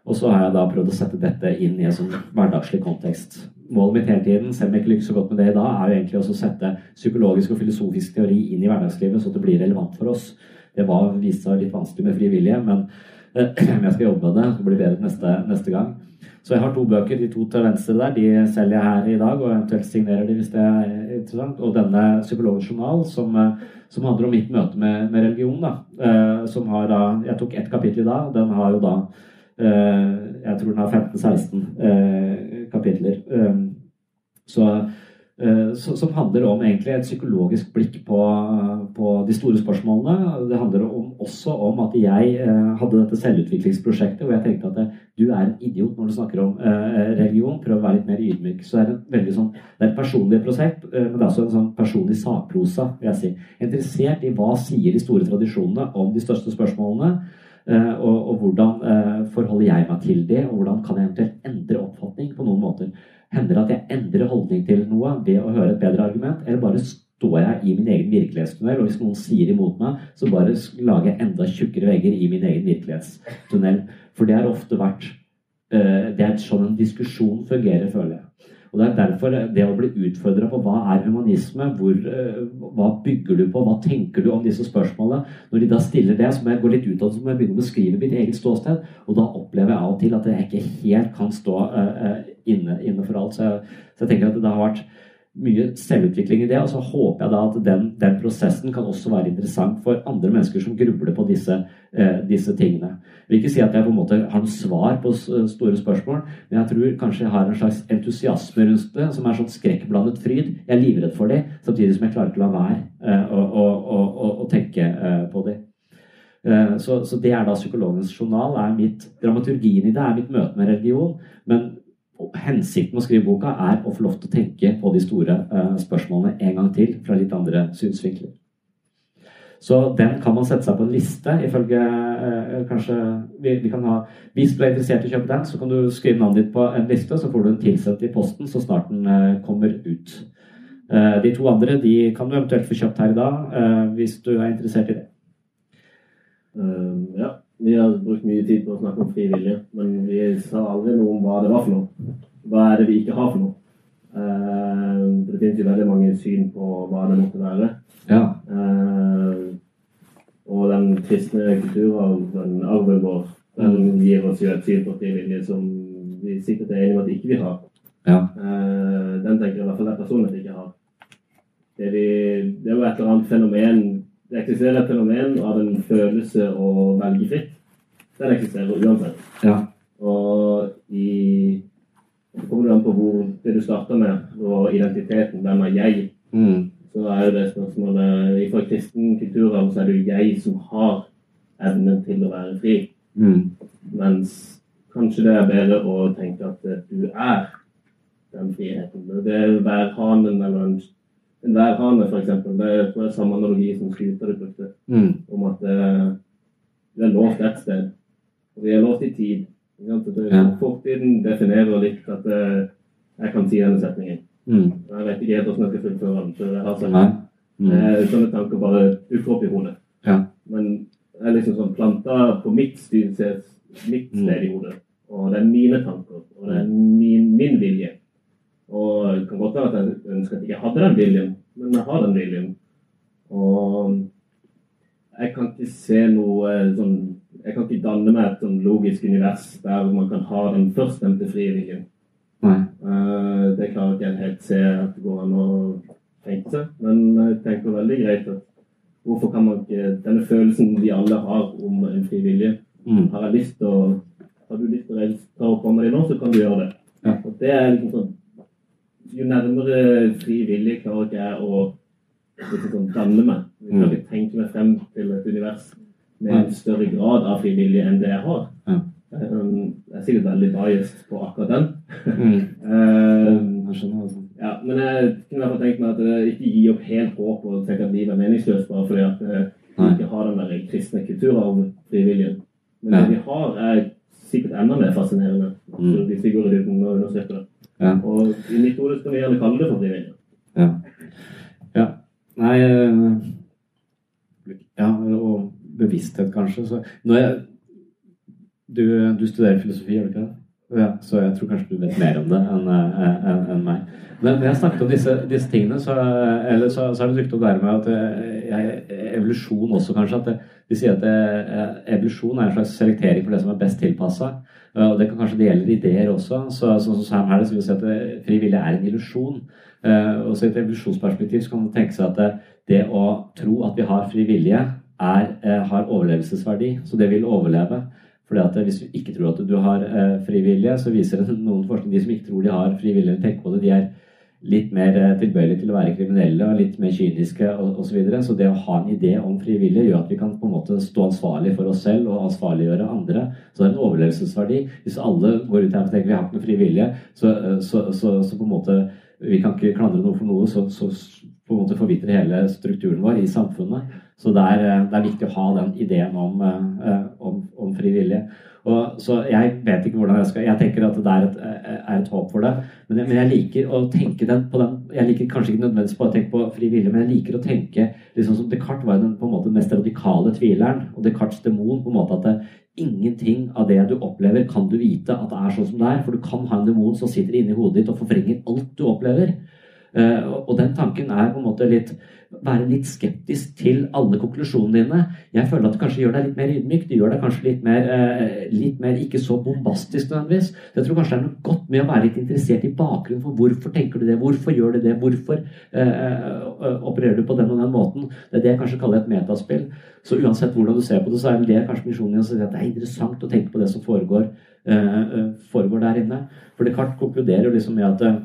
Og så har jeg da prøvd å sette dette inn i en sånn hverdagslig kontekst. Målet mitt hele tiden, selv om jeg ikke lykkes så godt med det i dag, er jo egentlig også å sette psykologisk og filosofisk teori inn i hverdagslivet, så det blir relevant for oss. Det var vist seg litt vanskelig med frivillige, men jeg skal jobbe med det. Det blir bedre neste, neste gang. Så jeg har to bøker. De to til venstre der de selger jeg her i dag, og eventuelt signerer de hvis det er interessant. Og denne Psykologens journal, som, som handler om mitt møte med, med religion. da, eh, som har da, Jeg tok ett kapittel i dag, den har jo da jeg tror den har 15-16 eh, kapitler. Eh, så, som handler om egentlig et psykologisk blikk på, på, de store spørsmålene. Det handler om, også om at jeg hadde dette selvutviklingsprosjektet hvor jeg tenkte at du er en idiot når du snakker om religion. Prøv å være litt mer ydmyk. Så det er, veldig sånn, det er et personlig prosjekt, men det er også en sånn personlig sakprosa. vil jeg si. Interessert i hva sier de store tradisjonene om de største spørsmålene. Eh, og, og, hvordan eh, forholder jeg meg til det, og hvordan kan jeg eventuelt endre oppfatning på noen måter. Hender det at jeg endrer holdning til noe ved å høre et bedre argument, eller bare står jeg i min egen virkelighetstunnel, og hvis noen sier imot meg, så bare lager jeg enda tjukkere vegger i min egen virkelighetstunnel. For det har ofte vært eh, Det er sånn en diskusjon fungerer, føler jeg. Og Det er derfor det å bli utfordra på hva er humanisme, hvor, eh, hva bygger du på, hva tenker du om disse spørsmålene Når de da stiller det, så må jeg gå litt ut av det, så må jeg begynne å beskrive mitt eget ståsted. Og da opplever jeg av og til at jeg ikke helt kan stå uh, inne, inne, for alt. Så jeg, så jeg tenker at det har vært mye selvutvikling i det. Og så håper jeg da at den, den, prosessen kan også være interessant for andre mennesker som grubler på disse, eh, disse tingene. Jeg vil ikke si at jeg på en måte har noe svar på store spørsmål, men jeg tror kanskje jeg har en slags entusiasme rundt det, som er sånn skrekkblandet fryd. Jeg er livredd for det, samtidig som jeg klarer ikke å la være eh, å, å, å, å, tenke eh, på det. Eh, så, så, det er da psykologens journal. er mitt, Dramaturgien i det er mitt møte med religion. Men hensikten med å skrive boka er å få lov til å tenke på de store uh, spørsmålene en gang til fra litt andre synsvinkler. Så den kan man sette seg på en liste, ifølge uh, kanskje vi, vi, kan ha, Hvis du er interessert i å kjøpe den, så kan du skrive navnet ditt på en liste, så får du den tilsendt i posten så snart den uh, kommer ut. de to andre de kan du eventuelt få kjøpt her i dag, hvis du er interessert i det. ja. Vi har brukt mye tid på å snakke om frivillige, men vi sa aldri noe om hva det var for noe. Hva er det vi ikke har for noe? Uh, det finnes jo veldig mange syn på hva det måtte være. Ja. Uh, og den kristne kulturarven, arven vår, den gir oss jo et syn på frivillige som vi sikkert er enige om at ikke vi har. Ja. Uh, den tenker jeg i hvert fall jeg personlig ikke har. Det, vi, det er jo et eller annet fenomen det eksisterer et fenomen av en følelse å velge fritt. Den eksisterer uansett. Ja. Og i Så kommer det an på hvor det du starter med, og identiteten. Hvem er jeg? Mm. så er jo det spørsmålet Fra kristen kulturarv så er det jo jeg som har evnen til å være fri. Mm. Mens kanskje det er bedre å tenke at du er den friheten. Det er værhanen eller en værhane, f.eks. Det er tror jeg samme analogi som Skyter brukte. Mm. Om at eh, du er låst et sted. Og vi er låst i tid. Det- Ja. Fortiden definerer litt at eh, jeg kan si denne setningen. Mm. Jeg vet ikke helt hvordan jeg skal fullføre den. så jeg har sagt Nei. Mm. Eh, Sånne tanker bare dukker opp i hodet. Ja. Men jeg er liksom sånn planta på mitt styrested, mitt Mm. sted i hodet. Og det er mine tanker, og det er min, min vilje. Og det kan godt være at jeg ønsker at jeg ikke hadde den viljen, men jeg har den viljen. Og jeg kan ikke se noe sånn Jeg kan ikke danne meg et sånn logisk univers der man kan ha den førstnevnte frie viljen. Nei. Eh, Det klarer ikke jeg helt se at det går an å tenke seg. Men jeg tenker veldig greit at hvorfor kan man ikke Denne følelsen vi alle har om en fri vilje Mm. Har jeg lyst til å Har du lyst til å ta opp hånda di nå, så kan du gjøre det. Ja. Og det er liksom sånn Jo nærmere fri vilje klarer ikke jeg å liksom danne meg. Jeg kan Mm. ikke tenke meg frem til et univers med en større grad av fri vilje enn det jeg har. Ja. Um, Jeg er sikkert veldig biased på akkurat den. Mm. Um, Jeg skjønner. Altså. ja, men jeg kunne i hvert fall tenkt meg at jeg ikke gi opp helt håp og tenke at livet er meningsløst bare fordi at jeg ikke har den der kristne kulturarven, frivilligen. Men Ja. det vi har, er sikkert enda mer fascinerende. Mm. Hvis vi går i dybden og undersøker det. Ja. Og i mitt hode skal vi gjerne kalle det for frivillig. Ja. ja. Nei eh, Ja, og bevissthet, kanskje. Så når jeg Du, du studerer filosofi, gjør du ikke det? Ja, så jeg tror kanskje du vet mer om det enn en, en enn meg. Men når jeg snakket om disse, disse tingene, så, eller så, så har det dukket opp der med at eh, jeg, evolusjon også, kanskje. At det, de sier at det, eh, evolusjon er en slags selektering for det som er best tilpassa. Og det kan kanskje det gjelder ideer også. Så, som Sam Harris vil si at frivillig er en illusjon. Eh, og så I et evolusjonsperspektiv så kan man tenke seg at det, det å tro at vi har fri vilje, er, eh, har overlevelsesverdi. Så det vil overleve. Fordi at Hvis du ikke tror at du har eh, frivillige, så viser det noen forskning de som ikke tror de har frivillige, tenker på det, de er litt mer eh, tilbøyelige til å være kriminelle og litt mer kyniske osv. Så, videre. så det å ha en idé om frivillige gjør at vi kan på en måte stå ansvarlig for oss selv og ansvarliggjøre andre. Så det er en overlevelsesverdi. Hvis alle går ut her og tenker vi har ikke noe frivillige, så, eh, så, så, så på en måte vi kan ikke klandre noe for noe, så, så på en måte forvitrer hele strukturen vår i samfunnet. Så det er, eh, det er viktig å ha den ideen om, eh, om, om fri vilje. Og, så jeg vet ikke hvordan jeg skal Jeg tenker at det er et, eh, er et håp for det. Men jeg, men jeg liker å tenke den på den Jeg liker kanskje ikke nødvendigvis bare å tenke på fri vilje, men jeg liker å tenke liksom som Descartes var den på en måte mest radikale tvileren. Og Descartes demon på en måte at det, ingenting av det du opplever, kan du vite at det er sånn som det er. For du kan ha en demon som sitter inni hodet ditt og forvrenger alt du opplever. Eh, og- den tanken er på en måte litt være litt skeptisk til alle konklusjonene dine. Jeg føler at det kanskje gjør deg litt mer ydmyk. Det gjør deg kanskje litt mer, eh, litt mer ikke så bombastisk nødvendigvis. Jeg tror kanskje det er noe godt med å være litt interessert i bakgrunnen for hvorfor tenker du det, hvorfor gjør du det, hvorfor eh, eh, opererer du på den og den måten. Det er det jeg kanskje kaller et metaspill. Så uansett hvordan du ser på det, så er det kanskje misjonen din å si at det er interessant å tenke på det som foregår, eh, eh, foregår der inne. For Descartes konkluderer jo liksom med at eh,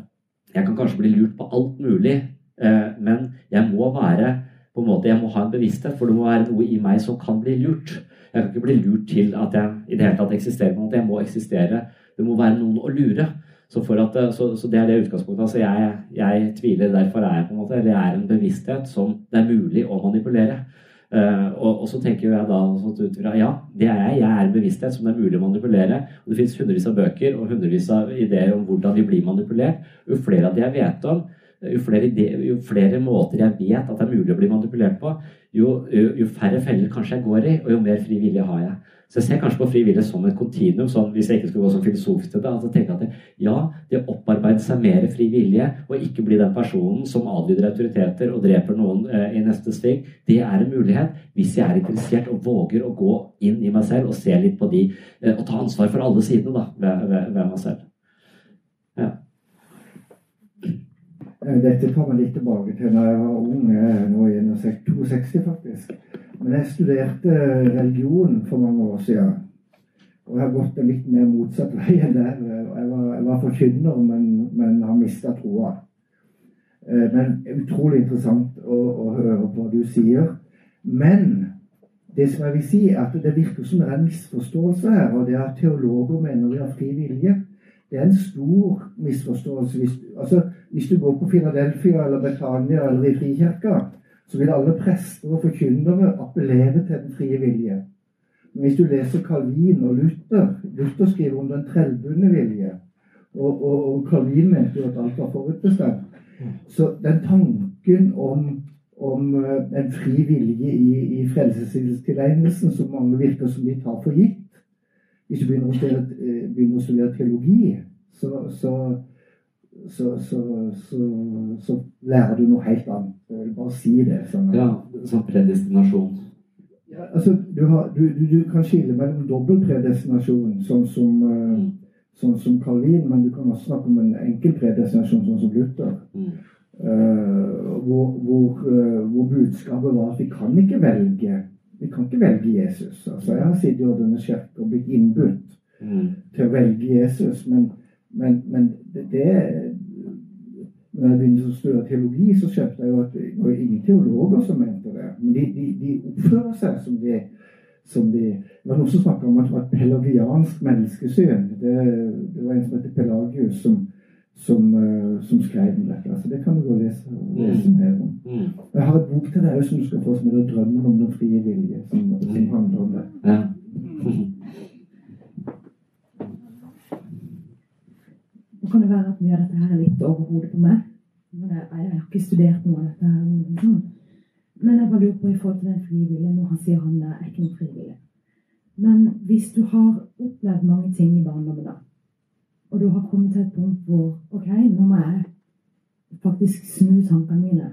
jeg kan kanskje bli lurt på alt mulig, men jeg må være på en måte, jeg må ha en bevissthet, for det må være noe i meg som kan bli lurt. Jeg kan ikke bli lurt til at jeg i det hele tatt eksisterer. en måte. Jeg må eksistere. Det må være noen å lure. Så, at, eh, så, så det er det utgangspunktet. Altså jeg, jeg tviler, derfor er jeg på en måte, eller jeg er en bevissthet som det er mulig å manipulere. Uh, og, og så tenker jeg da ut ja, det er jeg. Jeg er en bevissthet som det er mulig å manipulere. Og det finnes hundrevis av bøker og hundrevis av ideer om hvordan vi blir manipulert. Jo flere av de jeg vet om, jo flere, jo flere måter jeg vet at det er mulig å bli manipulert på, jo, jo, jo færre feller kanskje jeg går i, og jo mer fri vilje har jeg. Så jeg ser kanskje på fri vilje som et kontinuum, sånn, hvis jeg ikke skal gå som filosofisk til det. altså jeg tenker at det, Ja, det opparbeider seg mer fri vilje, og ikke bli den personen som adlyder autoriteter og dreper noen eh, i neste sving, det er en mulighet hvis jeg er interessert og våger å gå inn i meg selv og se litt på de, eh, og ta ansvar for alle sidene da, ved, ved, ved meg selv. Eh, Dette kommer litt tilbake til når jeg var ung, nå i 62 faktisk. Men jeg studerte religion for mange år siden. Og jeg har gått en litt mer motsatt vei enn det. Jeg var, jeg var forkynner, men, men har mista troa. Eh, Men utrolig interessant å, å høre på hva du sier. Men det som jeg vil si, er at det virker som det er en misforståelse her. Og det er at teologer mener vi har fri vilje. Det er en stor misforståelse. Altså, hvis du går på Philadelphia eller Betania eller i Frikirka, så vil alle prester og forkynnere appellere til den frie vilje. Men hvis du leser Calvin og Luther Luther skriver om den trellbundne vilje. Og, og, og Calvin mente jo at alt var forutbestemt. Så den tanken om, om eh, en fri vilje i, i frelsestilegnelsen som mange virker som de tar for gitt Hvis du begynner å studere, eh, begynner å studere teologi, så, så, så, så, så, så lærer du noe helt annet. Jeg vil bare si det. Sånn, Ja, som predestinasjon. ja, altså, du, har, du, du, du kan skille mellom dobbel predestinasjon, sånn som, mm. sånn som Karlin, men du kan også snakke om en enkel predestinasjon, sånn som Luther. Mm. Uh, hvor, hvor, uh, hvor budskapet var at vi kan ikke velge vi kan ikke velge Jesus. Altså, jeg har sittet i Ordene kirke og blitt innbudt Mm. til å velge Jesus, men, men, men det, det Når jeg begynte å studere teologi, så skjønte jeg jo at det var ingen teologer som mente det. Men de, de, de oppfører seg som de, som de Det var noen som snakka om at det var et pelagiansk menneskesyn. Det, det var en som heter Pelagius, som, som, eh, som skrev om dette. Så det kan du gå og lese, lese mer om. Mm. Jeg har et bok til deg som du skal få, som heter 'Drømmen om den frie vilje', som, som handler om det. Ja. Nå kan det være at mye av dette her er litt over hodet på meg. Jeg, jeg har ikke studert noe av dette. her. Men jeg bare lurer på i forhold til den frivillige, når han sier han er ikke noe frivillig. Men hvis du har opplevd mange ting i barndommen, da, og du har kommet til et punkt hvor ok, nå må jeg faktisk snu tankene mine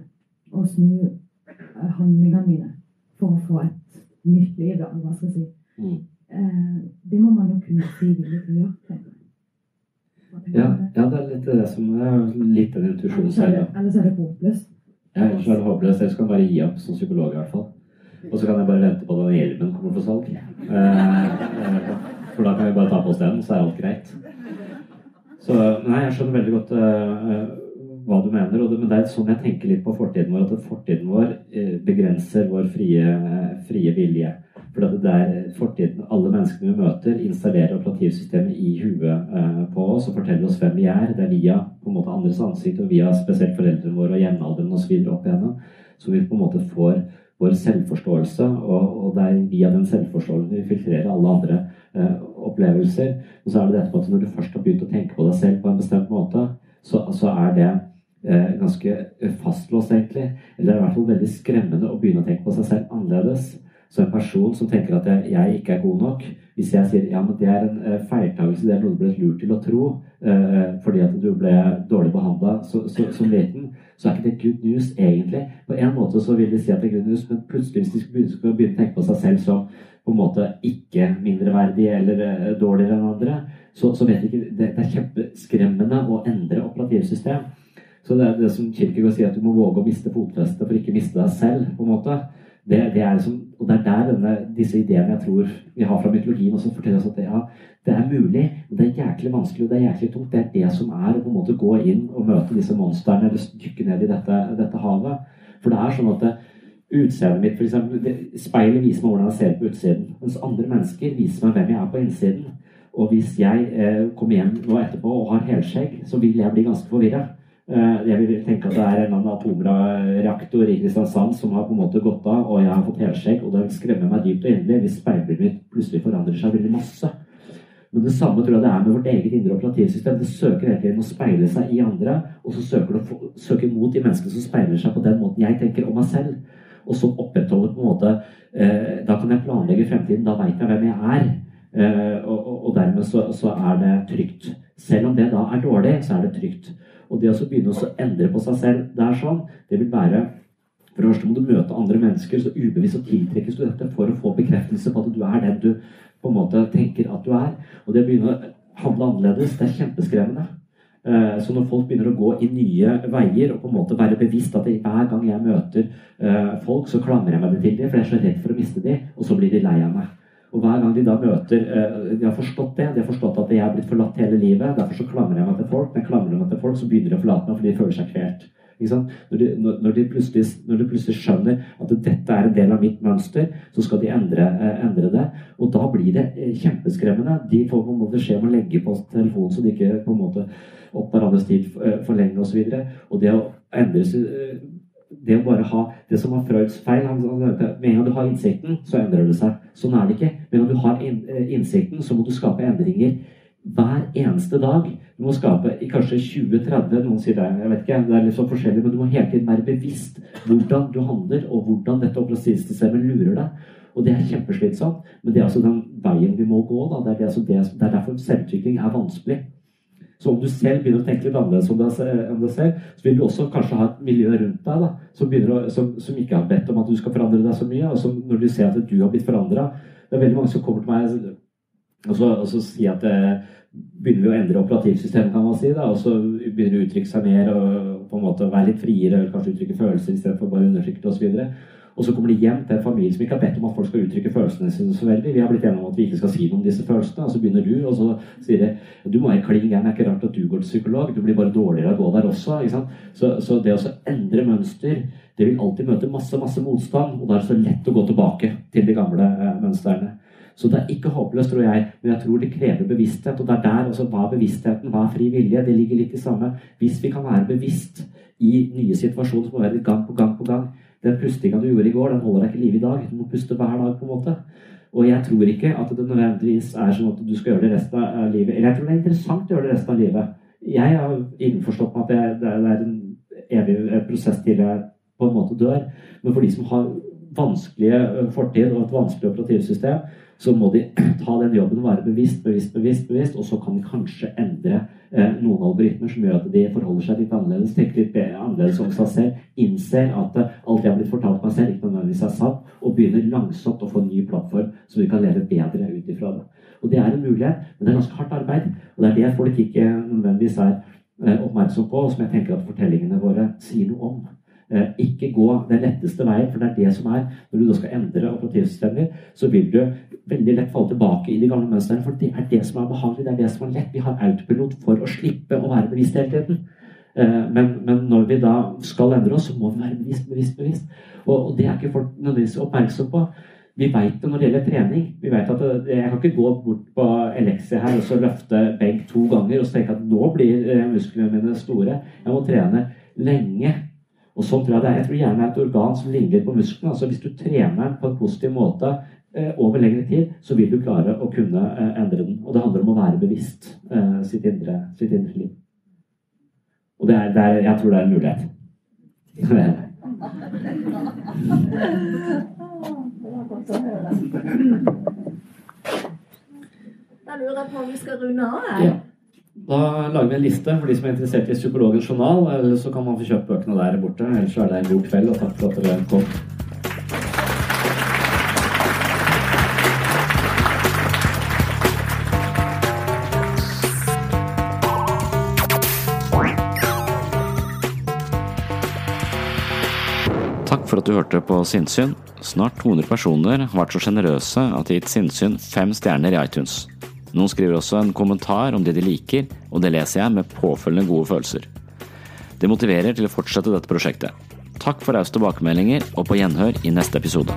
og snu eh, handlingene mine for å få et nytt liv, da, hva skal jeg si. Mm. Eh, det må man jo kunne si frivillig til å gjøre. tenker jeg. Hva tenker Ja, ja, det er litt det som er litt den intuisjonen selv. ellers er det håpløst. Ja, ellers er det håpløst. Ellers kan jeg bare gi opp som psykolog i hvert fall. Og så kan jeg bare vente på at den hjelmen kommer for salg. Eh, eh, for da kan vi bare ta på oss den, så er alt greit. Så nei, jeg skjønner veldig godt eh, hva du mener. Det, men det er sånn jeg tenker litt på fortiden vår, at fortiden vår eh, begrenser vår frie, frie vilje. For det er fortiden, alle menneskene vi møter, installerer operativsystemet i huet eh, på oss og forteller oss hvem vi er. Det er via på en måte andres ansikt og via spesielt foreldrene våre og jevnaldrende osv. opp igjennom. Så vi på en måte får vår selvforståelse, og, og det er via den selvforståelsen vi filtrerer alle andre eh, opplevelser. Og så er det dette med at når du først har begynt å tenke på deg selv på en bestemt måte, så, så er det ganske fastlåst, egentlig. Eller det er i hvert fall veldig skremmende å begynne å tenke på seg selv annerledes. Så en person som tenker at jeg, jeg ikke er god nok, hvis jeg sier ja, men det er en eh, feiltagelse, det er noe du ble lurt til å tro uh, fordi at du ble dårlig behandla som liten, så er ikke det good news egentlig. På en måte så vil de si at det er good news, men plutselig hvis de skal begynne, skal begynne å tenke på seg selv som på en måte ikke mindreverdig eller uh, dårligere enn andre, så, så vet de ikke det, det er kjempeskremmende å endre operativsystem. Så det det som Kirkegård sier, at du må våge å miste fotfestet for ikke miste deg selv. på en måte. Det, det er liksom, og det er der denne, disse ideene jeg tror vi har fra mytologien også forteller oss at det, ja, det er mulig, men det er jæklig vanskelig og det er jæklig tungt. Det er det som er å på en måte gå inn og møte disse monstrene eller dykke ned i dette, dette havet. For det er sånn at det, utseendet mitt, det, speilet viser meg hvordan jeg ser på utsiden, mens andre mennesker viser meg hvem jeg er på innsiden. Og hvis jeg eh, kommer hjem nå etterpå og har helskjegg, så vil jeg bli ganske forvirra. Eh, Jeg vil tenke at det er en eller annen atomreaktor i Kristiansand som har på en måte gått av, og jeg har fått helskjegg, og det skremmer meg dypt og endelig hvis speilbildet mitt plutselig forandrer seg veldig masse. Men det samme tror jeg det er med vårt eget indre operativsystem. Det søker hele tiden å speile seg i andre, og så søker det å søker mot de menneskene som speiler seg på den måten jeg tenker om meg selv, og som opprettholder på en måte eh, Da kan jeg planlegge fremtiden, da veit jeg hvem jeg er. Eh, og, og dermed så, så er det trygt. Selv om det da er dårlig, så er det trygt. Og det å begynne å endre på seg selv, det er sånn, det vil være For det første må du møte andre mennesker, så ubevisst tiltrekkes du dette for å få bekreftelse på at du er den du på en måte tenker at du er. Og det å begynne å handle annerledes, det er kjempeskremmende. Eh, Så når folk begynner å gå i nye veier og på en måte være bevisst at hver gang jeg møter eh, folk, så klamrer jeg meg til dem, for jeg er så redd for å miste dem, og så blir de lei av meg. Og hver gang de da møter eh, De har forstått det, de har forstått at jeg er blitt forlatt hele livet. Derfor så klamrer jeg meg til folk. Når jeg klamrer meg til folk, så begynner de å forlate meg fordi de føler seg kvelt. Når, de, når, de når de plutselig skjønner at dette er en del av mitt mønster, så skal de endre, eh, endre det. Og da blir det eh, kjempeskremmende. De får på en måte skje om å legge på telefonen så de ikke på en måte opp hverandres tid for, lenge osv. Og, og det å endre det å bare ha det som var Freuds feil han, Med en gang du har innsikten, så endrer det seg. Sånn er det ikke. men når du har innsikten, så må du skape endringer hver eneste dag. Du må skape i kanskje 20-30 Noen sier det, jeg vet ikke, det er litt så forskjellig, men du må hele tiden være bevisst hvordan du handler, og hvordan dette operasjonssystemet lurer deg. Og det er kjempeslitsomt, men det er altså den veien vi må gå. Da. Det, er altså det, det er derfor selvutvikling er vanskelig. Så om du selv begynner å tenke litt annerledes om deg selv, så vil du også kanskje ha et miljø rundt deg da, som, å, som, som, ikke har bedt om at du skal forandre deg så mye. Og som, når du ser at du har blitt forandra Det er veldig mange som kommer til meg og så, og så sier at det, eh, begynner vi å endre operativsystemet, kan man si. Da, og så begynner du å uttrykke seg mer og på en måte være litt friere, eller kanskje uttrykke følelser istedenfor bare undertrykke det osv. Og så kommer de hjem til en familie som ikke har bedt om at folk skal uttrykke følelsene sine så veldig. Vi har blitt enige om at vi ikke skal si noe om disse følelsene. Og så begynner du, og så sier de du må være klin gæren. Det er ikke rart at du går til psykolog. Du blir bare dårligere av å gå der også. ikke? Så, så det å endre mønster, det vil alltid møte masse, masse motstand. Og da er det så lett å gå tilbake til de gamle eh, mønstrene. Så det er ikke håpløst, tror jeg, men jeg tror det krever bevissthet. Og det er der altså, hva er bevisstheten, hva er fri vilje? Det ligger litt i samme. Hvis vi kan være bevisst i nye situasjoner som må være gang på gang på gang Den pustinga du gjorde i går, den holder deg ikke i live i dag. Du må puste hver dag, på en måte. Og jeg tror ikke at det nødvendigvis er sånn at du skal gjøre det resten av livet. Eller jeg tror det er interessant å gjøre det resten av livet. Jeg har innforstått med at det, er en evig prosess til jeg på en måte dør. Men for de som har vanskelige fortid og et vanskelig operativsystem, så må de ta den jobben og være bevisst, bevisst, bevisst, bevisst, og så kan de kanskje endre eh, noen algoritmer som gjør at de forholder seg litt annerledes, tenker litt annerledes om seg selv, innser at eh, alt det har blitt fortalt meg selv, ikke nødvendigvis er sant, og begynner langsomt å få en ny plattform så de kan leve bedre ut ifra det. Og Det er en mulighet, men det er ganske hardt arbeid. Og det er det folk ikke nødvendigvis er eh, oppmerksom på, og som jeg tenker at fortellingene våre sier noe om. Eh, ikke gå den letteste veien, for det er det som er Når du da skal endre operativsystemer, så vil du veldig lett falle tilbake i de gamle mønstrene. For det er det som er behagelig, det er det som er lett. Vi har autopilot for å slippe å være bevisst hele tiden. Eh, men, men, når vi da skal endre oss, så må vi være bevisst, bevisst, bevisst. Og, og det er ikke folk nødvendigvis oppmerksom på. Vi veit det når det gjelder trening. Vi vet at Jeg kan ikke gå bort på Elexia her og så løfte benk to ganger og så tenke at nå blir eh, musklene mine store. Jeg må trene lenge og sånn tror Jeg det er. Jeg tror hjernen er et organ som ligner på musklene. altså Hvis du trener den på en positiv måte eh, over lengre tid, så vil du klare å kunne eh, endre den. Og det handler om å være bevisst eh, sitt, indre, sitt indre liv. Og det er, det er, jeg tror det er en mulighet. Da lurer jeg på om vi skal runde av. Ja. Da lager vi en liste for de som er interessert i Psykologens journal. Eller så kan man få kjøpt bøkene der borte. Ellers er det en god kveld, og takk for at dere kom. Takk for at du hørte på Sinnsyn. Snart 200 personer har vært så sjenerøse at de har gitt Sinnsyn fem stjerner i iTunes. Noen skriver også en kommentar om det de liker, og det leser jeg med påfølgende gode følelser. Det motiverer til å fortsette dette prosjektet. Takk for rause tilbakemeldinger, og på gjenhør i neste episode.